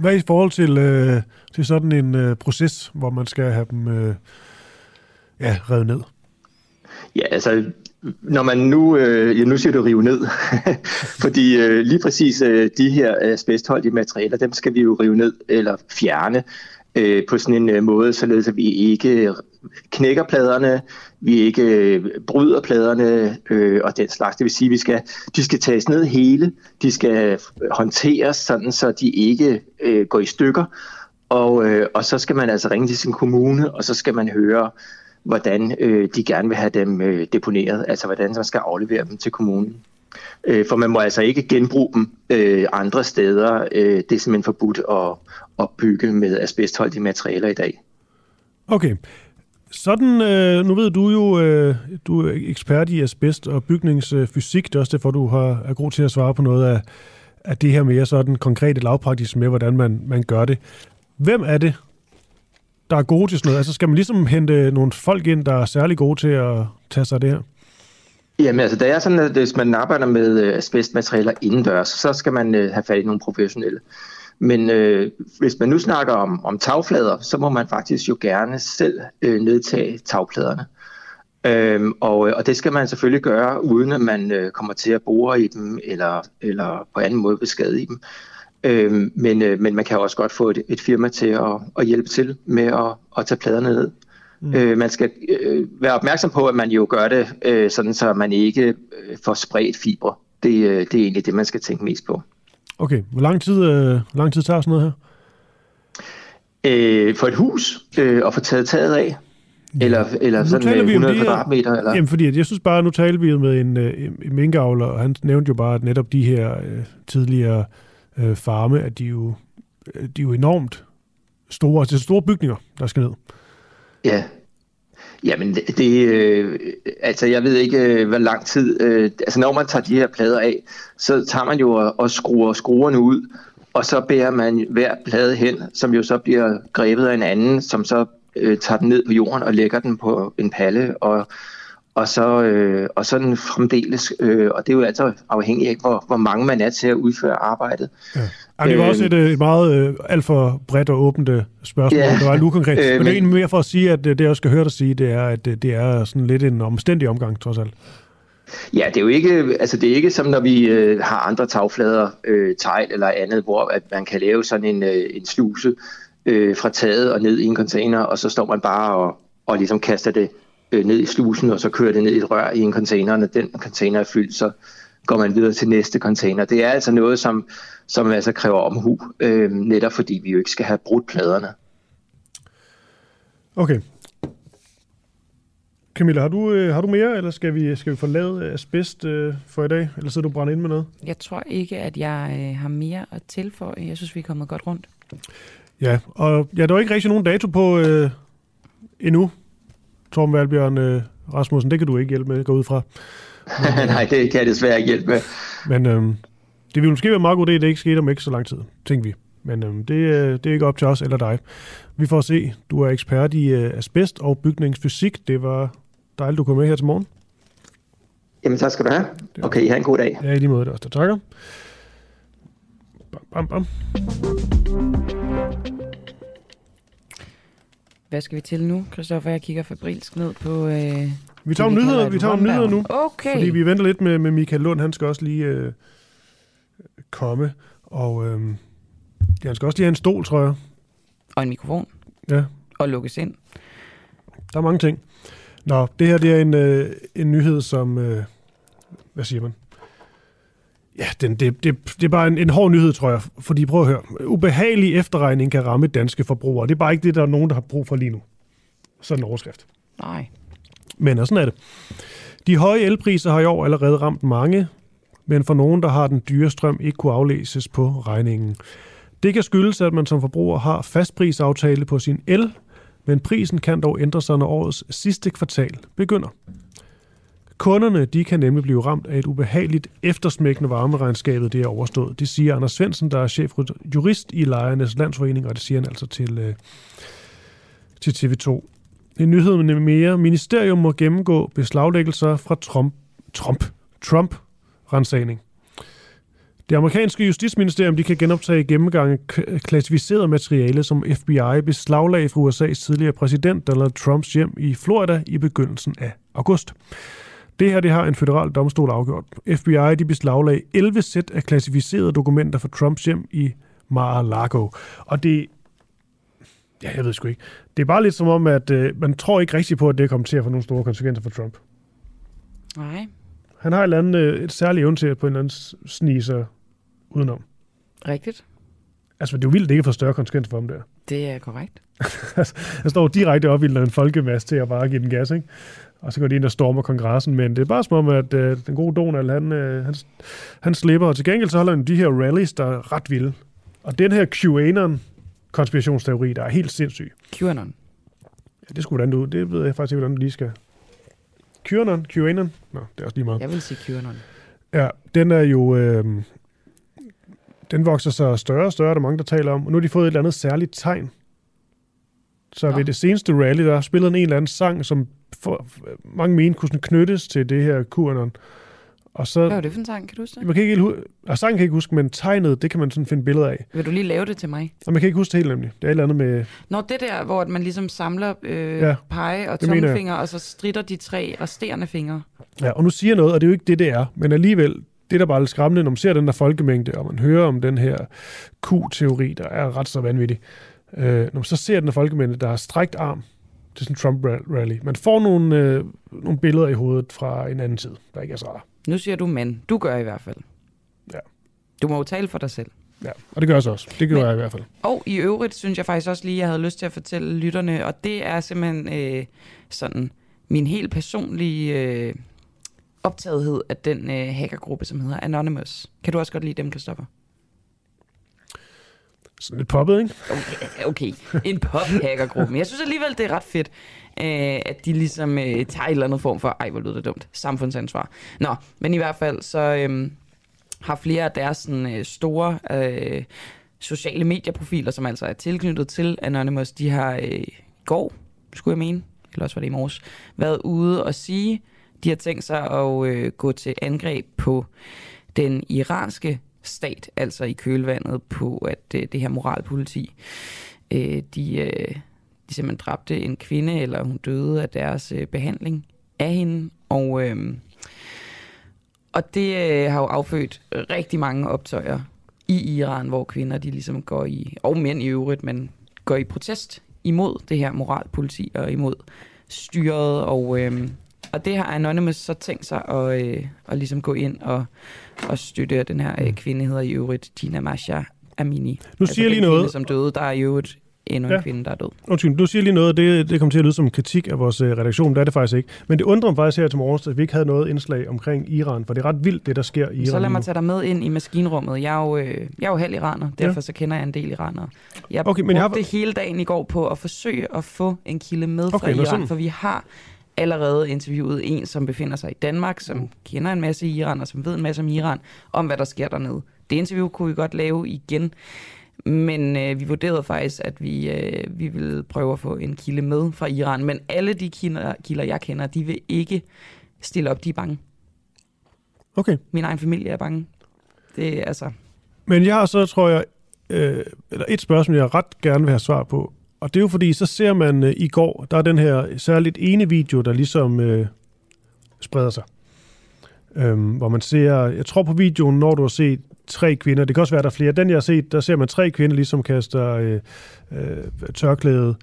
Hvad i forhold til, øh, til sådan en øh, proces, hvor man skal have dem øh, ja, revet ned? Ja, altså, når man nu, øh, ja, nu siger du rive ned, fordi øh, lige præcis øh, de her øh, asbestholdige materialer, dem skal vi jo rive ned eller fjerne øh, på sådan en øh, måde, således at vi ikke knækker pladerne, vi ikke øh, bryder pladerne øh, og den slags. Det vil sige, at vi skal, de skal tages ned hele, de skal håndteres sådan, så de ikke øh, går i stykker, og, øh, og så skal man altså ringe til sin kommune, og så skal man høre, hvordan øh, de gerne vil have dem øh, deponeret, altså hvordan man skal aflevere dem til kommunen. Øh, for man må altså ikke genbruge dem øh, andre steder. Øh, det er simpelthen forbudt at, at bygge med asbestholdige materialer i dag. Okay. Sådan, øh, nu ved du jo, øh, du er ekspert i asbest og bygningsfysik. Det er også derfor, du har, er god til at svare på noget af, af det her mere sådan konkrete lavpraktisk med, hvordan man, man gør det. Hvem er det, der er gode til sådan noget? Altså skal man ligesom hente nogle folk ind, der er særlig gode til at tage sig af det her? Jamen altså, det er sådan, at hvis man arbejder med øh, asbestmaterialer indendørs, så skal man øh, have fat i nogle professionelle. Men øh, hvis man nu snakker om, om tagflader, så må man faktisk jo gerne selv øh, nedtage tagpladerne. Øhm, og, øh, og det skal man selvfølgelig gøre, uden at man øh, kommer til at bore i dem, eller, eller på anden måde beskadige dem. Øhm, men, øh, men man kan også godt få et, et firma til at, at hjælpe til med at, at tage pladerne ned. Mm. Øh, man skal øh, være opmærksom på, at man jo gør det, øh, sådan så man ikke øh, får spredt fibre. Det, øh, det er egentlig det, man skal tænke mest på. Okay, hvor lang tid, øh, hvor lang tid tager sådan noget her? Øh, for et hus øh, at få taget taget af, eller, eller sådan taler vi 100 om det her- kvadratmeter. Eller? Jamen, fordi jeg synes bare, nu talte vi med en, øh, en- en minkavler, og han nævnte jo bare, at netop de her øh, tidligere øh, Øh, farme, at de jo, øh, de er jo enormt store, altså store bygninger, der skal ned. Ja. Jamen, det, det øh, altså jeg ved ikke, øh, hvor lang tid, øh, altså når man tager de her plader af, så tager man jo og, og skruer skruerne ud, og så bærer man hver plade hen, som jo så bliver grebet af en anden, som så øh, tager den ned på jorden og lægger den på en palle, og, og så øh, og sådan fremdeles, øh, og det er jo altså afhængigt af, hvor, hvor mange man er til at udføre arbejdet. Ej, det var også et, øh, et meget øh, alt for bredt og åbent øh, spørgsmål. Ja. Det var lidt ukonkret. Øh, men det er men- egentlig mere for at sige, at øh, det jeg også skal høre dig sige, det er, at det er sådan lidt en omstændig omgang, trods alt. Ja, det er jo ikke, altså det er ikke som når vi øh, har andre tagflader, øh, tegl eller andet, hvor at man kan lave sådan en, øh, en sluse øh, fra taget og ned i en container, og så står man bare og, og ligesom kaster det øh, ned i slusen, og så kører det ned i et rør i en container, og når den container er fyldt, så går man videre til næste container. Det er altså noget, som, som altså kræver omhu, øh, netop fordi vi jo ikke skal have brudt pladerne. Okay. Camilla, har du, øh, har du mere, eller skal vi, skal vi forlade asbest øh, for i dag? Eller sidder du brændt ind med noget? Jeg tror ikke, at jeg øh, har mere at tilføje. Jeg synes, vi er kommet godt rundt. Ja, og ja, der er ikke rigtig nogen dato på øh, endnu. Torben Valbjørn øh, Rasmussen, det kan du ikke hjælpe med, gå ud fra. Nej, det kan jeg desværre ikke hjælpe med. Men øh, det ville måske være meget god idé, at det ikke skete om ikke så lang tid, tænker vi. Men øh, det, øh, det er ikke op til os eller dig. Vi får se. Du er ekspert i øh, asbest og bygningsfysik. Det var dejligt, du kom med her til morgen. Jamen, tak skal du have. Okay, have en god dag. Ja, i lige måde, det er også der takker. Bam, bam, bam. Hvad skal vi til nu, Christoffer? Jeg kigger fabrilsk ned på... Øh, Vi tager nyheder, vi tager nyheder nu. Okay. Fordi vi venter lidt med, med Michael Lund. Han skal også lige øh, komme. Og øh, ja, han skal også lige have en stol, tror jeg. Og en mikrofon. Ja. Og lukkes ind. Der er mange ting. Nå, det her det er en, øh, en nyhed, som... Øh, hvad siger man? Ja, den, det, det, det er bare en, en hård nyhed, tror jeg. Fordi prøv at høre. Ubehagelig efterregning kan ramme danske forbrugere. Det er bare ikke det, der er nogen, der har brug for lige nu. Sådan en overskrift. Nej. Men og sådan er det. De høje elpriser har i år allerede ramt mange, men for nogen, der har den dyre strøm, ikke kunne aflæses på regningen. Det kan skyldes, at man som forbruger har fastprisaftale på sin el, men prisen kan dog ændre sig, når årets sidste kvartal begynder. Kunderne de kan nemlig blive ramt af et ubehageligt eftersmækkende varmeregnskabet, det er overstået. Det siger Anders Svendsen, der er chef jurist i Lejernes Landsforening, og det siger han altså til, øh, til TV2. En nyhed med mere. Ministerium må gennemgå beslaglæggelser fra Trump. Trump. Trump. Rensagning. Det amerikanske justitsministerium de kan genoptage gennemgange af klassificeret materiale, som FBI beslaglagde fra USA's tidligere præsident Donald Trumps hjem i Florida i begyndelsen af august. Det her det har en federal domstol afgjort. FBI de beslaglagde 11 sæt af klassificerede dokumenter fra Trumps hjem i Mar-a-Lago. Og det, Ja, jeg ved sgu ikke. Det er bare lidt som om, at øh, man tror ikke rigtig på, at det kommer til at få nogle store konsekvenser for Trump. Nej. Han har et, eller andet, øh, et særligt evne til at på en eller anden snige sig udenom. Rigtigt. Altså, det er jo vildt, det ikke får større konsekvenser for ham der. Det er korrekt. Han står direkte op i en folkemasse til at bare give den gas, ikke? Og så går de ind og stormer kongressen, men det er bare som om, at øh, den gode Donald, han, øh, han, han slipper. Og til gengæld så holder han de her rallies, der er ret vilde. Og den her QAnon konspirationsteori, der er helt sindssyg. QAnon. Ja, det skulle hvordan du, det ved jeg faktisk ikke, hvordan du lige skal. QAnon, QAnon, nå, det er også lige meget. Jeg vil sige QAnon. Ja, den er jo, øh, den vokser sig større og større, der er mange, der taler om. Og nu har de fået et eller andet særligt tegn. Så ved det seneste rally, der spillede en eller anden sang, som for, mange mener kunne sådan knyttes til det her QAnon. Og så, Hvad var det for en sang? Kan du huske det? Man kan ikke helt og sangen kan jeg ikke huske, men tegnet, det kan man sådan finde billeder af. Vil du lige lave det til mig? Og man kan ikke huske det helt nemlig. Det er et eller andet med... Når det der, hvor man ligesom samler øh, Ja, ja, pege og tommelfinger, og så stritter de tre resterende fingre. Ja, og nu siger noget, og det er jo ikke det, det er. Men alligevel, det der bare er lidt skræmmende, når man ser den der folkemængde, og man hører om den her Q-teori, der er ret så vanvittig. Øh, når man så ser den der folkemængde, der har strækt arm til sådan en Trump-rally. Man får nogle, øh, nogle billeder i hovedet fra en anden tid, der ikke er så rart. Nu siger du mand. Du gør i hvert fald. Ja. Du må jo tale for dig selv. Ja, og det gør jeg så også. Det gør jeg i hvert fald. Og i øvrigt synes jeg faktisk også lige, jeg havde lyst til at fortælle lytterne, og det er simpelthen øh, sådan min helt personlige øh, optagethed af den øh, hackergruppe, som hedder Anonymous. Kan du også godt lide dem, Christoffer? Sådan lidt poppet, ikke? Okay, okay. en pop-hackergruppe. Men jeg synes alligevel, det er ret fedt, øh, at de ligesom øh, tager et eller andet form for, ej, hvor lyder det dumt, samfundsansvar. Nå, men i hvert fald, så øh, har flere af deres sådan, øh, store øh, sociale medieprofiler, som altså er tilknyttet til Anonymous, de har øh, i går, skulle jeg mene, eller også var det i morges, været ude og sige, de har tænkt sig at øh, gå til angreb på den iranske stat, altså i kølvandet på, at øh, det her moralpoliti, øh, de, øh, de simpelthen dræbte en kvinde, eller hun døde af deres øh, behandling af hende, og, øh, og det øh, har jo affødt rigtig mange optøjer i Iran, hvor kvinder de ligesom går i, og mænd i øvrigt, men går i protest imod det her moralpoliti og imod styret, og, øh, og det har Anonymous så tænkt sig at, øh, at ligesom gå ind og, og støtte den her øh, kvinde, hedder i øvrigt Gina Masha Amini. Nu siger den lige noget. Kvinde, som døde, der er i øvrigt endnu en Ja. kvinde, der er død. Undskyld, du siger lige noget, og det, det kommer til at lyde som en kritik af vores øh, redaktion, det er det faktisk ikke. Men det undrer mig faktisk her til morgen, at vi ikke havde noget indslag omkring Iran, for det er ret vildt, det der sker i Iran. Så lad mig tage dig med ind i maskinrummet. Jeg er jo, øh, jeg er jo halv iraner, derfor Ja. så kender jeg en del iranere. Jeg Okay, men jeg har- brugte hele dagen i går på at forsøge at få en kilde med fra Okay, Iran, sådan. for vi har allerede interviewet en, som befinder sig i Danmark, som kender en masse Iran, og som ved en masse om Iran, om hvad der sker dernede. Det interview kunne vi godt lave igen, men øh, vi vurderede faktisk, at vi, øh, vi ville prøve at få en kilde med fra Iran. Men alle de kilder, kilder, jeg kender, de vil ikke stille op. De er bange. Okay. Min egen familie er bange. Det er altså... Men jeg har så, tror jeg, øh, eller et spørgsmål, jeg ret gerne vil have svar på. Og det er jo fordi, så ser man øh, i går, der er den her særligt ene video, der ligesom øh, spreder sig. Øhm, hvor man ser, jeg tror på videoen, når du har set tre kvinder, det kan også være, der er flere. Den, jeg har set, der ser man tre kvinder, ligesom kaster øh, øh, tørklædet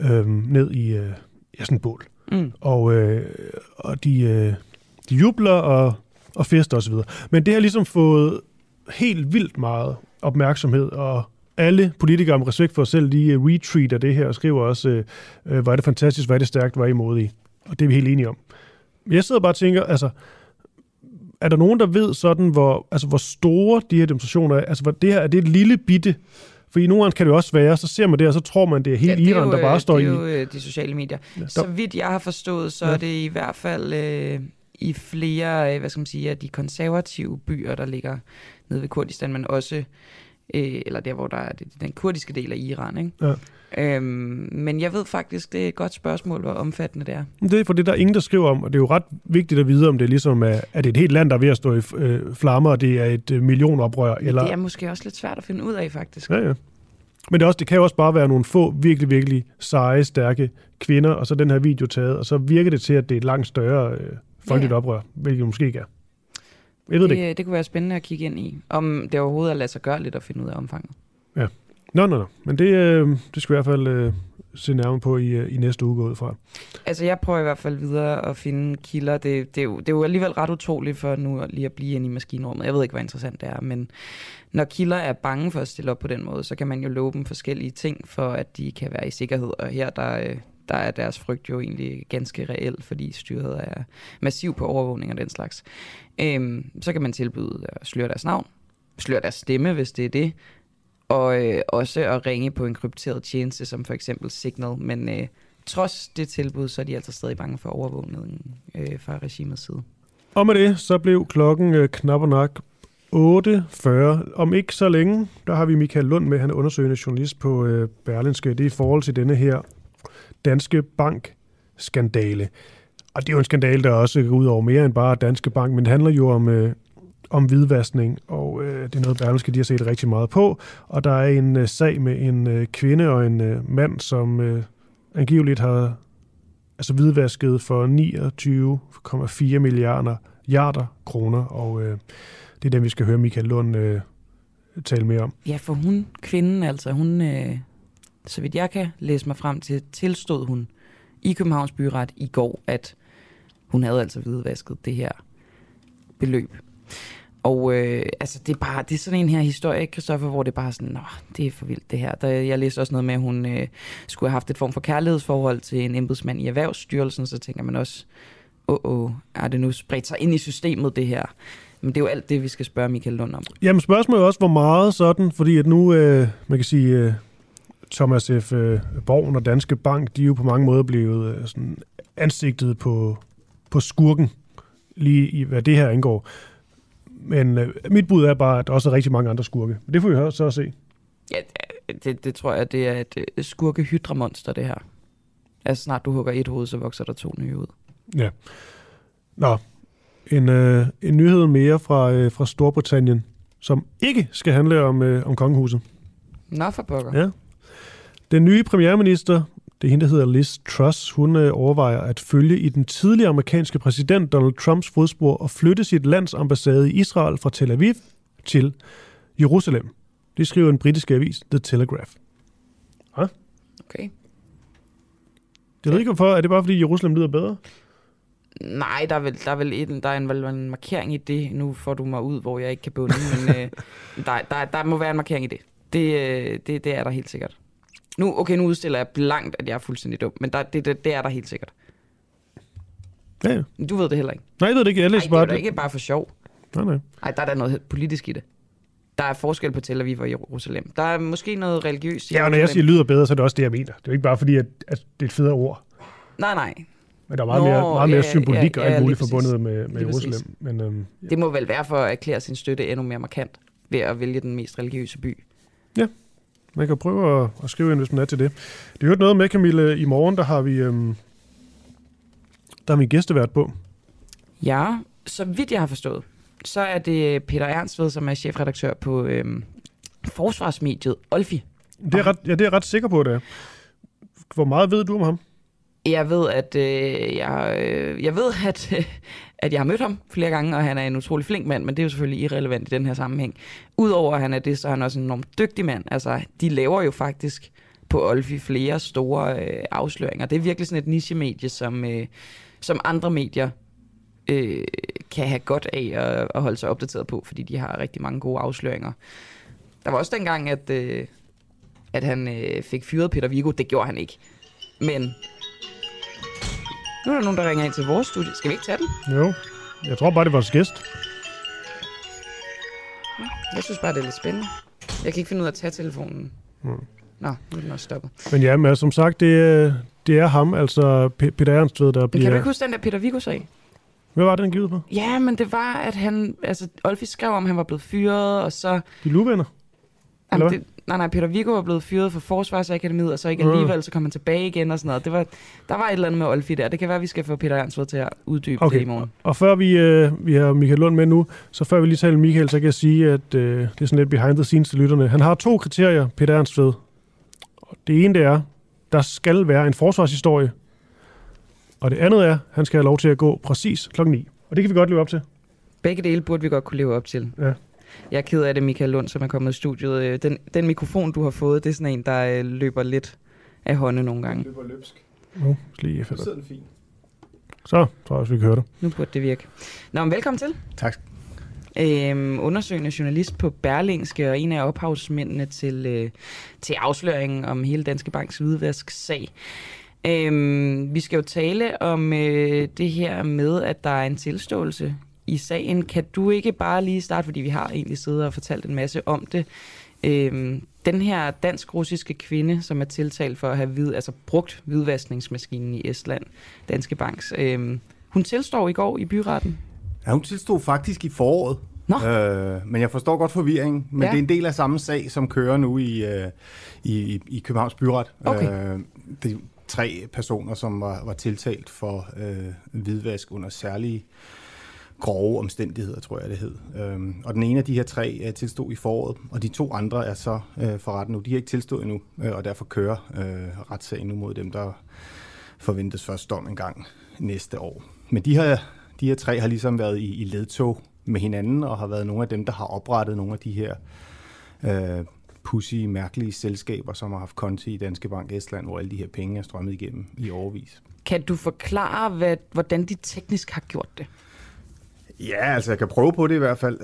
øh, ned i øh, ja, sådan et bål. Mm. Og, øh, og de, øh, de jubler og, og fester osv. Men det har ligesom fået helt vildt meget opmærksomhed, og alle politikere med respekt for sig selv, de øh, retweeter det her og skriver også, øh, øh, hvor er det fantastisk, hvor er det stærkt, hvor er I modige. Og det er vi helt enige om. Jeg sidder bare og tænker, altså, er der nogen, der ved sådan, hvor, altså, hvor store de her demonstrationer er? Altså, hvor det her er det et lille bitte? For i nogle gange kan det også være, så ser man det, og så tror man, det er hele Ja, det er Iran, jo, der bare øh, står det i... er jo øh, de sociale medier. Ja, der- så vidt jeg har forstået, så Ja. er det i hvert fald øh, i flere, hvad skal man sige, af de konservative byer, der ligger nede ved Kurdistan, men også, øh, eller der, hvor der er den kurdiske del af Iran, ikke? Ja. Øhm, men jeg ved faktisk, det er et godt spørgsmål, hvor omfattende det er. Det er for det, der er ingen, der skriver om, og det er jo ret vigtigt at vide, om det er ligesom er, er det et helt land, der er ved at stå i øh, flammer, og det er et øh, millionoprør, eller... det er måske også lidt svært at finde ud af, faktisk. Ja, ja. Men det, er også, det kan jo også bare være nogle få virkelig, virkelig seje, stærke kvinder, og så den her video taget, og så virker det til, at det er et langt større øh, folkeligt Ja. oprør, hvilket måske ikke er. Jeg ved det, det, det kunne være spændende at kigge ind i, om det overhovedet er lade sig gøre lidt at finde ud af omfanget. Ja. Nå, nå, nå. Men det, øh, det skal vi i hvert fald øh, se nærmere på i, øh, i næste uge ud fra. Altså, jeg prøver i hvert fald videre at finde kilder. Det, det, er, jo, det er jo alligevel ret utroligt for nu lige at blive inde i maskinrummet. Jeg ved ikke, hvor interessant det er, men når kilder er bange for at stille op på den måde, så kan man jo love dem forskellige ting, for at de kan være i sikkerhed. Og her, der, øh, der er deres frygt jo egentlig ganske reel, fordi styret er massiv på overvågning og den slags. Øhm, så kan man tilbyde at sløre deres navn, sløre deres stemme, hvis det er det, og øh, også at ringe på en krypteret tjeneste, som for eksempel Signal, men øh, trods det tilbud, så er de altså stadig bange for overvågningen øh, fra regimets side. Og med det, så blev klokken øh, knap og nok 8.40. Om ikke så længe, der har vi Michael Lund med, han er undersøgende journalist på øh, Berlinske. Det er i forhold til denne her Danske Bank-skandale. Og det er jo en skandale, der også går ud over mere end bare Danske Bank, men det handler jo om, øh, om hvidvaskning, og øh, det er noget, Berlingske de har set rigtig meget på. Og der er en øh, sag med en øh, kvinde og en øh, mand, som øh, angiveligt har altså hvidvasket for 29,4 milliarder milliarder kroner, og øh, det er den, vi skal høre Michael Lund øh, tale mere om. Ja, for hun, kvinden altså, hun, øh, så vidt jeg kan læse mig frem til, tilstod hun i Københavns Byret i går, at hun havde altså hvidvasket det her beløb. Og øh, altså, det er bare, det er sådan en her historie, Kristoffer, Christoffer, hvor det er bare sådan, Nå, det er for vildt det her. Der, jeg læste også noget med, at hun øh, skulle have haft et form for kærlighedsforhold til en embedsmand i Erhvervsstyrelsen, så tænker man også, åh, åh, er det nu spredt sig ind i systemet, det her? Men det er jo alt det, vi skal spørge Michael Lund om. Jamen spørgsmålet er også, hvor meget sådan, fordi at nu, øh, man kan sige, øh, Thomas F. Øh, Borgen og Danske Bank, de er jo på mange måder blevet øh, sådan ansigtet på, på skurken, lige i hvad det her indgår. Men øh, mit bud er bare, at der også er rigtig mange andre skurke. Det får vi så at se. Ja, det, det tror jeg, det er et øh, skurke hydramonster, det her. Altså snart du hugger et hoved, så vokser der to nye ud. Ja. Nå, en, øh, en nyhed mere fra, øh, fra Storbritannien, som ikke skal handle om, øh, om kongehuset. Nå for pokker. Ja. Den nye premierminister, det er hende, der hedder Liz Truss, hun øh, overvejer at følge i den tidligere amerikanske præsident Donald Trumps fodspor og flytte sit lands ambassade i Israel fra Tel Aviv til Jerusalem. Det skriver en britisk avis, The Telegraph. Ja? Okay. Det ved ikke hvorfor. Er det bare fordi Jerusalem lyder bedre? Nej, der er vel, der er vel et, der er en, vel en markering i det. Nu får du mig ud, hvor jeg ikke kan bunde, men øh, der, der, der må være en markering i det. Det, øh, det, det er der helt sikkert. Nu, okay, nu udstiller jeg blankt, at jeg er fuldstændig dum, men der, det, det, det er der helt sikkert. Ja, ja. Du ved det heller ikke. Nej, jeg ved det ikke. Jeg læser Nej, bare det er ikke bare for sjov. Nej, nej. Nej, der er der noget politisk i det. Der er forskel på Tel Aviv og Jerusalem. Der er måske noget religiøst i Ja, og når jeg siger lyder bedre, så er det også det, jeg mener. Det er jo ikke bare fordi, at, at det er et federe ord. Nej, nej. Men der er meget, Nå, mere, meget mere ja, symbolik ja, og alt ja, muligt forbundet med, med. Jerusalem. Men, øhm, Det må vel være for at erklære sin støtte endnu mere markant ved at vælge den mest religiøse by. Ja, man kan prøve at, at skrive ind, hvis man er til det. Det er jo noget med, Camille. I morgen, der har vi, øhm, der har vi gæstevært på. Ja, så vidt jeg har forstået, så er det Peter Ernstved, som er chefredaktør på øhm, forsvarsmediet Olfi. Det er, ret, ja, det er jeg ret sikker på, det er. Hvor meget ved du om ham? Jeg ved, at øh, jeg, øh, jeg ved, at, øh, at jeg har mødt ham flere gange, og han er en utrolig flink mand, men det er jo selvfølgelig irrelevant i den her sammenhæng. Udover at han er det, så er han også en enormt dygtig mand. Altså, de laver jo faktisk på Olfi flere store øh, afsløringer. Det er virkelig sådan et nichemedie, som, øh, som andre medier øh, kan have godt af at, at holde sig opdateret på, fordi de har rigtig mange gode afsløringer. Der var også dengang, at, øh, at han øh, fik fyret Peter Vigo. Det gjorde han ikke. Men nu er der nogen, der ringer ind til vores studie. Skal vi ikke tage den? Jo, jeg tror bare, det var vores gæst. Jeg synes bare, det er lidt spændende. Jeg kan ikke finde ud af at tage telefonen. Mm. Nå, nu er den også stoppet. Men ja, men som sagt, det, er- det er ham, altså P- Peter Ernstved, der Men bliver... kan du ikke huske den der Peter Viggo-sag? Hvad var det, han givet på? Ja, men det var, at han... Altså, Olfi skrev om, at han var blevet fyret, og så... De luvenner? Jamen, Eller det, nej, nej, Peter Viggo var blevet fyret fra Forsvarsakademiet, og så ikke Mm. alligevel, så kom han tilbage igen og sådan noget. Det var, der var et eller andet med Olfi der. Det kan være, at vi skal få Peter Ernstved til at uddybe det i morgen. Og før vi, øh, vi har Michael Lund med nu, så før vi lige taler med Michael, så kan jeg sige, at øh, det er sådan lidt behind the scenes til lytterne. Han har to kriterier, Peter Ernstved. Og det ene det er, der skal være en forsvarshistorie. Og det andet er, han skal have lov til at gå præcis klokken 9. Og det kan vi godt leve op til. Begge dele burde vi godt kunne leve op til. Ja. Jeg er ked af det, Michael Lund, som er kommet i studiet. Øh, Den, den mikrofon, du har fået, det er sådan en, der øh, løber lidt af hånden nogle gange. løber løbsk. Nu lige finde sidder den fint. Så tror jeg også, vi kan høre det. Nu burde det virke. Nå, men velkommen til. Tak. Øhm, undersøgende journalist på Berlingske og en af ophavsmændene til, øh, til afsløringen om hele Danske Banks hvidvask-sag. Øhm, vi skal jo tale om øh, det her med, at der er en tilståelse i sagen. Kan du ikke bare lige starte, fordi vi har egentlig siddet og fortalt en masse om det. Øhm, den her dansk-russiske kvinde, som er tiltalt for at have hvid, altså brugt hvidvaskningsmaskinen i Estland, Danske Banks, øhm, hun tilstår i går i byretten. Ja, hun tilstod faktisk i foråret. Nå. Øh, men jeg forstår godt forvirringen. Men Ja. det er en del af samme sag, som kører nu i, øh, i, i, Københavns Byret. Okay. Øh, det, tre personer, som var, var tiltalt for øh, hvidvask under særlige grove omstændigheder, tror jeg det hed. Øhm, og den ene af de her tre er tilstod i foråret, og de to andre er så øh, for retten nu. De har ikke tilstået endnu, øh, og derfor kører øh, retssagen nu mod dem, der forventes først dom en gang næste år. Men de her, de her tre har ligesom været i, i ledtog med hinanden, og har været nogle af dem, der har oprettet nogle af de her øh, pussy, mærkelige selskaber, som har haft konti i Danske Bank Estland, hvor alle de her penge er strømmet igennem i overvis. Kan du forklare, hvad, hvordan de teknisk har gjort det? Ja, altså jeg kan prøve på det i hvert fald.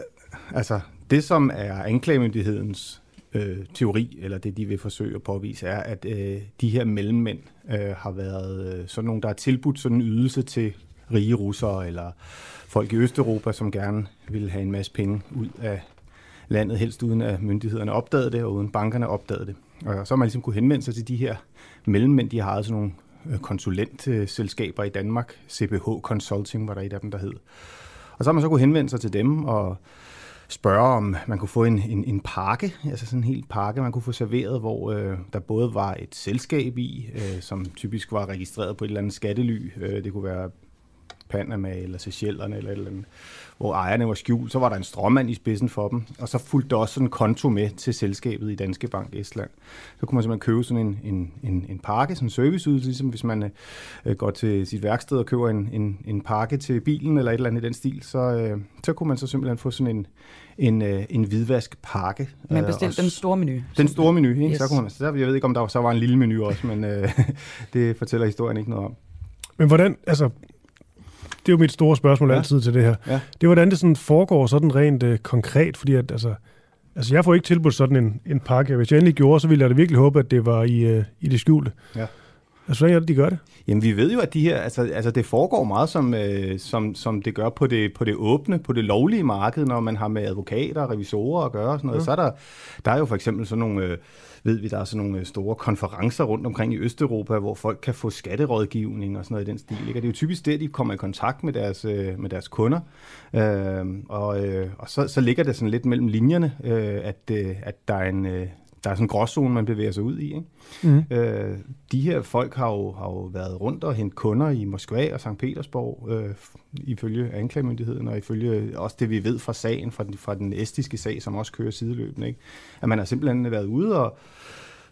Altså det, som er anklagemyndighedens øh, teori, eller det de vil forsøge at påvise, er, at øh, de her mellemmænd øh, har været øh, sådan nogle, der har tilbudt sådan en ydelse til rige russere, eller folk i Østeuropa, som gerne vil have en masse penge ud af landet, helst uden at myndighederne opdagede det, og uden bankerne opdagede det. Og så har man ligesom kunne henvende sig til de her mellemmænd, de har sådan nogle øh, konsulentselskaber i Danmark. CBH Consulting var der et af dem, der hed. Og så har man så kunne henvende sig til dem og spørge, om man kunne få en, en, en pakke, altså sådan en helt pakke, man kunne få serveret, hvor øh, der både var et selskab i, øh, som typisk var registreret på et eller andet skattely. Øh, det kunne være Panama eller Seychellerne eller et eller andet, hvor ejerne var skjult. Så var der en strømmand i spidsen for dem, og så fulgte der også sådan en konto med til selskabet i Danske Bank Estland. Så kunne man simpelthen købe sådan en, en, en, en pakke, sådan en serviceydelse, ligesom hvis man øh, går til sit værksted og køber en, en, en pakke til bilen eller et eller andet i den stil, så, øh, så kunne man så simpelthen få sådan en, en, øh, en hvidvaskpakke. Man bestilte den store menu. Den store menu, ikke? Yes. Så kunne man, så jeg ved ikke, om der så var en lille menu også, men øh, det fortæller historien ikke noget om. Men hvordan, altså, det er jo mit store spørgsmål ja. altid til det her. Ja. Det er, hvordan det sådan foregår sådan rent øh, konkret, fordi at, altså, altså, jeg får ikke tilbudt sådan en, en pakke. Hvis jeg endelig gjorde, så ville jeg da virkelig håbe, at det var i, øh, i det skjulte. Ja. Altså, hvordan er det, de gør det? Jamen, vi ved jo, at de her, altså, altså det foregår meget, som, øh, som, som det gør på det, på det åbne, på det lovlige marked, når man har med advokater og revisorer at gøre og sådan noget. Ja. Så er der, der er jo for eksempel sådan nogle... Øh, ved vi, der er sådan nogle øh, store konferencer rundt omkring i Østeuropa, hvor folk kan få skatterådgivning og sådan noget i den stil. Ikke? Og det er jo typisk der, de kommer i kontakt med deres, øh, med deres kunder. Øhm, øh, og og så, så ligger det sådan lidt mellem linjerne, øh, at, øh, at der er en... Øh, der er sådan en gråzone, man bevæger sig ud i. Ikke? Mm. Øh, de her folk har jo, har jo været rundt og hentet kunder i Moskva og St. Petersborg, øh, ifølge anklagemyndigheden, og ifølge også det, vi ved fra sagen, fra den, fra den estiske sag, som også kører sideløbende. Ikke? At man har simpelthen været ude og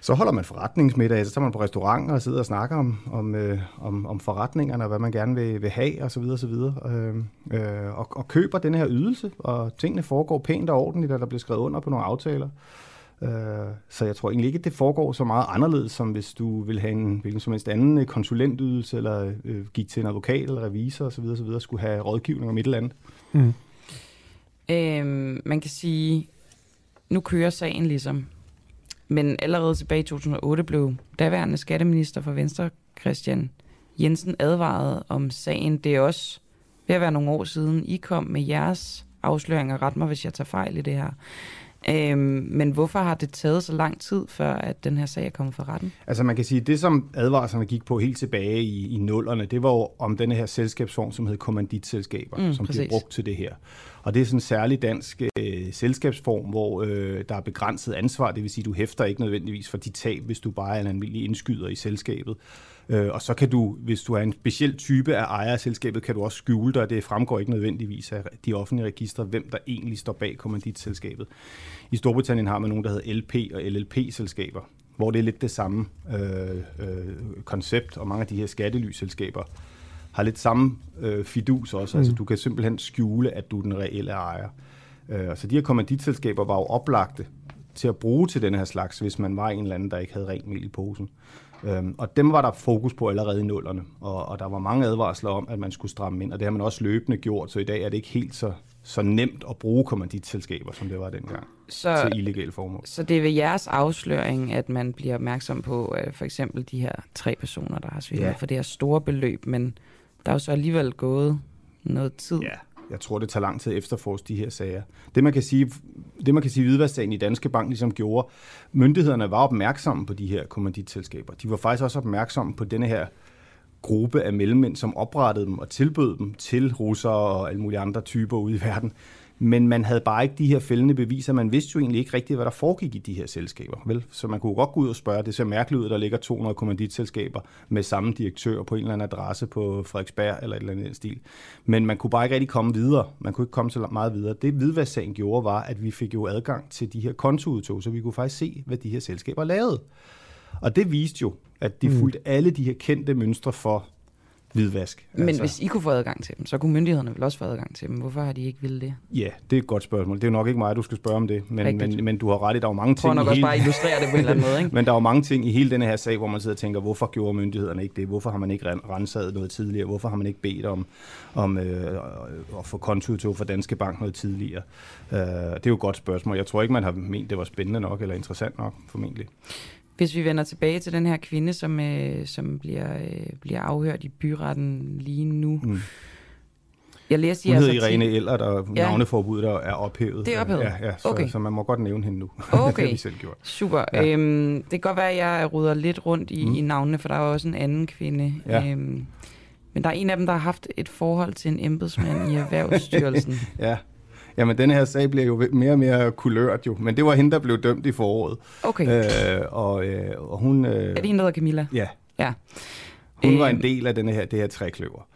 så holder man forretningsmiddag, så tager man på restauranter og sidder og snakker om, om, øh, om, om forretningerne og hvad man gerne vil, vil have osv. Og, så videre, øh, øh, og, og køber den her ydelse, og tingene foregår pænt og ordentligt, og der bliver skrevet under på nogle aftaler. Øh, så jeg tror egentlig ikke, at det foregår så meget anderledes, som hvis du vil have en hvilken som helst anden øh, konsulentydelse, eller øh, gik til en advokat eller revisor osv., osv. skulle have rådgivning om et eller andet. Mm. Øhm, man kan sige, nu kører sagen ligesom. Men allerede tilbage i 2008 blev daværende skatteminister for Venstre, Christian Jensen, advaret om sagen. Det er også ved at være nogle år siden, I kom med jeres afsløringer. Ret mig, hvis jeg tager fejl i det her. Øhm, men hvorfor har det taget så lang tid, før at den her sag er kommet for retten? Altså man kan sige, at det som advarslerne gik på helt tilbage i, i nullerne, det var jo om den her selskabsform, som hed kommanditselskaber, mm, som præcis. bliver brugt til det her. Og det er sådan en særlig dansk øh, selskabsform, hvor øh, der er begrænset ansvar, det vil sige, at du hæfter ikke nødvendigvis for dit tab, hvis du bare er en almindelig indskyder i selskabet. Øh, og så kan du, hvis du er en speciel type af ejer af selskabet, kan du også skjule dig, det fremgår ikke nødvendigvis af de offentlige registre, hvem der egentlig står bag kommanditselskabet. I Storbritannien har man nogen, der hedder LP og LLP-selskaber, hvor det er lidt det samme øh, øh, koncept, og mange af de her skattelyselskaber har lidt samme øh, fidus også. Altså, mm. Altså, du kan simpelthen skjule, at du er den reelle ejer. Øh, så de her kommanditselskaber var jo oplagte til at bruge til den her slags, hvis man var en eller anden, der ikke havde rent mel i posen. Øhm, og dem var der fokus på allerede i nullerne, og, og der var mange advarsler om, at man skulle stramme ind, og det har man også løbende gjort, så i dag er det ikke helt så, så nemt at bruge kommanditselskaber, som det var dengang, så, til illegale formål. Så det er ved jeres afsløring, at man bliver opmærksom på uh, for eksempel de her tre personer, der har svindet ja. for det her store beløb, men der er jo så alligevel gået noget tid. Ja, jeg tror, det tager lang tid at efterforske de her sager. Det man kan sige, det man kan sige hvidvasksagen i Danske Bank ligesom gjorde, myndighederne var opmærksomme på de her kommanditselskaber. De var faktisk også opmærksomme på denne her gruppe af mellemmænd, som oprettede dem og tilbød dem til russere og alle mulige andre typer ude i verden men man havde bare ikke de her fældende beviser. Man vidste jo egentlig ikke rigtigt, hvad der foregik i de her selskaber. Vel? Så man kunne godt gå ud og spørge, det ser mærkeligt ud, at der ligger 200 kommanditselskaber med samme direktør på en eller anden adresse på Frederiksberg eller et eller andet stil. Men man kunne bare ikke rigtig komme videre. Man kunne ikke komme så meget videre. Det hvidvasksagen gjorde var, at vi fik jo adgang til de her kontoudtog, så vi kunne faktisk se, hvad de her selskaber lavede. Og det viste jo, at de Mm. fulgte alle de her kendte mønstre for hvidvask. Men altså. hvis I kunne få adgang til dem, så kunne myndighederne vel også få adgang til dem. Hvorfor har de ikke ville det? Ja, det er et godt spørgsmål. Det er jo nok ikke mig, du skal spørge om det, men, Rigtigt. men, men du har ret i, der er jo mange ting nok i også hele... bare illustrere det på en eller anden måde, ikke? men der er jo mange ting i hele denne her sag, hvor man sidder og tænker, hvorfor gjorde myndighederne ikke det? Hvorfor har man ikke ren- renset noget tidligere? Hvorfor har man ikke bedt om, om øh, at få kontoudtog for Danske Bank noget tidligere? Øh, det er jo et godt spørgsmål. Jeg tror ikke, man har ment, det var spændende nok eller interessant nok, formentlig. Hvis vi vender tilbage til den her kvinde, som, øh, som bliver, øh, bliver afhørt i byretten lige nu. Mm. Jeg læste Hun hedder Irene Eller, der Ja. navneforbuddet der er ophævet. Det er ophævet? Ja, ja så, Okay. så man må godt nævne hende nu. det har Okay, vi selv gjort. super. Ja. Øhm, det kan godt være, at jeg ruder lidt rundt i, Mm. i navnene, for der er også en anden kvinde. Ja. Øhm, men der er en af dem, der har haft et forhold til en embedsmand i Erhvervsstyrelsen. Ja. Jamen, den her sag bliver jo mere og mere kulørt jo. Men det var hende, der blev dømt i foråret. Okay. Øh, og, øh, og hun... Øh, Er det hende, der hedder Camilla? Ja. Ja. Hun var Øhm. en del af denne her, det her trækløver.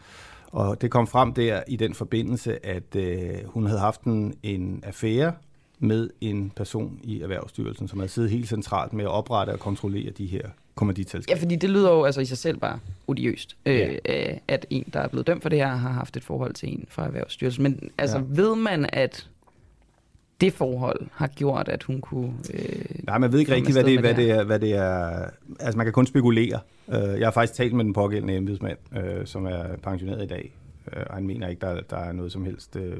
Og det kom frem der i den forbindelse, at øh, hun havde haft en, en affære med en person i Erhvervsstyrelsen, som havde siddet helt centralt med at oprette og kontrollere de her kommanditselskaber. Ja, fordi det lyder jo altså i sig selv bare odiøst, øh, Ja. øh, at en, der er blevet dømt for det her, har haft et forhold til en fra Erhvervsstyrelsen. Men altså, Ja. ved man, at det forhold har gjort, at hun kunne... Øh, Nej, man ved ikke rigtigt, hvad det, hvad, det er, hvad det er. Altså, man kan kun spekulere. Øh, Jeg har faktisk talt med den pågældende embedsmand, øh, som er pensioneret i dag. Øh, og Han mener ikke, der, der er noget som helst øh,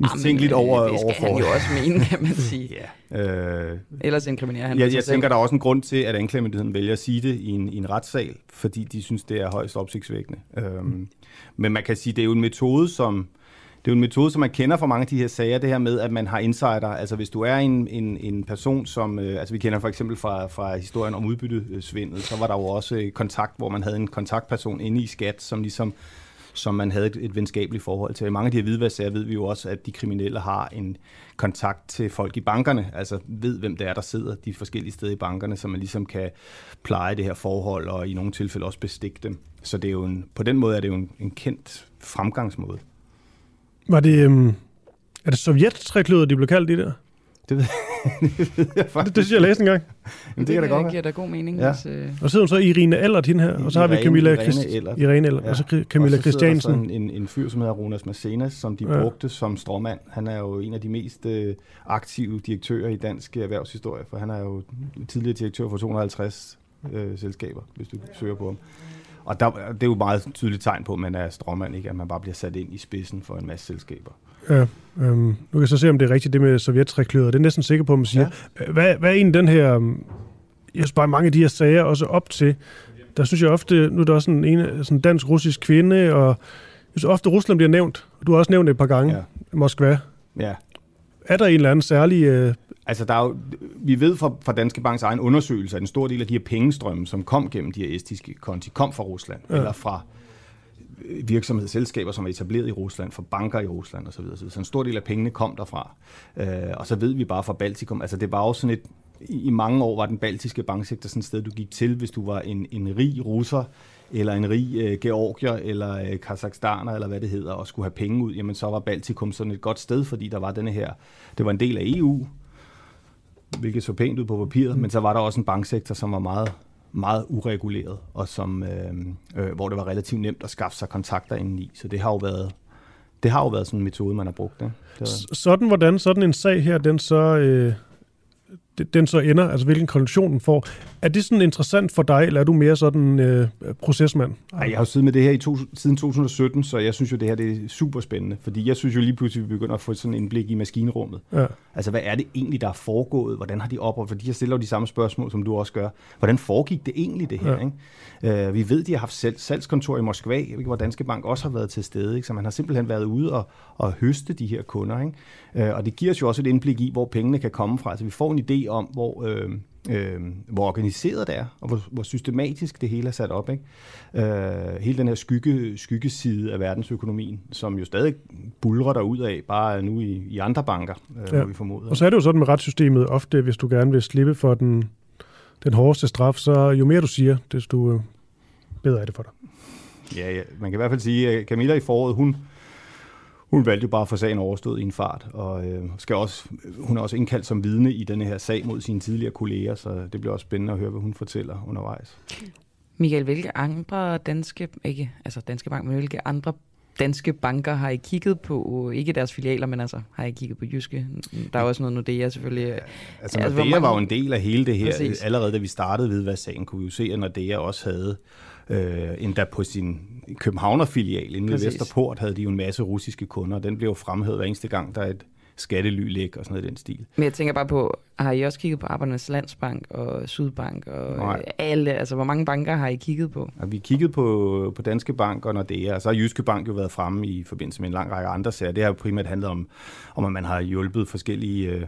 mistænkeligt Jamen, over det skal overfor. han jo også mene, kan man sige. ja. Øh, Ellers inkriminerer han jeg, sig jeg selv. tænker, der er også en grund til, at anklagemyndigheden vælger at sige det i en, i en retssal, fordi de synes, det er højst opsigtsvækkende. Øhm, men man kan sige, det er jo en metode, som det er jo en metode, som man kender fra mange af de her sager, det her med, at man har insider. Altså hvis du er en, en, en person, som... Øh, altså vi kender for eksempel fra, fra historien om udbyttesvindel, så var der jo også øh, kontakt, hvor man havde en kontaktperson inde i skat, som ligesom som man havde et, et venskabeligt forhold til. I mange af de her hvidvasksager ved vi jo også, at de kriminelle har en kontakt til folk i bankerne, altså ved, hvem det er, der sidder de forskellige steder i bankerne, så man ligesom kan pleje det her forhold, og i nogle tilfælde også bestikke dem. Så det er jo en, på den måde er det jo en, en kendt fremgangsmåde. Var det, øhm, er det sovjet de blev kaldt, de der? Det ved, det ved jeg Det, det synes jeg, læste engang. Jamen, det kan da godt være. giver da god mening. Ja. Hvis, øh... Og så sidder hun så Irene Allert, hende her, og så har vi Camilla Irene Christ- Ellert. Irene Ellert, og så Camilla og så Christiansen. sådan en, en fyr, som hedder Ronas Macenas, som de Ja. brugte som stråmand. Han er jo en af de mest øh, aktive direktører i dansk erhvervshistorie, for han er jo tidligere direktør for 250 øh, selskaber, hvis du søger på ham. Og der, det er jo meget tydeligt tegn på, at man er stråmand, ikke? at man bare bliver sat ind i spidsen for en masse selskaber. Ja, øhm, nu kan jeg så se, om det er rigtigt, det med sovjettrækløret. Det er næsten sikker på, at man siger. Ja. Hvad, hvad er egentlig den her... øhm, Jeg synes bare, mange af de her sager også op til, der synes jeg ofte, nu er der også sådan en sådan en dansk-russisk kvinde, og jeg synes ofte, Rusland bliver nævnt. Du har også nævnt det et par gange. Ja. Moskva. Ja. Er der en eller anden særlig... Øh, Altså, der er jo, vi ved fra, fra Danske Banks egen undersøgelse, at en stor del af de her pengestrømme, som kom gennem de her estiske konti, kom fra Rusland, ja. eller fra øh, virksomhedsselskaber, som er etableret i Rusland, for banker i Rusland osv. Så, videre. så en stor del af pengene kom derfra. Øh, og så ved vi bare fra Baltikum, altså det var jo sådan et, i mange år var den baltiske banksektor sådan et sted, du gik til, hvis du var en, en rig russer, eller en rig øh, georgier, eller øh, kazakhstaner, eller hvad det hedder, og skulle have penge ud, jamen så var Baltikum sådan et godt sted, fordi der var denne her, det var en del af EU, hvilket så pænt ud på papiret, men så var der også en banksektor, som var meget, meget ureguleret, og som, øh, øh, hvor det var relativt nemt at skaffe sig kontakter indeni. Så det har jo været, det har jo været sådan en metode, man har brugt. Ikke? Det var, sådan, hvordan sådan en sag her, den så... Øh, den så ender, altså hvilken konklusion den får. Er det sådan interessant for dig, eller er du mere sådan øh, procesmand? Ej, jeg har jo siddet med det her i to, siden 2017, så jeg synes jo, det her det er super spændende, fordi jeg synes jo lige pludselig, vi begynder at få sådan en indblik i maskinrummet. Ja. Altså, hvad er det egentlig, der er foregået? Hvordan har de oprettet? Fordi jeg stiller jo de samme spørgsmål, som du også gør. Hvordan foregik det egentlig, det her? Ja. Ikke? Uh, vi ved, de har haft salg, salgskontor i Moskva, ikke, hvor Danske Bank også har været til stede, ikke? så man har simpelthen været ude og, og høste de her kunder. Ikke? Uh, og det giver os jo også et indblik i, hvor pengene kan komme fra. Altså, vi får en idé om, hvor, øh, øh, hvor organiseret det er, og hvor, hvor systematisk det hele er sat op. Ikke? Øh, hele den her skygge, skyggeside af verdensøkonomien, som jo stadig bulrer der ud af, bare nu i, i andre banker, øh, ja. må vi formode. Og så er det jo sådan med retssystemet ofte, hvis du gerne vil slippe for den, den hårdeste straf, så jo mere du siger, desto øh, bedre er det for dig. Ja, ja, man kan i hvert fald sige, at Camilla i foråret, hun, hun valgte jo bare at få sagen overstået i en fart, og øh, skal også, hun er også indkaldt som vidne i denne her sag mod sine tidligere kolleger, så det bliver også spændende at høre, hvad hun fortæller undervejs. Michael, hvilke andre danske, ikke altså danske bank, men hvilke andre danske banker har I kigget på, ikke deres filialer, men altså har I kigget på Jyske? Der er også noget Nordea selvfølgelig. Ja, altså, altså Nordea mange... var jo en del af hele det her. Præcis. Allerede da vi startede ved hvad sagen, kunne vi jo se, at Nordea også havde øh, endda på sin Københavner-filial inde ved Vesterport, havde de jo en masse russiske kunder, og den blev jo fremhævet hver eneste gang, der er et skattelylæg og sådan noget i den stil. Men jeg tænker bare på, har I også kigget på Arbejdernes Landsbank og Sydbank og Nej. alle, altså hvor mange banker har I kigget på? Ja, vi har kigget på, på Danske Bank og Nordea, og så har Jyske Bank jo været fremme i forbindelse med en lang række andre sager. Det har jo primært handlet om, om at man har hjulpet forskellige øh,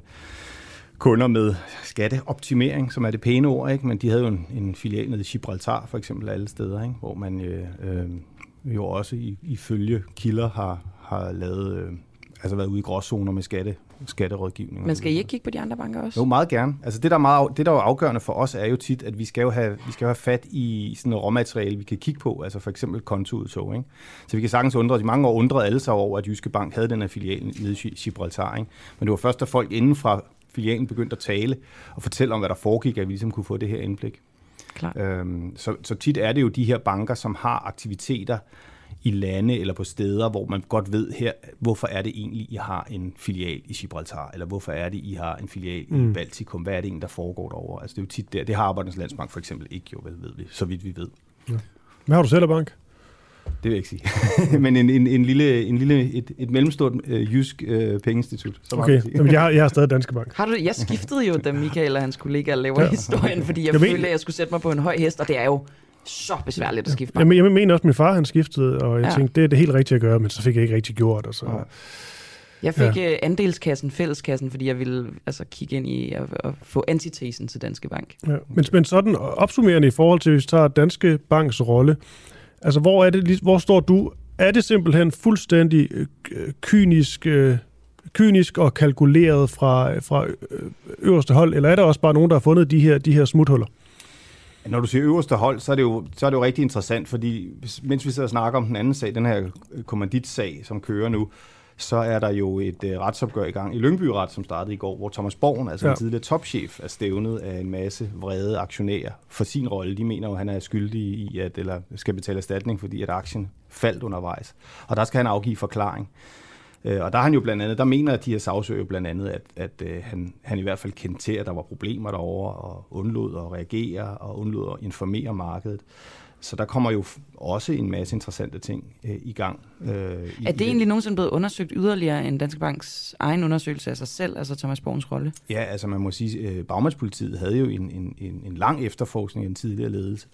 kunder med skatteoptimering, som er det pæne ord, ikke? men de havde jo en, en filial nede i Gibraltar for eksempel alle steder, ikke? hvor man øh, øh, jo også ifølge kilder har, har lavet, øh, altså været ude i gråzoner med skatte, skatterådgivning. Men skal I ikke kigge på de andre banker også? Jo, meget gerne. Altså det, der er, meget, det, der er afgørende for os, er jo tit, at vi skal jo have, vi skal jo have fat i sådan noget råmateriale, vi kan kigge på, altså for eksempel kontoudtog. Ikke? Så vi kan sagtens undre os. I mange år undrede alle sig over, at Jyske Bank havde den her filial nede i Gibraltar. Ikke? Men det var først, da folk inden fra filialen begyndte at tale og fortælle om, hvad der foregik, at vi ligesom kunne få det her indblik. Klar. Øhm, så, så tit er det jo de her banker, som har aktiviteter i lande eller på steder, hvor man godt ved her, hvorfor er det egentlig, I har en filial i Gibraltar, eller hvorfor er det, I har en filial mm. i Baltikum, hvad er det egentlig, der foregår derovre? Altså det er jo tit der, det har Arbejdernes Landsbank for eksempel ikke jo, ved, ved vi, så vidt vi ved. Ja. Hvad har du selv af bank? Det vil jeg ikke sige. Men en, en, en lille, en lille, et, et mellemstort øh, jysk øh, pengeinstitut. Så okay, Jamen, jeg, har, jeg har stadig Danske Bank. Har du, jeg skiftede jo, da Michael og hans kollegaer laver ja. historien, fordi jeg, jeg følte, at jeg skulle sætte mig på en høj hest, og det er jo så besværligt at skifte bank. Jamen, jeg mener også, at min far han skiftede, og jeg ja. tænkte, det er det helt rigtige at gøre, men så fik jeg ikke rigtig gjort det. Så. Ja. Jeg fik ja. Øh, andelskassen, fælleskassen, fordi jeg ville altså, kigge ind i at, at få antitesen til Danske Bank. Ja. Men, men sådan opsummerende i forhold til, hvis vi tager Danske Banks rolle, Altså, hvor, er det, hvor står du? Er det simpelthen fuldstændig øh, kynisk, øh, kynisk og kalkuleret fra, fra øh, øverste hold, eller er der også bare nogen, der har fundet de her, de her smuthuller? Når du siger øverste hold, så er det jo, så er det jo rigtig interessant, fordi mens vi sidder og snakker om den anden sag, den her kommanditsag, som kører nu, så er der jo et uh, retsopgør i gang i Lyngbyret, som startede i går, hvor Thomas Borgen, altså ja. en tidligere topchef, er stævnet af en masse vrede aktionærer for sin rolle. De mener jo, at han er skyldig i, at, eller skal betale erstatning, fordi at aktien faldt undervejs. Og der skal han afgive forklaring. Uh, og der han jo blandt andet, der mener at de her sagsøger jo blandt andet, at, at uh, han, han i hvert fald kendte til, at der var problemer derovre, og undlod at reagere, og undlod at informere markedet. Så der kommer jo også en masse interessante ting øh, i gang. Øh, i, er det egentlig nogensinde blevet undersøgt yderligere end Danske Banks egen undersøgelse af sig selv, altså Thomas Borgens rolle? Ja, altså man må sige, øh, Bagmandspolitiet havde jo en, en, en, en lang efterforskning af en tidligere ledelse,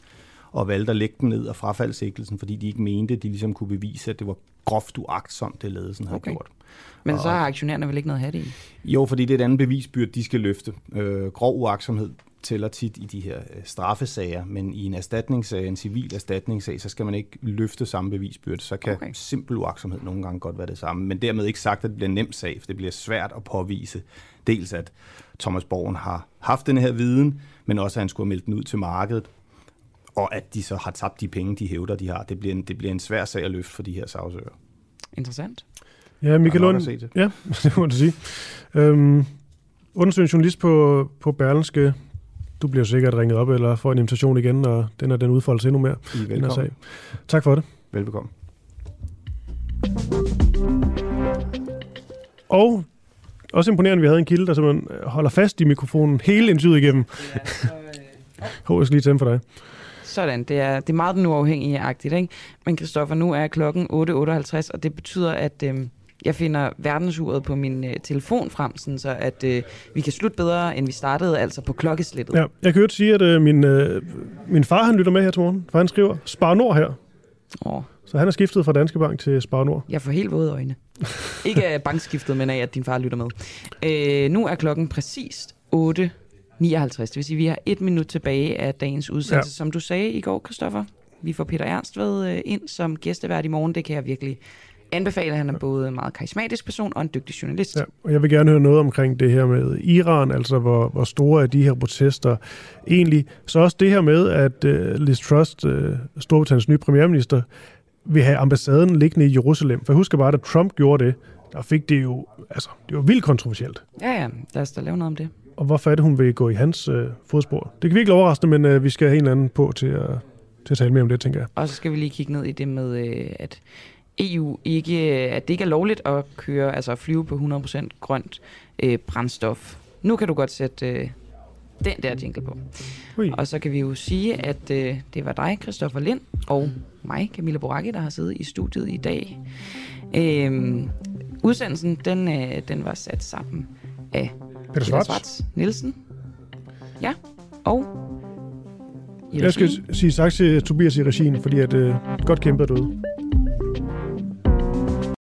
og valgte at lægge den ned og frafalde sigtelsen, fordi de ikke mente, at de ligesom kunne bevise, at det var groft uagtsomt, det ledelsen havde okay. gjort. Men og, så har aktionærerne vel ikke noget at have det i? Jo, fordi det er et andet bevisbyrd, de skal løfte. Øh, grov uagtsomhed tæller tit i de her øh, straffesager, men i en erstatningssag, en civil erstatningssag, så skal man ikke løfte samme bevisbyrde. Så kan okay. simpel uaksomhed nogle gange godt være det samme. Men dermed ikke sagt, at det bliver en nem sag, for det bliver svært at påvise. Dels at Thomas Borgen har haft den her viden, men også at han skulle have meldt den ud til markedet, og at de så har tabt de penge, de hævder, de har. Det bliver en, det bliver en svær sag at løfte for de her sagsøger. Interessant. Ja, Michael Lund. Ja, det må du sige. Øhm, undersøgende journalist på, på Berlenske du bliver sikkert ringet op eller får en invitation igen, og den er den udfoldes endnu mere. I er velkommen. Sag. Tak for det. Velbekomme. Og også imponerende, at vi havde en kilde, der simpelthen holder fast i mikrofonen hele interviewet igennem. Ja, så, øh... Lige tænde for dig. Sådan, det er, det er meget den uafhængige-agtigt, ikke? Men Christoffer, nu er klokken 8.58, og det betyder, at... Øh, jeg finder verdensuret på min øh, telefon frem, sådan så at øh, vi kan slutte bedre, end vi startede, altså på klokkeslættet. Ja, jeg kan jo sige, at øh, min, øh, min far han lytter med her til morgen, for han skriver Spar Nord her. Oh. Så han er skiftet fra Danske Bank til Spar Nord. Jeg får helt våde øjne. Ikke af bankskiftet, men af, at din far lytter med. Øh, nu er klokken præcist 8 59. Det vil sige, at vi har et minut tilbage af dagens udsendelse. Ja. Som du sagde i går, Christoffer, vi får Peter Ernstved øh, ind som gæstevært i morgen. Det kan jeg virkelig anbefale. Han er både en meget karismatisk person og en dygtig journalist. Ja, og jeg vil gerne høre noget omkring det her med Iran, altså hvor, hvor store er de her protester egentlig. Så også det her med, at uh, Liz Truss, uh, Storbritanniens nye premierminister, vil have ambassaden liggende i Jerusalem. For jeg husker bare, at Trump gjorde det, der fik det jo, altså, det var vildt kontroversielt. Ja, ja, lad os da lave noget om det. Og hvorfor er det, hun vil gå i hans uh, fodspor? Det kan virkelig overraske, men uh, vi skal have en eller anden på til at, til at tale mere om det, tænker jeg. Og så skal vi lige kigge ned i det med, uh, at EU ikke, at det ikke er lovligt at køre, altså at flyve på 100% grønt øh, brændstof. Nu kan du godt sætte øh, den der jingle på. Ui. Og så kan vi jo sige, at øh, det var dig, Christoffer Lind, og mig, Camilla Boracchi, der har siddet i studiet i dag. Øh, udsendelsen, den, øh, den var sat sammen af Peter Svarts Nielsen. Ja, og jeg skal sige tak til Tobias i regien, fordi at, øh, godt kæmpet derude.